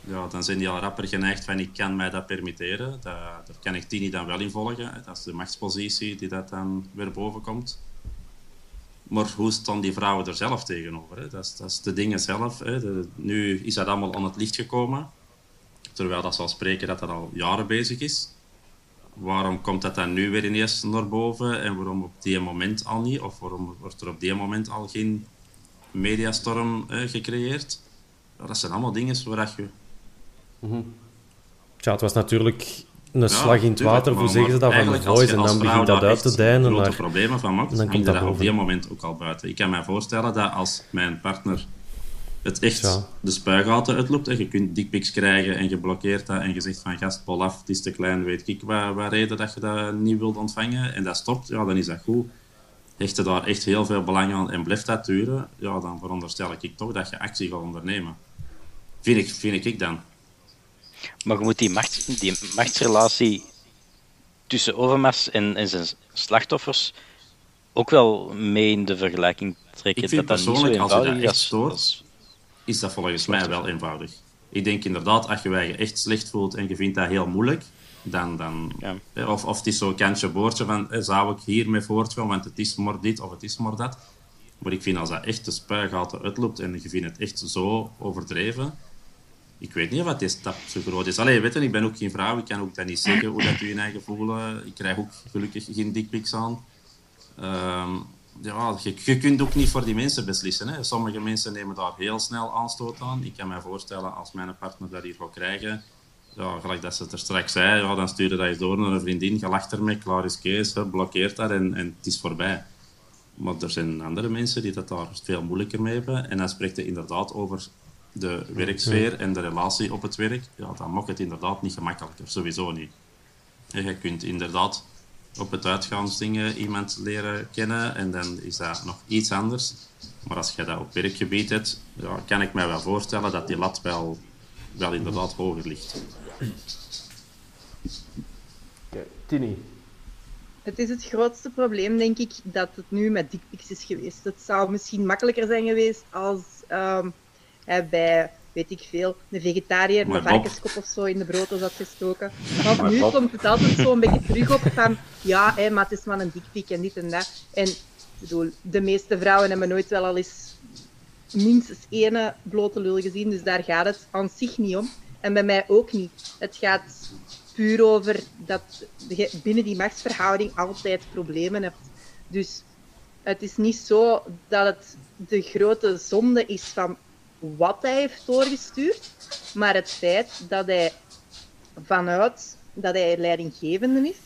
Ja, dan zijn die al rapper geneigd van ik kan mij dat permitteren. Dat, daar kan ik Tini dan wel in volgen. Hè. Dat is de machtspositie die dat dan weer boven komt. Maar hoe staan die vrouwen er zelf tegenover? Hè? Dat, is, dat is de dingen zelf. Hè? De- nu is dat allemaal aan het licht gekomen. Terwijl dat zal spreken dat dat al jaren bezig is. Waarom komt dat dan nu weer ineens naar boven en waarom op die moment al niet? Of waarom wordt er op die moment al geen mediastorm eh, gecreëerd? Dat zijn allemaal dingen waar je... Ja, het was natuurlijk een Ja, slag in het water, hoe zeggen ze dat, van de voice. En dan begint dat uit te dijnen grote naar... problemen van maakt, en dan komt dat op die moment ook al buiten. Ik kan me voorstellen dat als mijn partner het echt Ja. de spuigaten uitloopt, en je kunt dickpics krijgen en je blokkeert dat en je zegt van gast, bol af, het is te klein, weet ik wat, wat reden dat je dat niet wilt ontvangen en dat stopt, ja, dan is dat goed. Hecht je daar echt heel veel belang aan en blijft dat duren, ja, dan veronderstel ik toch dat je actie gaat ondernemen. Vind ik, vind ik dan. Maar je moet die, macht, die machtsrelatie tussen Overmars en, en zijn slachtoffers ook wel mee in de vergelijking trekken. Ik vind dat dat niet zo persoonlijk, als je dat echt stoort, als- is dat volgens mij wel eenvoudig. Ik denk inderdaad, als je je echt slecht voelt en je vindt dat heel moeilijk, dan... dan of, of het is zo'n kantje boordje van, hè, zou ik hiermee voortgaan, want het is maar dit of het is maar dat. Maar ik vind als dat echt de spuigaten uitloopt en je vindt het echt zo overdreven, ik weet niet wat die stap zo groot is. Allee, weet je, ik ben ook geen vrouw, ik kan ook dat niet zeggen hoe dat u je eigen voelen. Ik krijg ook gelukkig geen dickpics aan. Ehm, ja, je, je kunt ook niet voor die mensen beslissen. Hè. Sommige mensen nemen daar heel snel aanstoot aan. Ik kan me voorstellen, als mijn partner dat hier gaat krijgen, ja, gelijk dat ze het er straks zei, ja, dan stuur je dat eens door naar een vriendin, je lacht ermee, klaar is Kees, hè, blokkeert dat en, en het is voorbij. Maar er zijn andere mensen die dat daar veel moeilijker mee hebben. En dan spreekt hij inderdaad over de werksfeer en de relatie op het werk. Ja, dan maakt het inderdaad niet gemakkelijker, sowieso niet. Ja, Je kunt inderdaad op het uitgaansdingen iemand leren kennen en dan is dat nog iets anders. Maar als je dat op werkgebied hebt, ja, kan ik mij wel voorstellen dat die lat wel, wel inderdaad hoger ligt. Tini. Het is het grootste probleem, denk ik, dat het nu met dickpics is geweest. Het zou misschien makkelijker zijn geweest als ehm, hij bij, weet ik veel, een vegetariër een varkenskop of zo in de brood had gestoken. Want Maar nu Bob. komt het altijd zo een beetje terug op van, ja, hè, maar het is maar een dickpic en dit en dat. En bedoel, de meeste vrouwen hebben nooit wel al eens minstens ene blote lul gezien, dus daar gaat het aan zich niet om. En bij mij ook niet. Het gaat puur over dat je binnen die machtsverhouding altijd problemen hebt. Dus het is niet zo dat het de grote zonde is van wat hij heeft doorgestuurd, maar het feit dat hij vanuit dat hij leidinggevende is,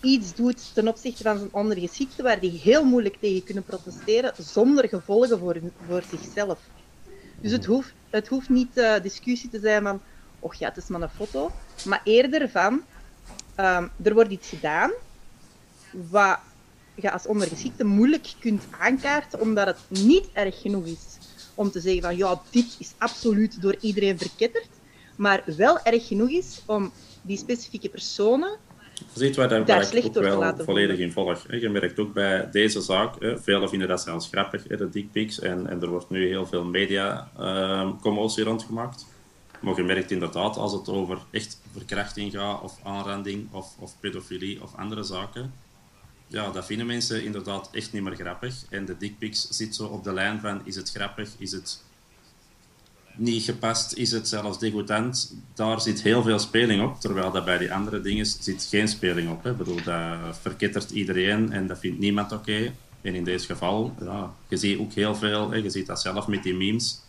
iets doet ten opzichte van zijn ondergeschikte waar die heel moeilijk tegen kunnen protesteren zonder gevolgen voor, voor zichzelf. Dus het hoeft, het hoeft niet uh, discussie te zijn van, och ja, het is maar een foto, maar eerder van, um, er wordt iets gedaan wat je als ondergeschikte moeilijk kunt aankaarten, omdat het niet erg genoeg is om te zeggen van, ja, dit is absoluut door iedereen verketterd, maar wel erg genoeg is om die specifieke personen ziet waar, daar, waar ik ook wel volledig in volg. Je merkt ook bij deze zaak, velen vinden dat zelfs grappig, de dickpics, en, en er wordt nu heel veel media-commotie ehm, rondgemaakt. Maar je merkt inderdaad, als het over echt verkrachting gaat, of aanranding, of, of pedofilie, of andere zaken, ja, dat vinden mensen inderdaad echt niet meer grappig. En de dickpics zit zo op de lijn van, is het grappig, is het niet gepast, is het zelfs degoutant. Daar zit heel veel speling op, terwijl dat bij die andere dingen zit geen speling op. Hè. Ik bedoel, dat verkettert iedereen en dat vindt niemand oké. En in deze geval, ja, je ziet ook heel veel, hè. je ziet dat zelf met die memes.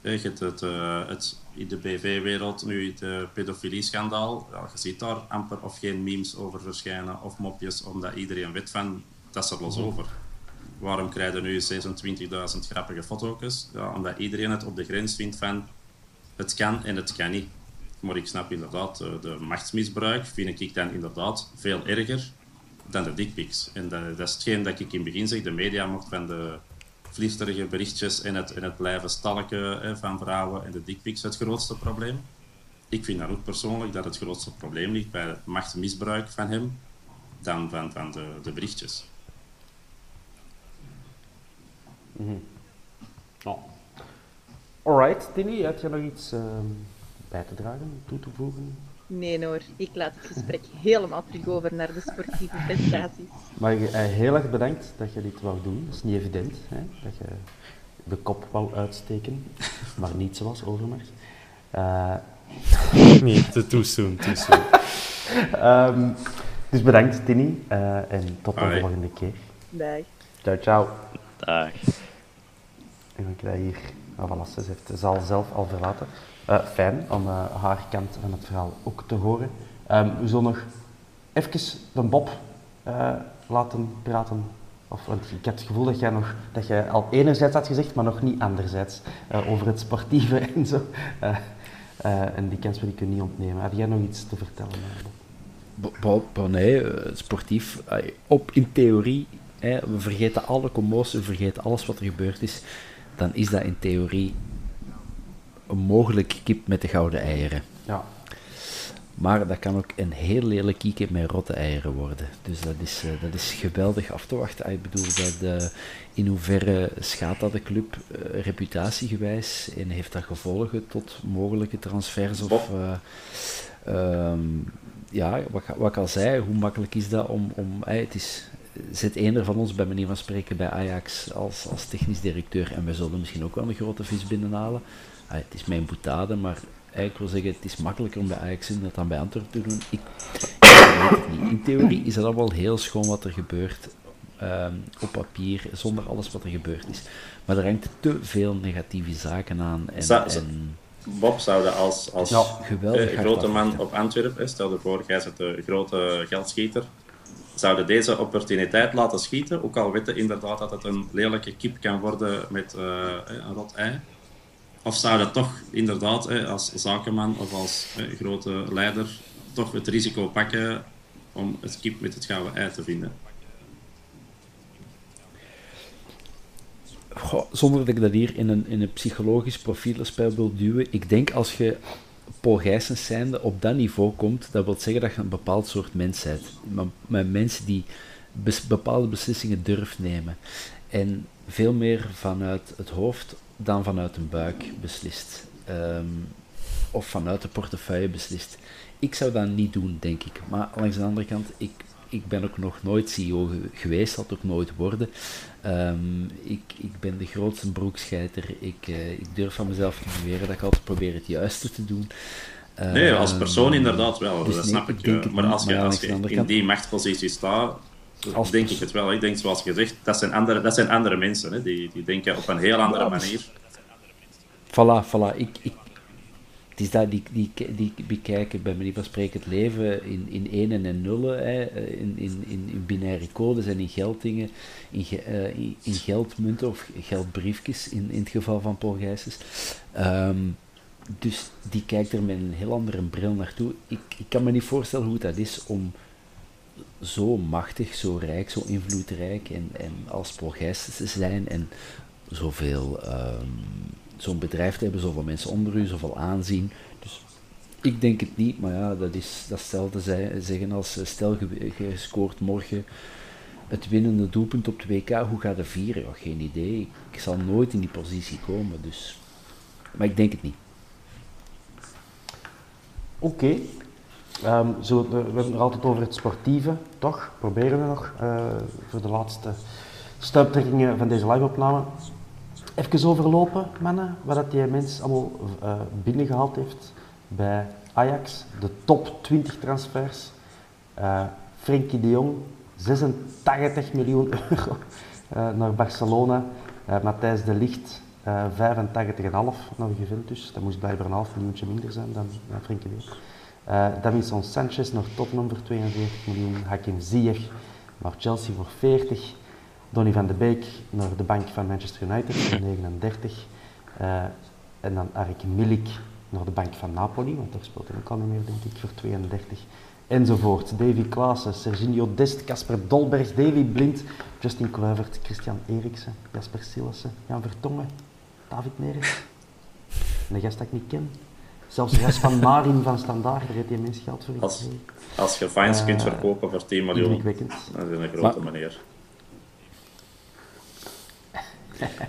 Je het, het, in de BV-wereld nu het pedofilie-schandaal. Ja, je ziet daar amper of geen memes over verschijnen of mopjes, omdat iedereen weet van, dat is er los over. Waarom krijg je nu 26.000 grappige foto's? Ja, omdat iedereen het op de grens vindt van het kan en het kan niet. Maar ik snap inderdaad, de, de machtsmisbruik vind ik dan inderdaad veel erger dan de dickpics. En dat, dat, is hetgeen dat ik in het begin zeg, de media mocht van de vliegsterige berichtjes en het, het blijven stalken van vrouwen en de dickpics het grootste probleem. Ik vind dan ook persoonlijk dat het grootste probleem ligt bij het machtsmisbruik van hem dan van, van de, de berichtjes. Mm oh. Alright, Tini, heb je nog iets uh, bij te dragen, toe te voegen? Nee hoor, ik laat het gesprek helemaal terug over naar de sportieve prestaties. Maar uh, heel erg bedankt dat je dit wou doen. Dat is niet evident, hè? dat je de kop wou uitsteken, maar niet zoals Overmars. Uh, nee, te too soon, too soon. um, dus bedankt Tini uh, en tot de volgende keer. Dag. Ciao, ciao. Dag. En dan krijg je hier, ze heeft de zelf al verlaten. Uh, fijn om uh, haar kant van het verhaal ook te horen. Um, we zullen nog even de Bob uh, laten praten. Of, want ik heb het gevoel dat jij, nog, dat jij al enerzijds had gezegd, maar nog niet anderzijds. over het sportieve en zo. en die kans wil ik je niet ontnemen. Heb jij nog iets te vertellen? Bob, nee, sportief. Op, in theorie, hè, we vergeten alle commotie, we vergeten alles wat er gebeurd is dan is dat in theorie een mogelijk kip met de gouden eieren. Ja. Maar dat kan ook een heel lelijk kiekje met rotte eieren worden. Dus dat is, uh, dat is geweldig af te wachten. Ik bedoel, dat, uh, in hoeverre schaadt dat de club uh, reputatiegewijs en heeft dat gevolgen tot mogelijke transfers? Of, um, ja, wat, wat, ik al zei, hoe makkelijk is dat om. om het is zit er van ons bij manier van spreken bij Ajax als, als technisch directeur en wij zullen misschien ook wel een grote vis binnenhalen. Ah, het is mijn boetade, maar ik wil zeggen, het is makkelijker om bij Ajax in dat dan bij Antwerpen te doen. Ik, weet het niet. In theorie is het allemaal heel schoon wat er gebeurt ehm, op papier, zonder alles wat er gebeurd is. Maar er hangt te veel negatieve zaken aan. En, en Bob zouden als, als grote man op Antwerpen, stel je voor, jij zit de grote geldschieter, zouden deze opportuniteit laten schieten, ook al weten inderdaad dat het een lelijke kip kan worden met uh, een rot ei. Of zouden toch inderdaad als zakenman of als grote leider toch het risico pakken om het kip met het gouden ei te vinden? Zonder dat ik dat hier in een, in een psychologisch profielenspel wil duwen. Ik denk als je Paul Gijsens zijnde op dat niveau komt, dat wil zeggen dat je een bepaald soort mens bent. Met mensen die bepaalde beslissingen durft nemen. En veel meer vanuit het hoofd dan vanuit een buik beslist. Ehm, of vanuit de portefeuille beslist. Ik zou dat niet doen, denk ik. Maar langs de andere kant, ik, ik ben ook nog nooit CEO geweest, zal het ook nooit worden. Ehm, ik, ik ben de grootste broekscheiter. Ik, uh, ik durf van mezelf te beweren dat ik altijd probeer het juiste te doen. Nee, als Ehm, persoon inderdaad wel, dus dat nee, snap ik. eh, maar als je, als je in die machtspositie staat, Als denk ik het wel. Ik denk zoals gezegd, dat zijn andere, dat zijn andere mensen. Hè. Die, die denken op een heel andere dus- manier. Voilà, voilà. Ik, ik, het is dat die, die, die bekijken bij manier van spreken het leven in, in enen en nullen, hè, in, in, in, in binaire codes en in gelddingen, in, eh, in, in geldmunten of geldbriefjes in, in het geval van Paul Gijsens. Ehm, dus die kijkt er met een heel andere bril naartoe. Ik, ik kan me niet voorstellen hoe dat is om zo machtig, zo rijk, zo invloedrijk en, en als Paul Gijsens te zijn en zoveel, ehm, zo'n bedrijf te hebben, zoveel mensen onder u, zoveel aanzien. Dus ik denk het niet, maar ja, dat is dat hetzelfde ze- zeggen als eh, stel je, scoort morgen het winnende doelpunt op het WK, hoe gaat het vieren? Ja, geen idee. Ik zal nooit in die positie komen, dus... Maar ik denk het niet. Oké. Ehm, zo, we hebben het altijd over het sportieve, toch? Proberen we nog eh, voor de laatste stuiptrekkingen van deze live-opname. Even overlopen, mannen, wat dat die mens allemaal eh, binnengehaald heeft bij Ajax. De top 20 transfers. Eh Frenkie de Jong, 86 miljoen euro eh, naar Barcelona. Matthijs de Ligt, eh 85,5 naar Juventus. Dat moest blijkbaar een half miljoentje minder zijn dan, dan Frenkie de Jong. Davinson Sanchez naar Tottenham voor 42 miljoen. Hakim Ziyech naar Chelsea voor 40. Donny van de Beek naar de bank van Manchester United voor 39. Eh, en dan Arik Milik naar de bank van Napoli, want daar speelt hij ook al niet meer, denk ik, voor 32. Enzovoort. Davy Klaassen, Serginho Dest, Casper Dolberg, Davy Blind, Justin Kluivert, Christian Eriksen, Jasper Sillissen, Jan Vertongen, David Neres. Een gast dat ik niet ken. Zelfs Ras van Marin van Standaard, daar heeft die mens geld voor Als, als je Vines kunt Eh, verkopen voor 10 miljoen, dat is een grote Maar- meneer.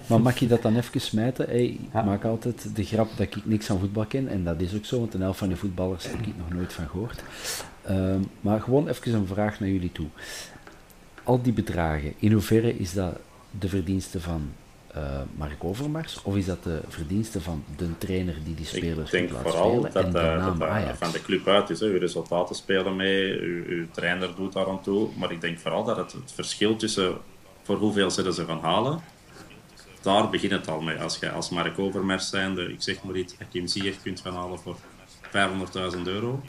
Maar mag je dat dan even smijten? Hey, ik Ja. maak altijd de grap dat ik niks van voetbal ken. En dat is ook zo, want een helft van die voetballers heb ik nog nooit van gehoord. Ehm, maar gewoon even een vraag naar jullie toe. Al die bedragen, in hoeverre is dat de verdienste van eh Mark Overmars? Of is dat de verdienste van de trainer die die spelers Ik denk vooral spelen dat, en de naam dat dat Ajax? van de club uit is. Hè. Uw resultaten spelen mee, uw, uw trainer doet daar aan toe. Maar ik denk vooral dat het, het verschil tussen voor hoeveel zullen ze gaan halen, daar begint het al mee. Als je als Mark Overmars zijnde, ik zeg maar iets, Hakim Ziyech kunt gaan halen voor 500.000 euro.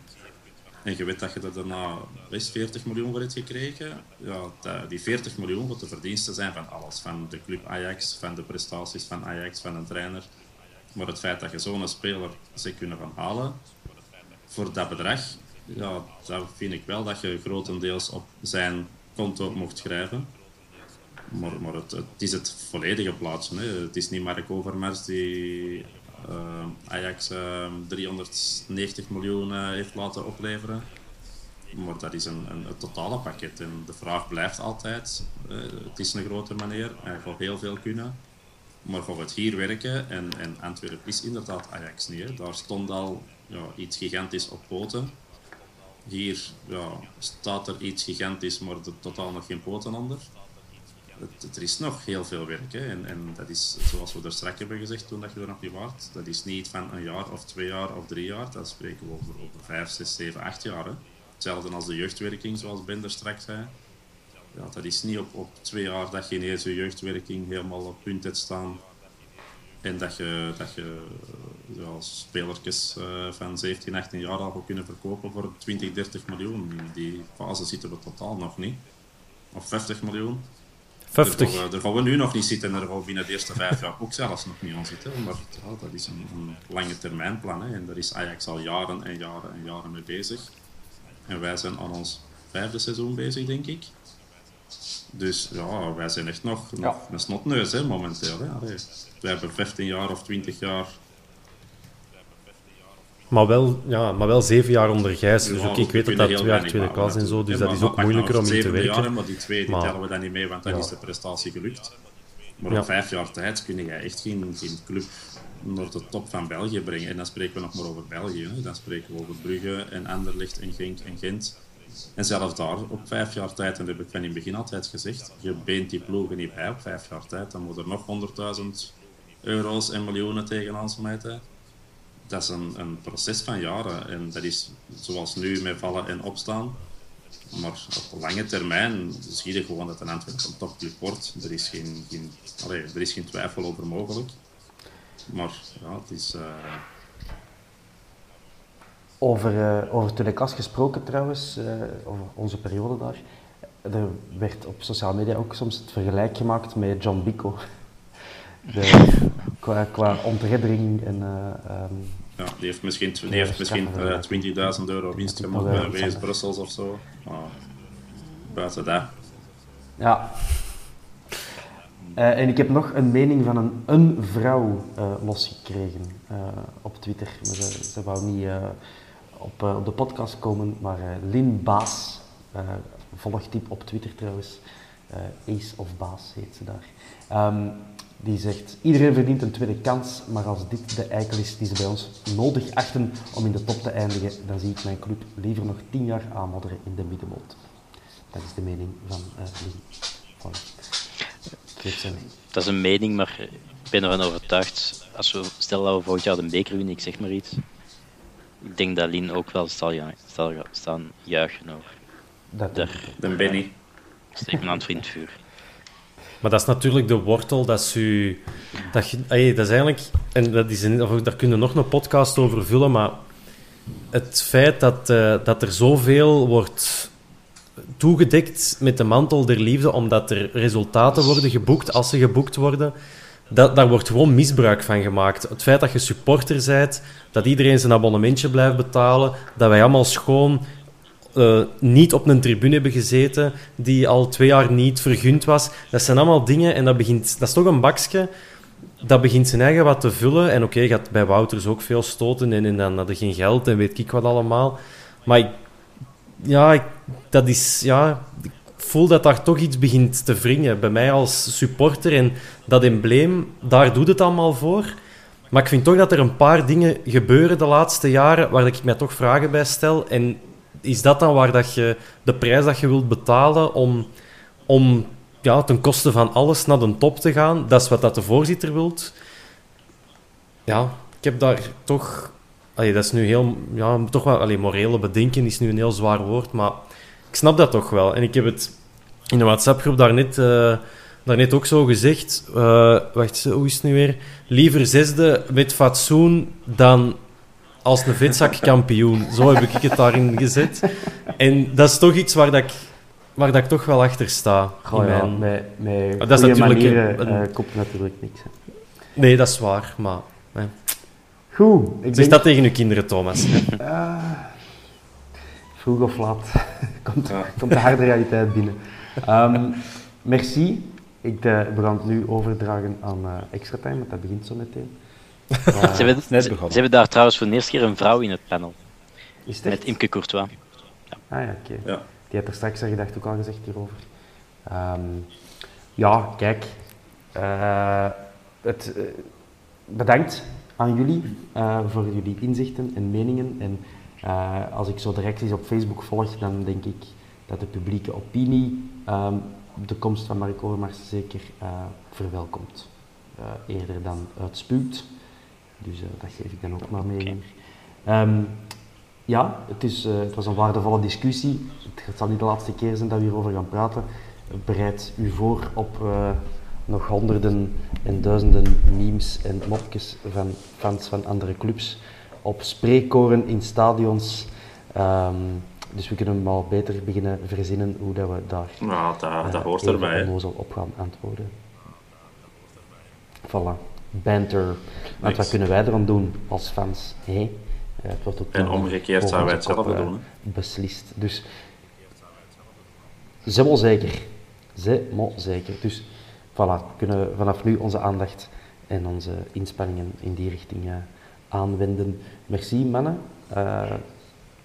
En je weet dat je er daarna best 40 miljoen voor hebt gekregen. Ja, die 40 miljoen wat de verdiensten zijn van alles. Van de club Ajax, van de prestaties van Ajax, van een trainer. Maar het feit dat je zo'n speler ze kunnen gaan halen voor dat bedrag, ja, vind ik wel dat je grotendeels op zijn konto mocht schrijven. Maar, maar het, is het volledige plaatje. Hè. Het is niet Mark Overmars die eh, Ajax eh, 390 miljoen eh, heeft laten opleveren. Maar dat is een, een, totale pakket. En de vraag blijft altijd, het is een grote meneer, hij gaat heel veel kunnen. Maar gaat het hier werken? En, en Antwerpen is inderdaad Ajax niet. Daar stond al ja, iets gigantisch op poten. Hier ja, staat er iets gigantisch, maar er totaal nog geen poten onder. Het, er is nog heel veel werk. Hè. En, en dat is, zoals we er straks hebben gezegd toen dat je er nog niet waart, dat is niet van een jaar of twee jaar of drie jaar. Dat spreken we over, over vijf, zes, zeven, acht jaar. Hè. Hetzelfde als de jeugdwerking, zoals Ben er straks zei. Ja, dat is niet op, op twee jaar dat je ineens je jeugdwerking helemaal op punt hebt staan. En dat je, dat je ja, spelertjes eh, van 17, 18 jaar al kunnen verkopen voor 20, 30 miljoen. In die fase zitten we totaal nog niet. Of 50 miljoen. 50. Daar gaan, we, daar gaan we nu nog niet zitten en daar gaan we binnen de eerste vijf jaar ook zelfs nog niet aan zitten. Maar ja, dat is een, een lange termijn plan. Hè. En daar is Ajax al jaren en jaren en jaren mee bezig. En wij zijn aan ons vijfde seizoen bezig, denk ik. Dus ja, wij zijn echt nog, nog Ja. een snotneus hè, momenteel. Hè. Allee, wij hebben 15 jaar of 20 jaar. Maar wel, ja, maar wel zeven jaar onder Gijs. Dus ook, ik weet dat dat twee jaar tweede klas en zo, dus dat is ook moeilijker om in te werken. Jaar, maar die twee die tellen we dan niet mee, want dan is de prestatie gelukt. Maar op vijf jaar tijd kun je echt geen, geen club naar de top van België brengen. En dan spreken we nog maar over België. Hè. Dan spreken we over Brugge en Anderlecht en Genk en Gent. En zelfs daar, op vijf jaar tijd, en dat heb ik van in het begin altijd gezegd, je beent die ploegen niet bij op vijf jaar tijd. Dan moet er nog 100.000 euro's en miljoenen tegenaan smijten. Dat is een, een proces van jaren. En dat is zoals nu met vallen en opstaan. Maar op lange termijn zie je gewoon dat een Antwerp een topclub wordt. Er is geen, geen, er is geen twijfel over mogelijk. Maar ja, het is... Uh... Over, uh, over Telekas gesproken trouwens, uh, over onze periode daar. Er werd op sociale media ook soms het vergelijk gemaakt met John Bico. De, qua, qua ontreddering en... Um, ja, die heeft misschien, die heeft misschien uh, 20.000 euro winst gemaakt bij WS Brussels of zo. Maar buiten dat. Ja. Uh, en ik heb nog een mening van een, een vrouw uh, losgekregen op Twitter. Maar ze, ze wou niet op, op de podcast komen, maar Lin Baas, volgt type op Twitter trouwens. Ace of Baas heet ze daar. Um, die zegt, iedereen verdient een tweede kans, maar als dit de eikel is die ze bij ons nodig achten om in de top te eindigen, dan zie ik mijn club liever nog tien jaar aanmodderen in de middenmoot. Dat is de mening van uh, Van, dat is een mening, maar ik ben ervan overtuigd, als we, stel dat we volgend jaar de beker winnen, ik zeg maar iets, ik denk dat Lien ook wel zal, staan juichen over. Dat Daar, dan ben ik. Steek mijn hand vriend vuur. Maar dat is natuurlijk de wortel dat ze... Dat, je, dat is eigenlijk... En dat is daar kunnen nog een podcast over vullen, maar het feit dat, uh, dat er zoveel wordt toegedekt met de mantel der liefde, omdat er resultaten worden geboekt, als ze geboekt worden, dat, daar wordt gewoon misbruik van gemaakt. Het feit dat je supporter bent, dat iedereen zijn abonnementje blijft betalen, dat wij allemaal schoon uh, niet op een tribune hebben gezeten die al twee jaar niet vergund was. Dat zijn allemaal dingen en dat, begint, dat is toch een bakje dat begint zijn eigen wat te vullen. En oké, okay, gaat bij Wouters ook veel stoten en, en dan hadden geen geld en weet ik wat allemaal. Maar ik, ja, ik, dat is, ja, ik voel dat daar toch iets begint te wringen. Bij mij als supporter en dat embleem, daar doet het allemaal voor. Maar ik vind toch dat er een paar dingen gebeuren de laatste jaren waar ik mij toch vragen bij stel. En is dat dan waar dat je de prijs dat je wilt betalen om, om ja, ten koste van alles naar de top te gaan? Dat is wat dat de voorzitter wilt. Ja, ik heb daar toch... Dat is nu heel... Ja, toch wel... Allee, morele bedenken is nu een heel zwaar woord, maar ik snap dat toch wel. En ik heb het in de WhatsApp-groep daarnet, uh, daarnet ook zo gezegd. Uh, wacht, hoe is het nu weer? Liever zesde met fatsoen dan als een vetzak kampioen. Zo heb ik het daarin gezet. En dat is toch iets waar, dat ik, waar dat ik toch wel achter sta. Oh, ja, met, met dat is natuurlijk manieren, een, uh, komt natuurlijk niks. Hè. Nee, dat is waar, maar... Hè. Goed. Ik zeg denk... dat tegen uw kinderen, Thomas. Uh, vroeg of laat komt, ja. komt de harde realiteit binnen. Um, merci. Ik, uh, we gaan het nu overdragen aan uh, Extra Time, want dat begint zo meteen ze, hebben, ze, ze, hebben daar trouwens voor de eerste keer een vrouw in het panel. Is het Met Imke Courtois. Ja. Ah ja, oké. Ja. Die had er straks al gedacht ook al gezegd hierover. Um, ja, kijk. Uh, het, uh, bedankt aan jullie uh, voor jullie inzichten en meningen. En als ik zo de reacties op Facebook volg, dan denk ik dat de publieke opinie um, de komst van Mark Overmars zeker verwelkomt. eerder dan uitspuwt. Dus uh, dat geef ik dan ook maar mee. Um, ja, het, is, uh, het was een waardevolle discussie. Het zal niet de laatste keer zijn dat we hierover gaan praten. Bereid u voor op uh, nog honderden en duizenden memes en mopjes van fans van andere clubs. Op spreekkoren in stadions. Um, dus we kunnen wel beter beginnen verzinnen hoe dat we daar nou, dat, dat hoort erbij. op gaan antwoorden. Voilà banter. Want wat kunnen wij eraan doen als fans? Hey, het wordt ook en omgekeerd zouden wij hetzelfde doen. Hè? Beslist. Dus, ze wel zeker. Ze wel zeker. Dus, voilà, kunnen vanaf nu onze aandacht en onze inspanningen in die richting uh, aanwenden. Merci, mannen. Uh,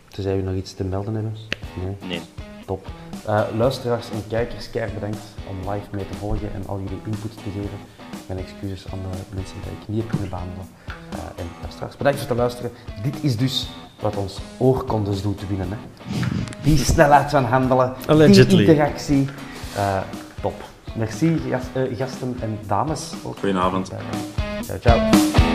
tenzij we nog iets te melden hebben. Nee. nee. Top. Uh, luisteraars en kijkers, keihard bedankt om live mee te volgen en al jullie input te geven. Mijn excuses aan de mensen die ik niet heb kunnen behandelen. Uh, en luisteraars, bedankt voor het luisteren. Dit is dus wat ons oorkondes doet winnen. Hè. Die snelheid van handelen, Allegedly. die interactie. Uh, top. Merci gast, gasten en dames. Goedenavond. ciao, ciao.